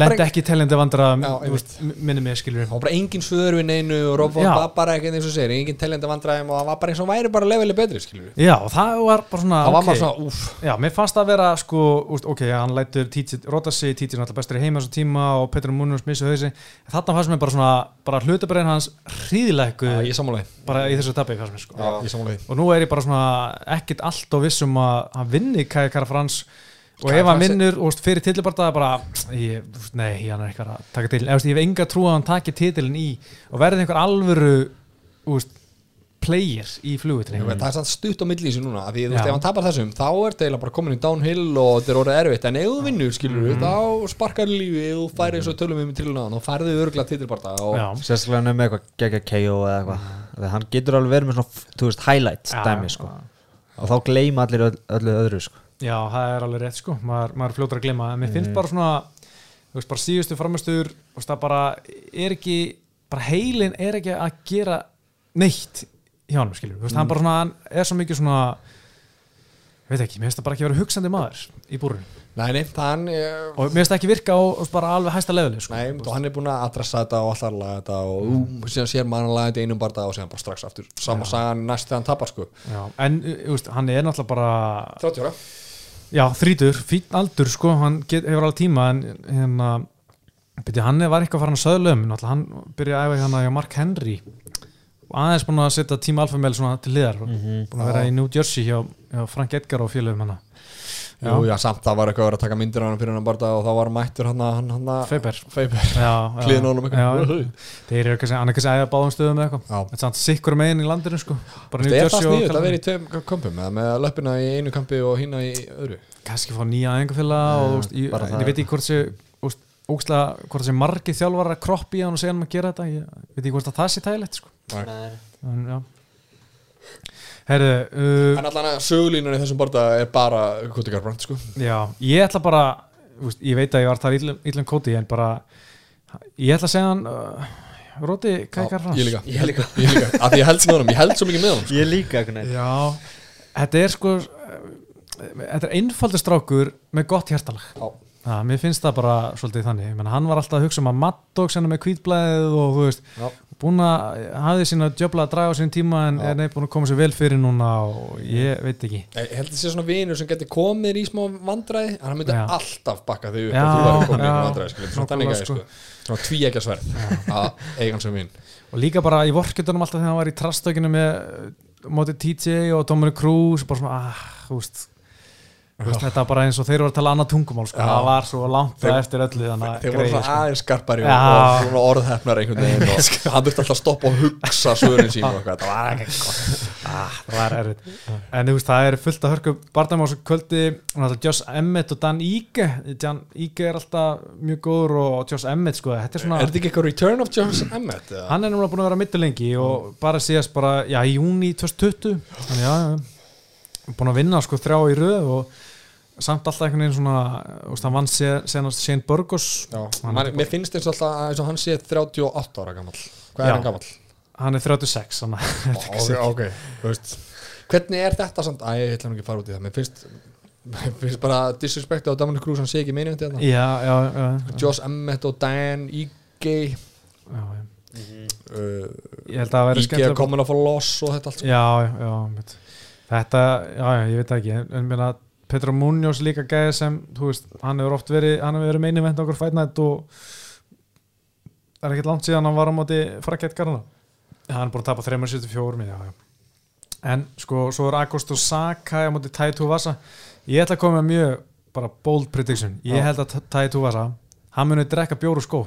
Lendi ekki telindi vandra minni mig skilur Það var bara engin svör við neinu og Já. var bara ekki eins og segir, engin teljandi vandræðum og það var bara eins og væri bara leveli betri, skilur. Já, og það var bara svona Það var bara svona, úff, Já, mér fannst það að vera sko, úst, ok, hann lætur Títi róta sig, Títi er náttúrulega bestur í heima þessu tíma og Petr Múnus missu hausi þarna fannst mér bara svona, bara hlutabræðin hans hríðileggu ég sammálaði. bara í þessu tappi fannst mér sko Já, ég. Og og um og ef hann vinnur úst, fyrir titlibardaða bara ég, nei, hann er eitthvað að taka til ég, ég hef enga trú að hann taki titilin í og verði einhver alvöru úst, player í flugutri Það er sann stutt á þessu núna, af því þú ef hann tapar þessum, þá er það bara komin í downhill og þetta er orðið erfitt, en ef þú vinnur, skilur Mhm. við, þá sparkar lífi, ef þú færi eins og tölum við með trillunaðan og færði örgla titilbarta og Já. sérstaklega nefnir með eitthvað gegja KO eða eitthvað Þegar hann getur alveg verið með svona, þú veist, highlight Já, dæmi sko. og þá gleyma allir öll, öllu öðru sko. Já, það er alveg rétt sko, maður, maður fljótur að gleyma. En mér finnst bara svona, þú veist, bara síðustu framistur, þú veist, það bara er ekki, bara heilin er ekki að gera neitt hjá hann, skilur, þú veist, hann bara svona, hann er svo mikið svona veit ekki, mér finnst það bara ekki að vera hugsandi maður í búrun Nei, nei, þann eh, og mér finnst það ekki virka á á bara alveg hæsta leðli sko. Nei, og hann er búin að adressa þetta og alltaf laga þetta og mm. síðan sér maður að laga þetta einum barða og síðan bara strax aftur. Sama sagan næst þegar hann tapar sko. Já, en uh, veist, hann er náttúrulega bara 30 ára já, þrítur, fín aldur sko, hann get, hefur alveg tíma en hérna byrja, hann var eitthvað farin að söðla um hann byrjaði að æfa hérna hjá Mark Henry og aðeins búin að setja tíma alfamæli til liðar búin að vera í New Jersey hjá, hjá Frank Edgar og félögum hann. Jú, já, samt það var eitthvað að vera að taka myndir á hann fyrir hann barða og þá var mættur hann að hann hann að Faber. Faber já, já, Hliðin á honum eitthvað. já, þeir eru kannski, hann er kannski að æfa báðum stöðum eða eitthvað Já. þetta er samt sikkur megin í landinu sko bara New Það er það Jersey og sniðut að vera California. í tveim kampum eða með löppina í einu kampi og hína í öðru kannski fá nýja æfingafélag og þú veist, ég, bara það veit ekki hvort sé ógstlega, hvort sé margið þjálfar að kroppi í hann og segja hann að gera þetta ég veit ekki hvort að það sé tægilegt sko. en. Herðu, uh, En allan að sögulínun í þessum barða er bara Kuti Garbrand sko já, ég ætla bara úst, ég veit að ég var þar illum, illum kóti en bara, ég ætla að segja hann uh, Róti Kækar Frans Ég líka Ég líka. Ég líka Af því ég held með honum Ég held svo mikið með honum sko. Ég líka Já, þetta er sko uh, þetta er einfaldur strákur með gott hjartalag Já. Já, mér finnst það bara svolítið þannig Ég menna, hann var alltaf að hugsa um að Maddox hennar með kvítblæðið og þú veist, Já. búin að hafði sína djöfla að draga á sín tíma en Já. er búin að koma sér vel fyrir núna og ég veit ekki Ég held að það sé svona vinur sem getur komið í smá vandræði en hann myndi Já. alltaf bakka þau upp og þú væri komin í já. einhver vandræði skilur. svona þannig að sko. svona tví ekki að sverð að eiga hann sem vin og líka bara í vorkjöldunum alltaf þegar hann var í trastökinu með uh, móti TJ og Dominic Cruz bara svona, ah, þú veist veist, þetta var bara eins og þeir voru að tala annað tungumál sko. Það var svo langt Þeir- það eftir öllu þeir voru svona sko. aðeins skarpari Já. og svona orðhefnar einhvern veginn og hann þurfti alltaf að stoppa og hugsa svörin sín og eitthvað, þetta var ekki ah, það var erfitt en þú veist, það er fullt að hörku þessu kvöldi Joss Emmett og Dan Ige Dan Ige er alltaf mjög góður og Joss Emmett sko, þetta er svona Er þetta ekki eitthvað Return of Jones Emmett? eða? hann er náttúrulega búin að vera mittilengi og bara síðast bara, já, í júni 2020 þannig já, já búin að vinna sko þrjá í röð og samt alltaf einhvern veginn svona hann vann senast Shane Burgos. Hann er mér finnst eins og alltaf og hann sé 38 ára gammal Hvað er hann gammal? hann er 36 þannig að ok, ok, þú veist. Hvernig er þetta samt? Æ, ég ætla nú ekki að fara út í það. Mér finnst, mér finnst bara disrespect á Dominic Cruz hann sé ekki meina þetta já, já, já, Joss Emmett og Dan já. uh, ég held að það væri Ige er komin að fá loss og þetta allt sko. Já, já, þetta, já, já, ég veit ekki en, en meina, Petra Munoz líka gæði sem, veist, hann hefur oft verið verið meini vend okkur fætnætt og það er ekkert langt síðan hann var á móti frakett garna hann er búin að tapa 374 minn, já, já. En sko, svo er Agosto Saka á móti Taitu Vasa. Ég ætla að koma með mjög bara bold prediction. Ég held að Taitu Vasa hann muni drekka bjóru skó.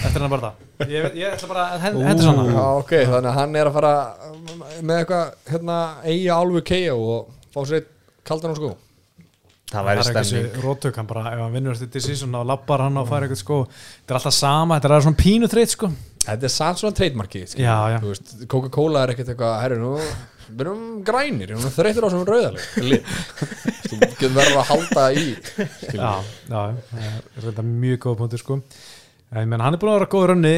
Eftir hann bara það ég, ég ætla bara að hend- hendi svona Já, ok, þannig að hann er að fara með eitthvað, hérna, eiga alveg keia og fá sér eitt kaldan á sko Það væri það er ekki stemning. þessi rótök hann bara, ef hann vinnur eftir decision og lappar hann og fær eitthvað sko. Þetta er alltaf sama, þetta er svona pínu þreitt sko. Þetta er samt svona veist, Coca-Cola er ekkert eitthvað herru nú, við erum grænir við erum þreytur á sem rauðaleg þú getur verið að halda í já, já, það er þetta mjög góð punktur sko. Ég menn hann er búin að vera góð rönni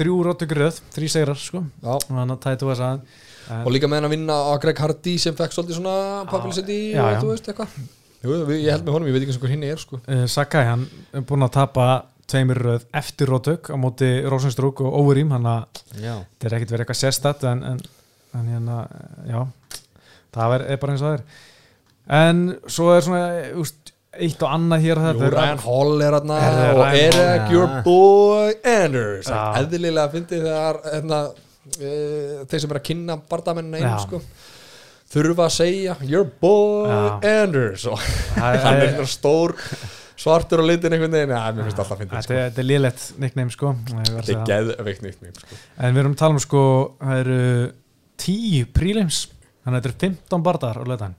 þrjú rótökur röð, þrý segrar sko. Hann að tætu þess að og líka með hann að vinna á Greg Hardy sem fekk svolítið svona og já. þú veist eitthvað Jú, ég held með honum, ég veit ekki eins og hvað hinn er sko. uh, Sakai, hann er búin að tapa tveimur í röð eftir rótök á móti Rosenstrúk og Overeem hann að þetta er ekkert verið eitthvað sérstætt en, en, en hérna, já það er, er bara eins og það er en svo er svona úst, eitt og annað hér og Jú, þetta Ryan Hall er það og Eric, Hall? your boy Anders eðlilega fyndið þegar hérna, e, þeir sem er að kynna bardamennina Já. einu sko þurfa að segja your boy Já. Anders. Og hann er svona stór svartur og litin einhvern veginn, ja, mér finnst alltaf fyndið Þetta sko. er- þetta er lélegt nickname sko. Ég verð að þetta er geðveikt mér sko. En við erum að tala um sko það eru tíu prílims þannig að þetta eru 15 bardar á löðan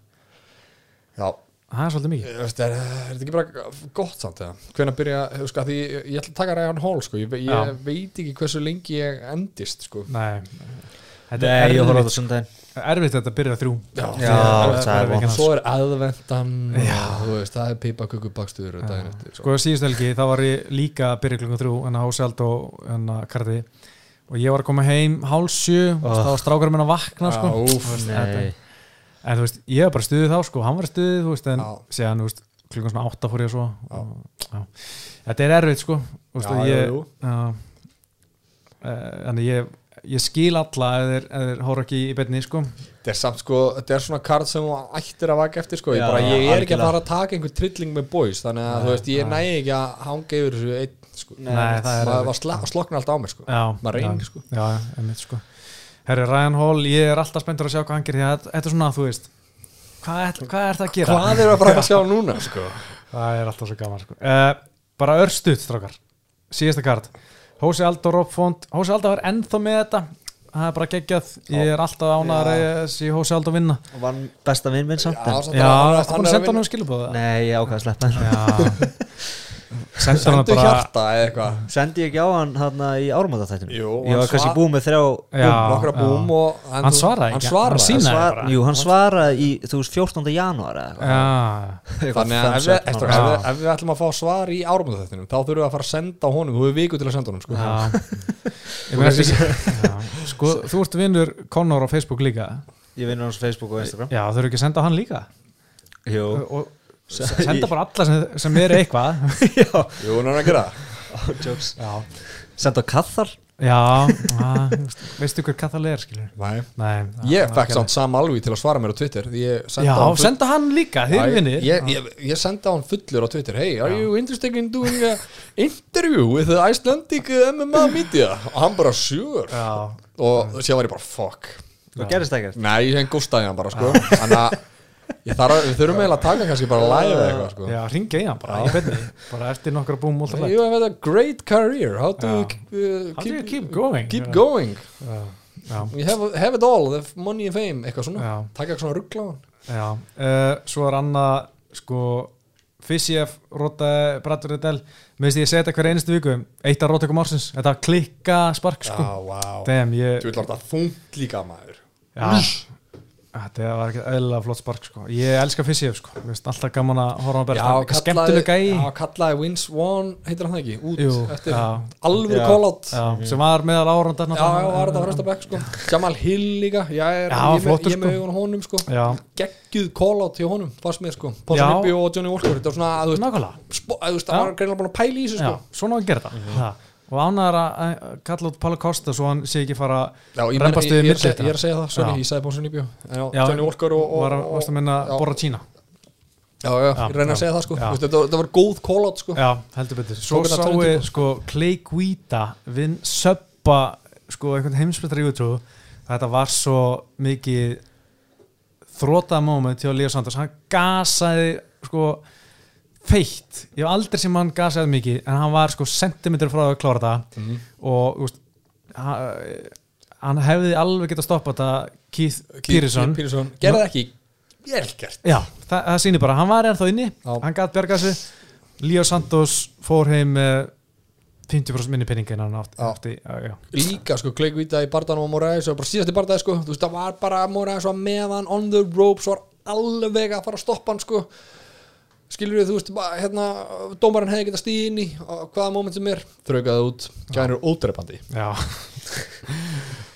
já, það er svolítið mikið. Ég veist, er, er þetta ekki bara gott samt eða? Hvenær byrja, þú sko, að því ég, ég ætla að taka Ryan Hall, sko, ég, ég veit ekki hversu lengi ég endist, sko. Nei, þetta Nei, er ég horfði á það sundaginn erfitt þetta byrja þrjú. Já, Já, það er vont. Og svo er aðvendan og það er pipakukubakstur og daginn eftir. Sko. Síðust helgi þá var ég líka að byrja klukkan þrjú en að hási allt og en að karti og ég var að koma heim háls sjö og Oh. þá var strákurinn minn að vakna sko. Þú veist, þetta- Nei, en þú veist, ég hef bara stuðið þá sko, hann var stuðið, þú veist, en Já. séðan, klukkan svona átta fór ég svo. Og, já. þetta er erfitt sko. Veist, Já, og ég, já, eh, þannig ég ég skil alla ef þeir, ef þeir hóra ekki í beinni sko. Þetta er samt sko, þetta er svona kart sem þú ættir að vaka eftir sko, ég, Já, bara, ég er ekki að fara að taka einhver trilling með boys, þannig að þú veist, ég næ ekki að hanga yfir þessu einn sko, Nei, það er maður erfitt. var slokna allt á mig sko, já, maður reynir já, sko. já, einmitt sko. Herri, Ryan Hall, ég er alltaf spenntur að sjá hvað hann gerir því að þetta er svona, þú veist hvað er, hvað er það að gera? Hvað er að fara að sjá núna sko? Það er alltaf svo gaman sko. uh, Bara örstuð, strákar. Síðasta kart Hósi Aldo Roppfond Hósi Aldo var ennþá með þetta. Það er bara geggjað. Ég er alltaf ánæður að ég sé Hósi Aldo vinna. Og vann besta vinn minn samt Já, að- ertu hann að er senda vinna- hann um skilubóða? Nei, ég ákvað að sleppa henn Já Senda hann Sendu bara hjarta eða eitthvað. Sendi ég ekki á hann hann í ármáttatættinu Jú, Ég hann var kannski búið með þrjá Já, nokkra búm já. og Hann svaraði hann svaraði hann sýnaði Svar, bara. Jú, hann svaraði í, þú veist, 14. janúar eða eitthvað. Já, Eitthvað Þannig að ef við, hann ætlum að fá svar í árumöndaþættinum þá þurfum við að fara að senda honum. Þú hefur viku til að senda honum sko. Sko, þú ert vinnur Conor á Facebook líka. Ég vinnur hans á Facebook og Instagram. Já, þau eru ekki að senda hann líka? Jú. Og senda bara alla sem, sem eru eitthvað. Já, Jú, hann er að gera. Senda kathar? Já að, veistu hver kathal er skilur Nei. Nei, Ég það- fekk samt Sam Alvi til að svara mér á Twitter ég Já, hann senda hann líka, þeir eru Já, vinnir ég, ég, ég sendi á hann fullur á Twitter. Hey, are Já. you interested in doing a interview with the Icelandic MMA media? Og hann bara, sure. Já, Og síðan var ég bara, fuck. Það gerist ekkert. Nei, ég hengi góstaði hann bara, sko. Þannig að ég að, við þurfum eiginlega að taka kannski bara live eða eitthvað, sko. Já ringja í hann bara, í beinni. Bara eftir nokkra búm út af You have had a great career. How do Já. you uh, How do you keep going? Keep Já. going? Já, já, You have, have it all, the money and fame Eitthvað svona, Já. taka eitthvað svona ruggla á hann. Já. Uh, Svo er annað, sko Fissjef, Róta, Brattur Edel Mér veist ég að segja þetta hver einustu viku Eitt af Rótökum ársins, þetta klikka spark sko. Wow Þeim, ég Þú vil láta þungt líka maður. Já, þetta var ekki eðlilega flott spark sko. Ég elska Fissjef sko. Mér finnst alltaf gaman að horfa á er Skemmtileg gæi. Já, kallaði Vince Vaughn, heitir hann það ekki? Út Jú, eftir já. alvöru Já, sem var meðal árandar Já, já, var þetta fresta bekk sko. Jamal Hill líka, já, er, Já, ég, með, ég sko. augun á honum sko. Geggjuð call-out hjá honum, fannst mér sko. Paul. Nibby og Johnny Walker, þetta var svona, þú veist, það var greinlega búin að pæla í þessu sko. Svona að gera þetta. Það. Og ánæður að að kalla út Pála Kosta svo hann sé ekki fara Já, ég, meina, Rembast ég, við er að segja- að það, Já. ég sagði Nibby Já, Já, Johnny Walker og, og, var, og varst að minna. Borra Tína Já, já, Já, ég reyna að segja það sko. Veist, þetta, þetta var góð call-out sko. Já, heldur betur. Svo Tók þetta sáu tvennt upp. sko. Clay Guida vinn söppa sko einhvern heimsbyttar í útrú. Þetta var svo mikið þrótað moment hjá Leo Santos hann gasaði sko feitt, ég hef aldrei sem hann gasaði mikið en hann var sko sentimeter frá að klára þetta Mhm. og þú veist, hann, hann hefði alveg getað stoppað þetta Keith Pearson Pírisson Gerði það ekki, vel gert. Já, það, það sýnir bara, hann var ennþá inni. Já. hann gætt bjargað sig Leo Santos fór heim með 50% minni penningi en hann átti, Já. átti já, já. líka sko kleikvita í barndanum á Moraes og bara síðast í barndagi sko. Þú veist það var bara Moraes var með hann on the ropes var alveg að fara að stoppa hann sko skilur við þú veist bara, hérna dómarinn hefði getað stíð inn í á hvaða moment sem er. Þraukaði út. Gænur ódreipandi Já.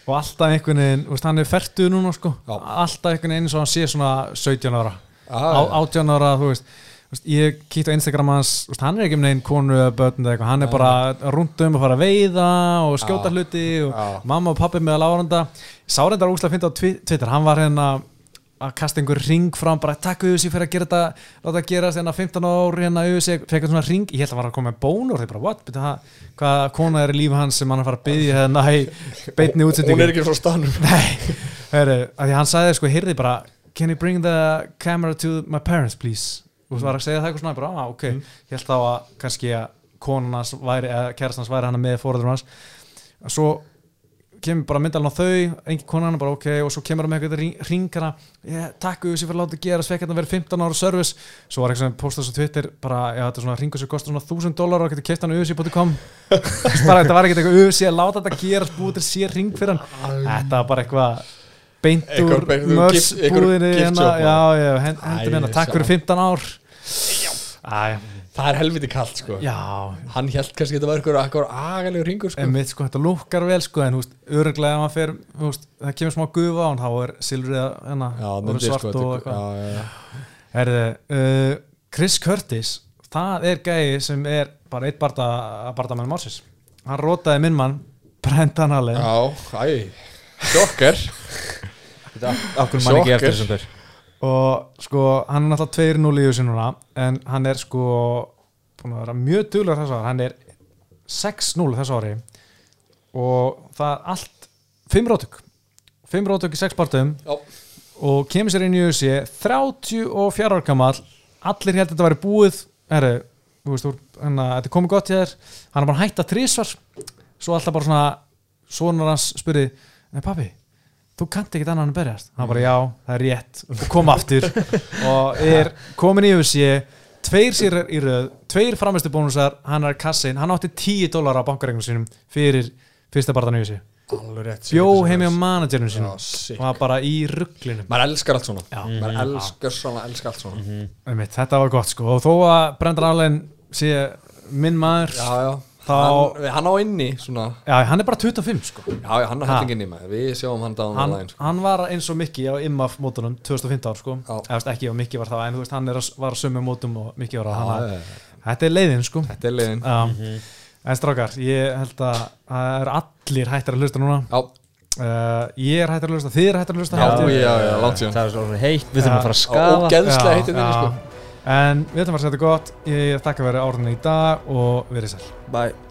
og alltaf einhvern veginn þú veist, hann er fertuð núna sko. Já. alltaf einhvern veginn eins og hann sé svona 17 ára. Á, 18 ára þú veist, þú ég kíkt á Instagram hans þú veist, hann er ekki með einn konu eða börn eða eitthvað, hann er bara rundum að fara að veiða og skjóta Já. hluti og Já. mamma og pappi með láranda Sárendar úslega fyndi á Twi- Twitter. Hann var hérna að kasta einhver ring fram bara takk auðvitað fyrir að gera þetta láta það gerast hérna 15 ári hérna auðvitað fekk svona ring, ég held að hann var að koma með bónur þeir bara what, það, hvað kona er í lífi hans sem hann er að fara að byggja hérna í beinni útsendingu hún er ekki frá stanum Nei, heyri, að því hann sagði sko, heyrði bara Can you bring the camera to my parents please? Og þú var að segja það eitthvað svona bara, ah, ok, ég held þá að kannski að konan hans væri, eða kærast hans væri hann með fóröldur hans. Svo kemur bara myndalinn á þau engin konan bara ok, og svo kemur hann með eitthvað ringana, yeah, takk auðvitað fyrir að láta gera svekk að það verið 15 ára service. Svo var eitthvað sem postast á Twitter bara, já, þetta er svona ringur sem kostar svona 1000 dólar og getur keft hann auðvitað.com bara þetta var ekkert eitthvað auðvitað að láta þetta gera búið til sér ring fyrir hann. Þetta var bara eitthvað beint úr Eitthvað beint úr mörs gift- einhver búðinni gift hérna, já, já, hendur hérna, takk fyrir sjá. 15 ár. Æ, Það er helviti kallt sko. Já, Hann held kannski að þetta var eitthvað, eitthvað agalegur ringur sko. En mitt sko, þetta lukkar vel sko, en veist, öruglega ef maður fer veist, það kemur smá gufa á hann, þá er silfrið hérna, Já, myndi sko og þetta- já, já, já. Herði, uh, Chris Curtis það er gæi sem er bara eitt barda, barda mann Mársis hann rótaði minn mann Brendan Allen. Já, æ, sjokker Akkur mann ekki eftir þessum ber og sko, hann er náttúrulega 2-0 í þessu núna en hann er sko búin að vera mjög duglegur þessu ári. Hann er 6-0 þessu ári og það er allt 5 rótök 5 rótök í 6 barndum Já, og kemur sér inn í USA 34 ára gammal allir held að þetta væri búið. Heru, veist, úr, hana, þetta er komið gott í þér. Hann er bara hægt að trísvar svo alltaf bara svona sonur hans spurði, en pappi þú kannt ekkert annan að berjast. Hann bara já, það er rétt. Og kom aftur og er komin í USA tveir sér í röð tveir framistu bónusar, hann er kassin hann átti 10 dólar á bankaregnum sínum fyrir fyrsta barðan í rétt bjó heimi á managerinu sínum. Og var bara í rugglinum Maður elskar allt svona. Já. Maður elskar svona, elskar allt svona. Einmitt, þetta var gott sko. Og þó að Brendan Allen sé minn maður Já, já Þá- hann, hann á inni svona. Já, hann er bara 25 sko. Já, hann er hættingin í maður. Við sjáum hann dáðan hann, online sko. hann var eins og Mikki á IMAF mótunum 2015 sko. Eða veist, ekki og Mikki var það en þú veist hann er var að sömu mótum og Mikki var Já, hann já. þetta er leiðin sko. Þetta er liðin Já. en strákar, ég held að það er allir hættar að hlusta núna. Já, uh, ég er hættar að hlusta, þið er hættar að hlusta já, já, já, langt síðan. Það er svo heitt, við þurfum að fara að Og skafa. geðslega Já, heitir þinni já. sko en við ætlum að setja gott. Ég þakka fyrir árunni í dag og verið sæl. Bye